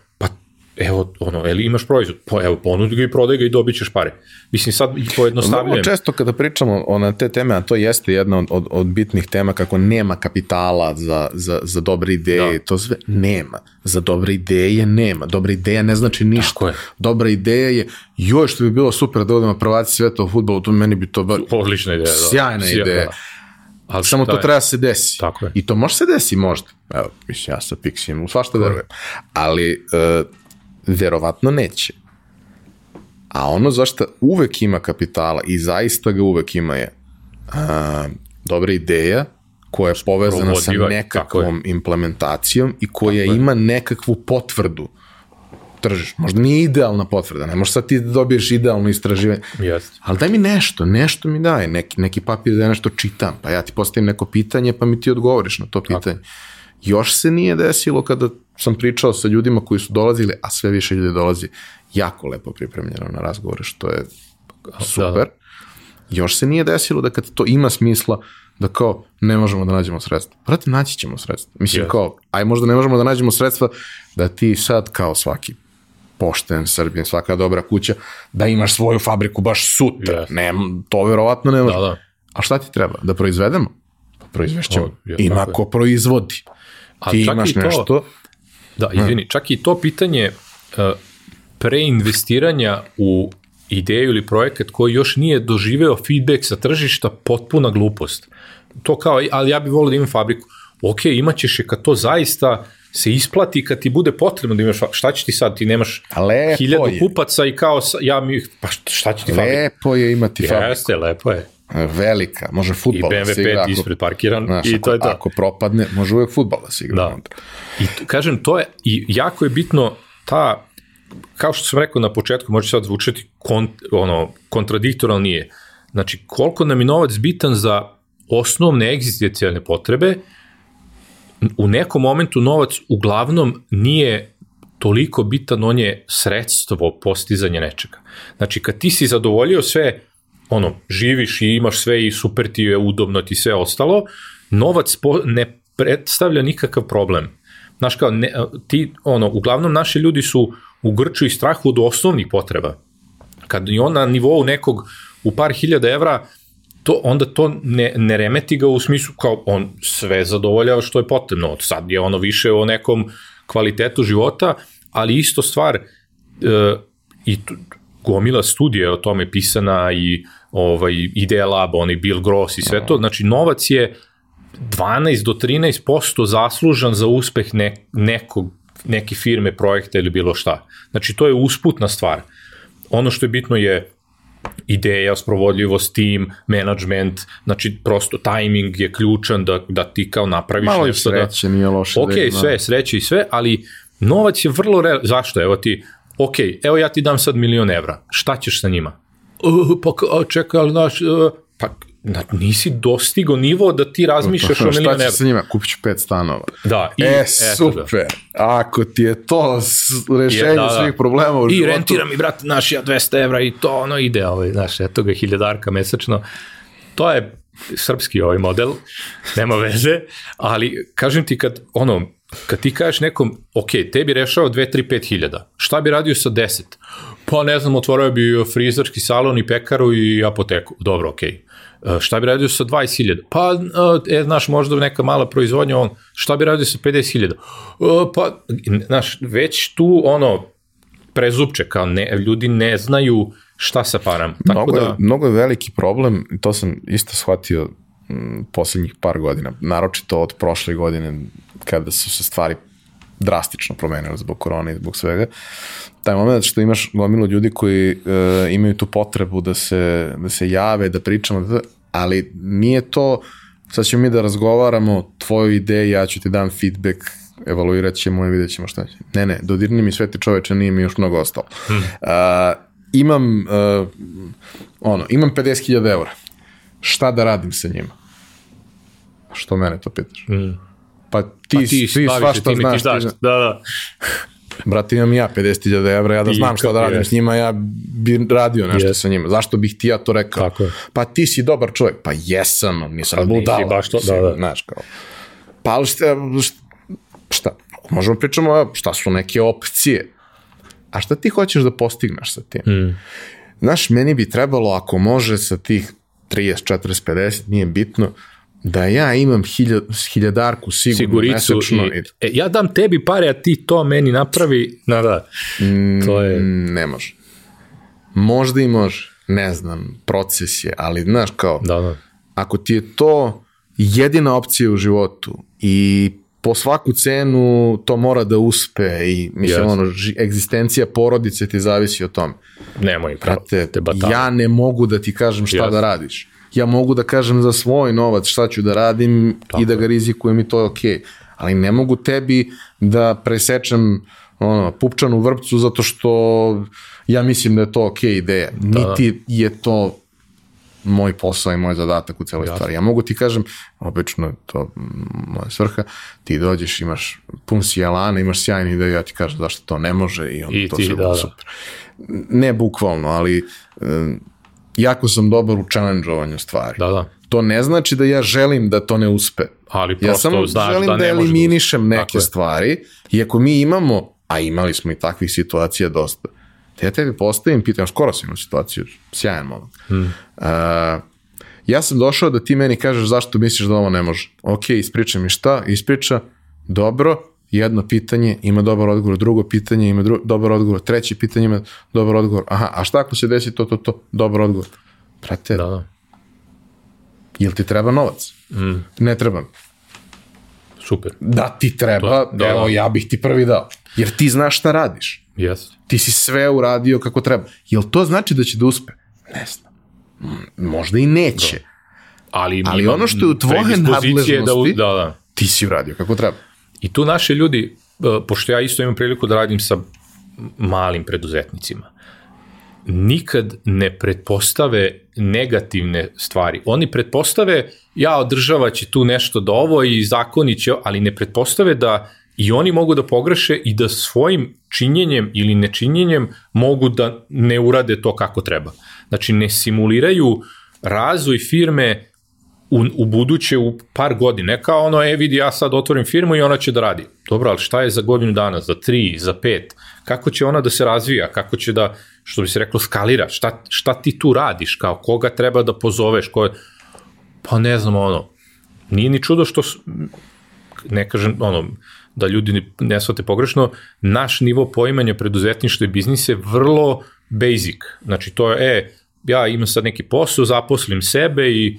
evo, ono, ili imaš proizvod, pa evo, ponudi ga i prodaj ga i dobit ćeš pare. Mislim, sad i pojednostavljujem. Vrlo često kada pričamo o na te teme, a to jeste jedna od, od, od bitnih tema, kako nema kapitala za, za, za dobre ideje, da. to sve, nema. Za dobre ideje nema. Dobra ideja ne znači ništa. Je. Dobra ideja je, joj, što bi bilo super da odemo prvaci sveta u futbolu, to meni bi to... Odlična ideja, da. Sjajna Sjajna ideja. Da. Ali Samo to je? treba da se desi. Tako je. I to može se desi možda. Evo, mislim, ja sa Pixijem u svašta verujem. Ali, uh, verovatno neće. A ono zašto uvek ima kapitala i zaista ga uvek ima je a, dobra ideja koja je povezana sa nekakvom implementacijom i koja tako ima nekakvu potvrdu tržiš. Možda nije idealna potvrda, ne možeš sad ti da dobiješ idealno istraživanje. Yes. Ali daj mi nešto, nešto mi daj, neki, neki papir da ja nešto čitam, pa ja ti postavim neko pitanje pa mi ti odgovoriš na to pitanje. Tako. Još se nije desilo kada sam pričao sa ljudima koji su dolazili, a sve više ljudi dolazi jako lepo pripremljeno na razgovore, što je super. Da, da. Još se nije desilo da kad to ima smisla, da kao ne možemo da nađemo sredstva. Brate, naći ćemo sredstva. Mislim yes. kao, aj možda ne možemo da nađemo sredstva da ti sad kao svaki pošten Srbin, svaka dobra kuća, da imaš svoju fabriku baš sutra. Yes. Ne, to verovatno ne može. Da, da. A šta ti treba? Da proizvedemo? Pa proizvešćemo. Oh, Ima ko proizvodi. A ti imaš to, nešto Da, izvini, čak i to pitanje uh, preinvestiranja u ideju ili projekat koji još nije doživeo feedback sa tržišta, potpuna glupost. To kao, ali ja bih volio da imam fabriku. Ok, imaćeš je kad to zaista se isplati kad ti bude potrebno da imaš, šta će ti sad, ti nemaš lepo hiljadu je. kupaca i kao, ja mi, pa šta će ti fabrika? Lepo je imati fabriku. Jeste, lepo je. Velika, može futbol da se igra. I BMW 5 ispred parkiran znaš, i to je to. Ako propadne, može uvek futbol da se igra. Da. I to, kažem, to je, i jako je bitno ta, kao što sam rekao na početku, može sad zvučati kont, ono, kontradiktoralno nije. Znači, koliko nam je novac bitan za osnovne egzistencijalne potrebe, u nekom momentu novac uglavnom nije toliko bitan, on je sredstvo postizanja nečega. Znači, kad ti si zadovoljio sve ono, živiš i imaš sve i super ti je udobno ti sve ostalo, novac ne predstavlja nikakav problem. Znaš kao, ne, ti, ono, uglavnom naši ljudi su u grču i strahu od osnovnih potreba. Kad je on na nivou nekog u par hiljada evra, to, onda to ne, ne remeti ga u smislu kao on sve zadovoljava što je potrebno. Sad je ono više o nekom kvalitetu života, ali isto stvar e, i gomila studija o tome pisana i ovaj, Idea Lab, onaj Bill Gross i sve to, znači novac je 12 do 13% zaslužan za uspeh ne, nekog, neke firme, projekta ili bilo šta. Znači to je usputna stvar. Ono što je bitno je ideja, sprovodljivost, tim, management, znači prosto timing je ključan da, da ti kao napraviš Malo nešto. Malo sreće, da... nije loše. Ok, da sve, sreće i sve, ali novac je vrlo, re... zašto? Evo ti, ok, evo ja ti dam sad milion evra, šta ćeš sa njima? Uh, pa čekaj, ali znaš, uh, pa na, nisi dostigo nivo da ti razmišljaš o milion evra. Šta ćeš sa njima? Kupit ću pet stanova. Da. I, e, super. Ako ti je to rešenje je, da, da. svih problema u I životu. I rentira mi, brate, naš ja 200 evra i to ono ide, ovaj, znaš, eto ga hiljadarka mesečno. To je srpski ovaj model, nema veze, ali kažem ti kad, ono, kad ti kažeš nekom, ok, tebi rešao 2, 3, 5 hiljada, šta bi radio sa 10? Pa ne znam, otvorio bi frizerski salon i pekaru i apoteku. Dobro, ok. E, šta bi radio sa 20.000? Pa, e, znaš, možda neka mala proizvodnja, on, šta bi radio sa 50.000? E, pa, znaš, već tu, ono, prezupče, kao ne, ljudi ne znaju šta sa param. Tako mnogo, da... je, mnogo je veliki problem, to sam isto shvatio m, poslednjih par godina, naročito od prošle godine, kada su se stvari drastično promenile zbog korone i zbog svega. Taj moment što imaš gomilu ljudi koji uh, imaju tu potrebu da se, da se jave, da pričamo, da, ali nije to, sad ćemo mi da razgovaramo tvoju ideju, ja ću ti dam feedback, evaluirat ćemo i vidjet ćemo šta će. Ne, ne, dodirni mi sveti čoveče, nije mi još mnogo ostalo. Hmm. Uh, imam, uh, ono, imam 50.000 eura. Šta da radim sa njima? Što mene to pitaš? Hmm. Pa ti, pa ti, ti svašta znaš. Ti daš, da, da. brate, imam ja 50.000 evra, ja da znam šta da radim yes. s njima, ja bi radio nešto yes. sa njima. Zašto bih ti ja to rekao? Tako je. Pa ti si dobar čovjek. Pa jesam, nisam pa, budala. baš to, da, da. Znaš, kao. Pa ali šta, šta, možemo pričamo šta su neke opcije. A šta ti hoćeš da postigneš sa tim? Mm. Znaš, meni bi trebalo, ako može sa tih 30, 40, 50, nije bitno, da ja imam hiljad, hiljadarku sigurno Siguricu mesečno. I, e, ja dam tebi pare, a ti to meni napravi. Da, da. To je... Ne može. Možda i može. Ne znam, proces je, ali znaš kao, da, da. ako ti je to jedina opcija u životu i po svaku cenu to mora da uspe i mislim yes. ono ži, egzistencija porodice ti zavisi od tome. Nemoj Prate, te ja ne mogu da ti kažem šta yes. da radiš. Ja mogu da kažem za svoj novac šta ću da radim Tako. i da ga rizikujem i to je okej. Okay. Ali ne mogu tebi da presečem ono, pupčanu vrpcu zato što ja mislim da je to okej okay ideja. Da. Niti je to moj posao i moj zadatak u celoj stvari. Ja mogu ti kažem, obično to moja svrha, ti dođeš, imaš pun si jelana, imaš sjajnu ideju, ja ti kažem zašto to ne može i onda I to ti, sve da, da. super. Ne bukvalno, ali jako sam dobar u challenge stvari. Da, da. To ne znači da ja želim da to ne uspe. Ali ja samo znaš želim da, da ne eliminišem neke stvari, iako mi imamo, a imali smo i takvih situacija dosta, Te ja tebi postavim, pitam, skoro sam imao situaciju, sjajan momak. Hmm. Uh, ja sam došao da ti meni kažeš zašto misliš da ovo ne može. Ok, ispriča mi šta, ispriča, dobro, jedno pitanje ima dobar odgovor, drugo pitanje ima dru dobar odgovor, treće pitanje ima dobar odgovor. Aha, a šta ako se desi to, to, to, dobar odgovor. Prate, da, da. jel ti treba novac? Mm. Ne treba Super. Da ti treba, to, da, evo, da. ja bih ti prvi dao. Jer ti znaš šta radiš. Yes. Ti si sve uradio kako treba. Jel to znači da će da uspe? Ne znam. Možda i neće. Da. Ali, Ali ono što je u tvoje da nadležnosti, da, u, da, da. ti si uradio kako treba. I tu naše ljudi, e, pošto ja isto imam priliku da radim sa malim preduzetnicima, nikad ne pretpostave negativne stvari. Oni pretpostave, ja, održava će tu nešto do ovo i zakoni će, ali ne pretpostave da i oni mogu da pogreše i da svojim činjenjem ili nečinjenjem mogu da ne urade to kako treba. Znači, ne simuliraju razvoj firme u, u buduće u par godina. Ne kao ono, e vidi, ja sad otvorim firmu i ona će da radi. Dobro, ali šta je za godinu dana, za tri, za pet? Kako će ona da se razvija? Kako će da, što bi se reklo, skalira? Šta, šta ti tu radiš? Kao koga treba da pozoveš? Ko. Pa ne znam, ono, nije ni čudo što, ne kažem, ono, da ljudi ne shvate pogrešno, naš nivo poimanja preduzetništva i biznisa je vrlo basic. Znači to je, e, ja imam sad neki posao, zaposlim sebe i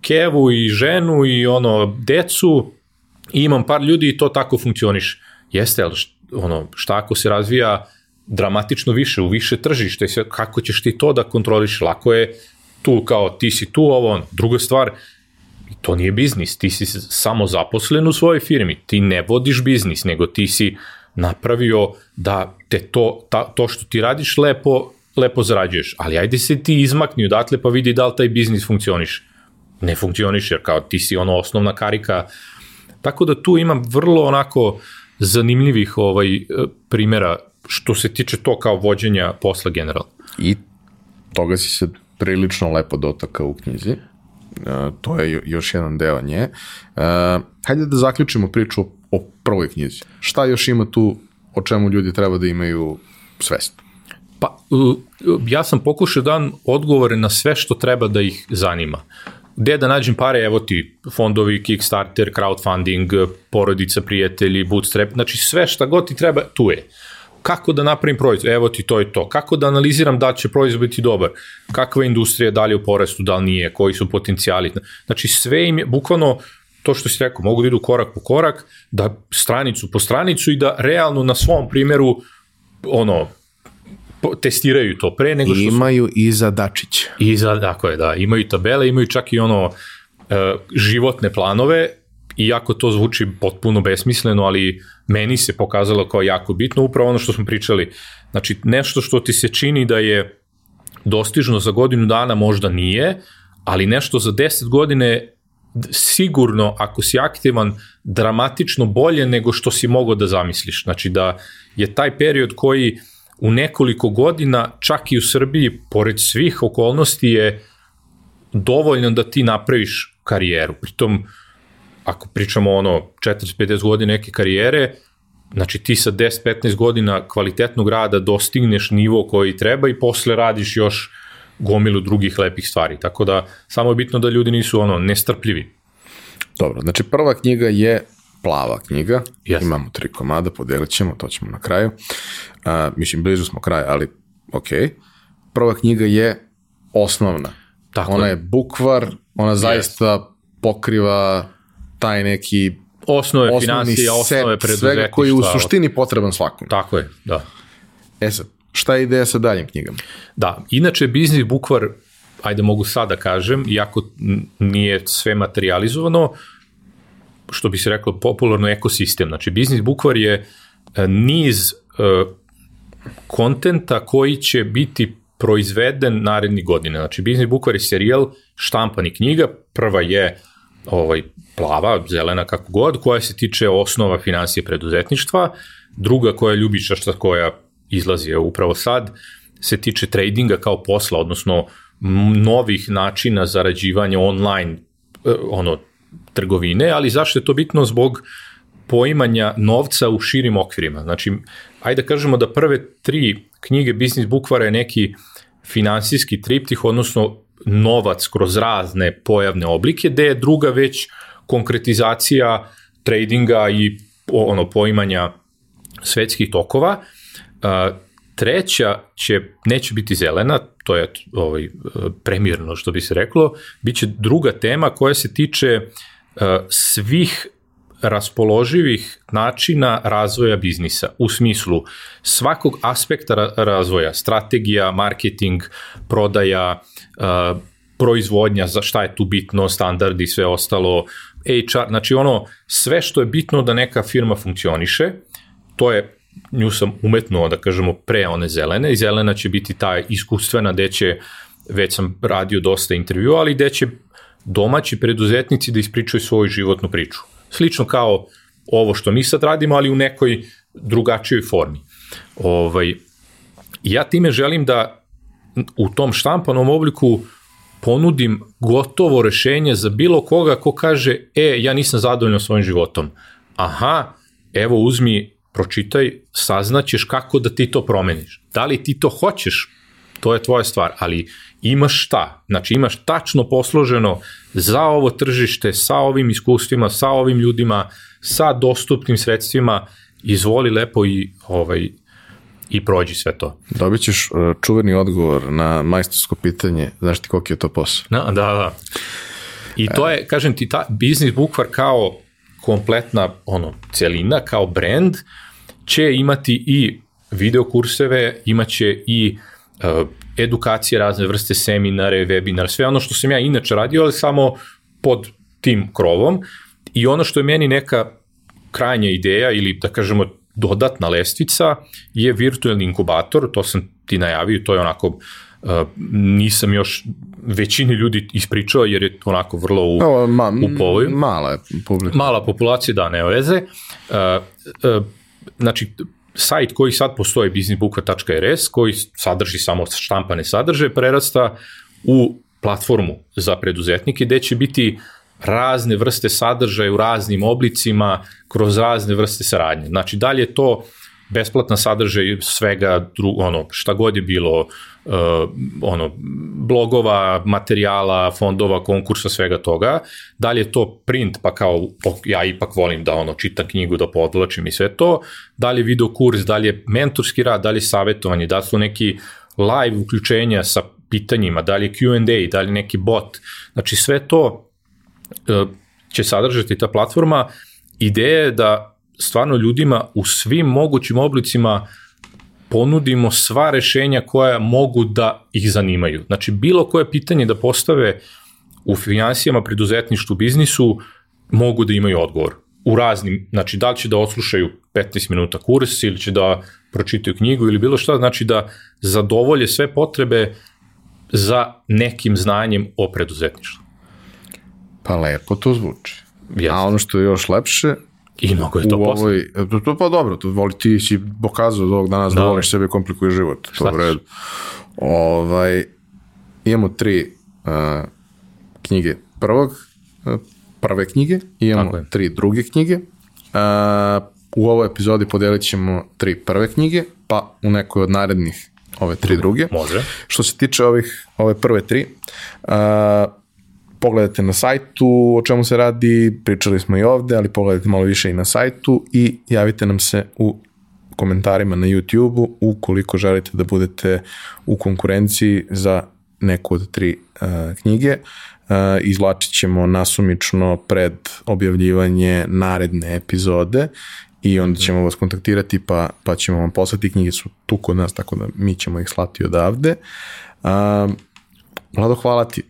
kevu i ženu i ono, decu, i imam par ljudi i to tako funkcioniš. Jeste, ali ono, šta ako se razvija dramatično više, u više tržište, kako ćeš ti to da kontroliš? Lako je tu kao ti si tu, ovo. Druga stvar, to nije biznis, ti si samo zaposlen u svojoj firmi, ti ne vodiš biznis, nego ti si napravio da te to, ta, to što ti radiš lepo, lepo zarađuješ, ali ajde se ti izmakni odatle pa vidi da li taj biznis funkcioniš. Ne funkcioniš jer kao ti si ono osnovna karika, tako da tu imam vrlo onako zanimljivih ovaj primera što se tiče to kao vođenja posla generalno. I toga si se prilično lepo dotaka u knjizi. Uh, to je još jedan deo nje. Uh, hajde da zaključimo priču o, o prvoj knjizi. Šta još ima tu o čemu ljudi treba da imaju svest? Pa, uh, ja sam pokušao da dam odgovore na sve što treba da ih zanima. Gde da nađem pare, evo ti, fondovi, Kickstarter, crowdfunding, porodica, prijatelji, bootstrap, znači sve šta god ti treba, tu je. Kako da napravim proizvod, evo ti to i to, kako da analiziram da će proizvod biti dobar, kakva je industrija, da li je u porastu, da li nije, koji su potencijali. Znači sve im je, bukvalno, to što si rekao, mogu da idu korak po korak, da stranicu po stranicu i da realno na svom primjeru ono, testiraju to pre nego što su... Imaju i zadačić. I za, tako je, da, imaju tabele, imaju čak i ono e, životne planove iako to zvuči potpuno besmisleno, ali meni se pokazalo kao jako bitno, upravo ono što smo pričali. Znači, nešto što ti se čini da je dostižno za godinu dana možda nije, ali nešto za 10 godine sigurno, ako si aktivan, dramatično bolje nego što si mogao da zamisliš. Znači da je taj period koji u nekoliko godina, čak i u Srbiji, pored svih okolnosti je dovoljno da ti napraviš karijeru. Pritom, ako pričamo ono 40-50 godina neke karijere, znači ti sa 10-15 godina kvalitetnog rada dostigneš nivo koji treba i posle radiš još gomilu drugih lepih stvari. Tako da samo je bitno da ljudi nisu ono nestrpljivi. Dobro, znači prva knjiga je plava knjiga. Yes. Imamo tri komada, podelit ćemo, to ćemo na kraju. Uh, mislim, blizu smo kraja, ali ok. Prva knjiga je osnovna. Tako ona je bukvar, ona yes. zaista pokriva taj neki osnove financije, osnove preduzetništva. Svega koji je u suštini potreban svakom. Tako je, da. E sad, šta je ideja sa daljim knjigama? Da, inače biznis bukvar, ajde mogu sad da kažem, iako nije sve materializovano, što bi se reklo popularno ekosistem. Znači, biznis bukvar je e, niz uh, kontenta koji će biti proizveden narednih godine. Znači, biznis bukvar je serijal štampani knjiga, prva je ovaj, plava, zelena, kako god, koja se tiče osnova financije preduzetništva, druga koja je ljubičašta koja izlazi upravo sad, se tiče tradinga kao posla, odnosno novih načina zarađivanja online e, ono trgovine, ali zašto je to bitno zbog poimanja novca u širim okvirima. Znači, ajde da kažemo da prve tri knjige Business Bukvara je neki finansijski triptih, odnosno novac kroz razne pojavne oblike, gde je druga već konkretizacija tradinga i ono poimanja svetskih tokova. Treća će, neće biti zelena, to je ovaj, premirno što bi se reklo, bit će druga tema koja se tiče svih raspoloživih načina razvoja biznisa u smislu svakog aspekta razvoja, strategija, marketing, prodaja, proizvodnja, za šta je tu bitno, standardi i sve ostalo, HR, znači ono, sve što je bitno da neka firma funkcioniše, to je nju sam umetno, da kažemo, pre one zelene i zelena će biti ta iskustvena gde će, već sam radio dosta intervju, ali gde će domaći preduzetnici da ispričaju svoju životnu priču. Slično kao ovo što mi sad radimo, ali u nekoj drugačijoj formi. Ovaj, ja time želim da u tom štampanom obliku ponudim gotovo rešenje za bilo koga ko kaže, e, ja nisam zadovoljan svojim životom. Aha, evo uzmi, pročitaj, saznaćeš kako da ti to promeniš. Da li ti to hoćeš, to je tvoja stvar, ali imaš šta? Znači imaš tačno posloženo za ovo tržište, sa ovim iskustvima, sa ovim ljudima, sa dostupnim sredstvima, izvoli lepo i ovaj, i prođi sve to. Dobit ćeš uh, čuveni odgovor na majstorsko pitanje, znaš ti koliko je to posao? Da, da, da. I to je, kažem ti, ta biznis bukvar kao kompletna ono, celina, kao brand, će imati i video kurseve, imaće i uh, edukacije, razne vrste seminare, webinar, sve ono što sam ja inače radio, ali samo pod tim krovom. I ono što je meni neka krajnja ideja ili da kažemo dodatna lestvica je virtualni inkubator, to sam ti najavio, to je onako uh, nisam još većini ljudi ispričao jer je onako vrlo u, o, ma, u povoju. Mala je publika. Mala populacija, da, ne veze. Uh, uh, znači, sajt koji sad postoji businessbukva.rs koji sadrži samo štampane sadržaje prerasta u platformu za preduzetnike gde će biti razne vrste sadržaja u raznim oblicima kroz razne vrste saradnje. Znači, dalje je to besplatan sadržaj svega, dru, ono, šta god je bilo, uh, ono, blogova, materijala, fondova, konkursa, svega toga. Dalje je to print, pa kao, ja ipak volim da ono, čitam knjigu, da podlačim i sve to. Dalje video kurs, dalje mentorski rad, dalje savjetovanje, da su neki live uključenja sa pitanjima, dalje Q&A, dalje neki bot. Znači, sve to E, će sadržati ta platforma, ideja je da stvarno ljudima u svim mogućim oblicima ponudimo sva rešenja koja mogu da ih zanimaju. Znači, bilo koje pitanje da postave u financijama, preduzetništvu, biznisu, mogu da imaju odgovor. U raznim, znači, da li će da odslušaju 15 minuta kurs ili će da pročitaju knjigu ili bilo šta, znači da zadovolje sve potrebe za nekim znanjem o preduzetništvu. Pa lepo to zvuči. Yes. A ono što je još lepše, I mnogo je to posle. Ovoj, to, to pa dobro, to voli, ti si pokazao od ovog danas da, da voliš sebe komplikuje život. To u redu. Ovaj, imamo tri uh, knjige prvog, uh, prve knjige, imamo tri druge knjige. Uh, u ovoj epizodi podelit ćemo tri prve knjige, pa u nekoj od narednih ove tri druge. Može. Što se tiče ovih, ove prve tri, uh, pogledajte na sajtu o čemu se radi, pričali smo i ovde, ali pogledajte malo više i na sajtu i javite nam se u komentarima na YouTube-u ukoliko želite da budete u konkurenciji za neku od tri uh, knjige. Uh, izlačit ćemo nasumično pred objavljivanje naredne epizode i onda ćemo vas kontaktirati pa, pa ćemo vam poslati. Knjige su tu kod nas, tako da mi ćemo ih slati odavde. Uh, Vlado, hvala ti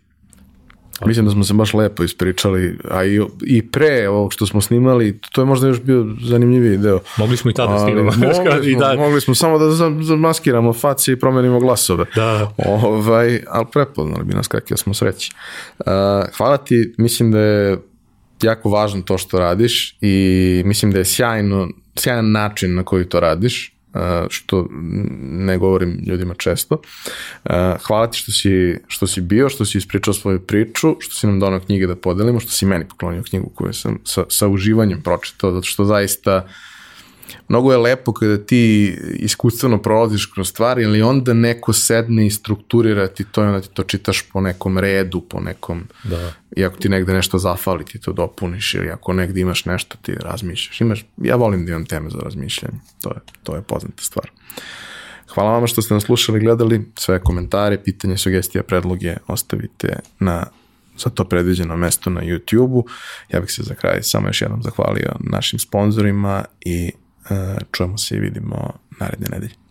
Mislim da smo se baš lepo ispričali, a i, i pre ovog što smo snimali, to je možda još bio zanimljiviji deo. Mogli smo i tada snimamo. Mogli, smo, I da. mogli smo samo da zamaskiramo facije i promenimo glasove. Da. Ovaj, ali prepoznali bi nas kakve smo sreći. Uh, hvala ti, mislim da je jako važno to što radiš i mislim da je sjajno, sjajan način na koji to radiš što ne govorim ljudima često. Hvala ti što si, što si bio, što si ispričao svoju priču, što si nam donao knjige da podelimo, što si meni poklonio knjigu koju sam sa, sa uživanjem pročitao, zato što zaista uh, mnogo je lepo kada ti iskustveno prolaziš kroz stvari, ali onda neko sedne i strukturira ti to i onda ti to čitaš po nekom redu, po nekom, da. i ako ti negde nešto zafali, ti to dopuniš, ili ako negde imaš nešto, ti razmišljaš. Imaš, ja volim da imam teme za razmišljanje, to je, to je poznata stvar. Hvala vama što ste nas slušali, gledali, sve komentare, pitanje, sugestije, predloge ostavite na za to predviđeno mesto na YouTube-u. Ja bih se za kraj samo još jednom zahvalio našim sponzorima i čujemo se i vidimo naredne nedelje.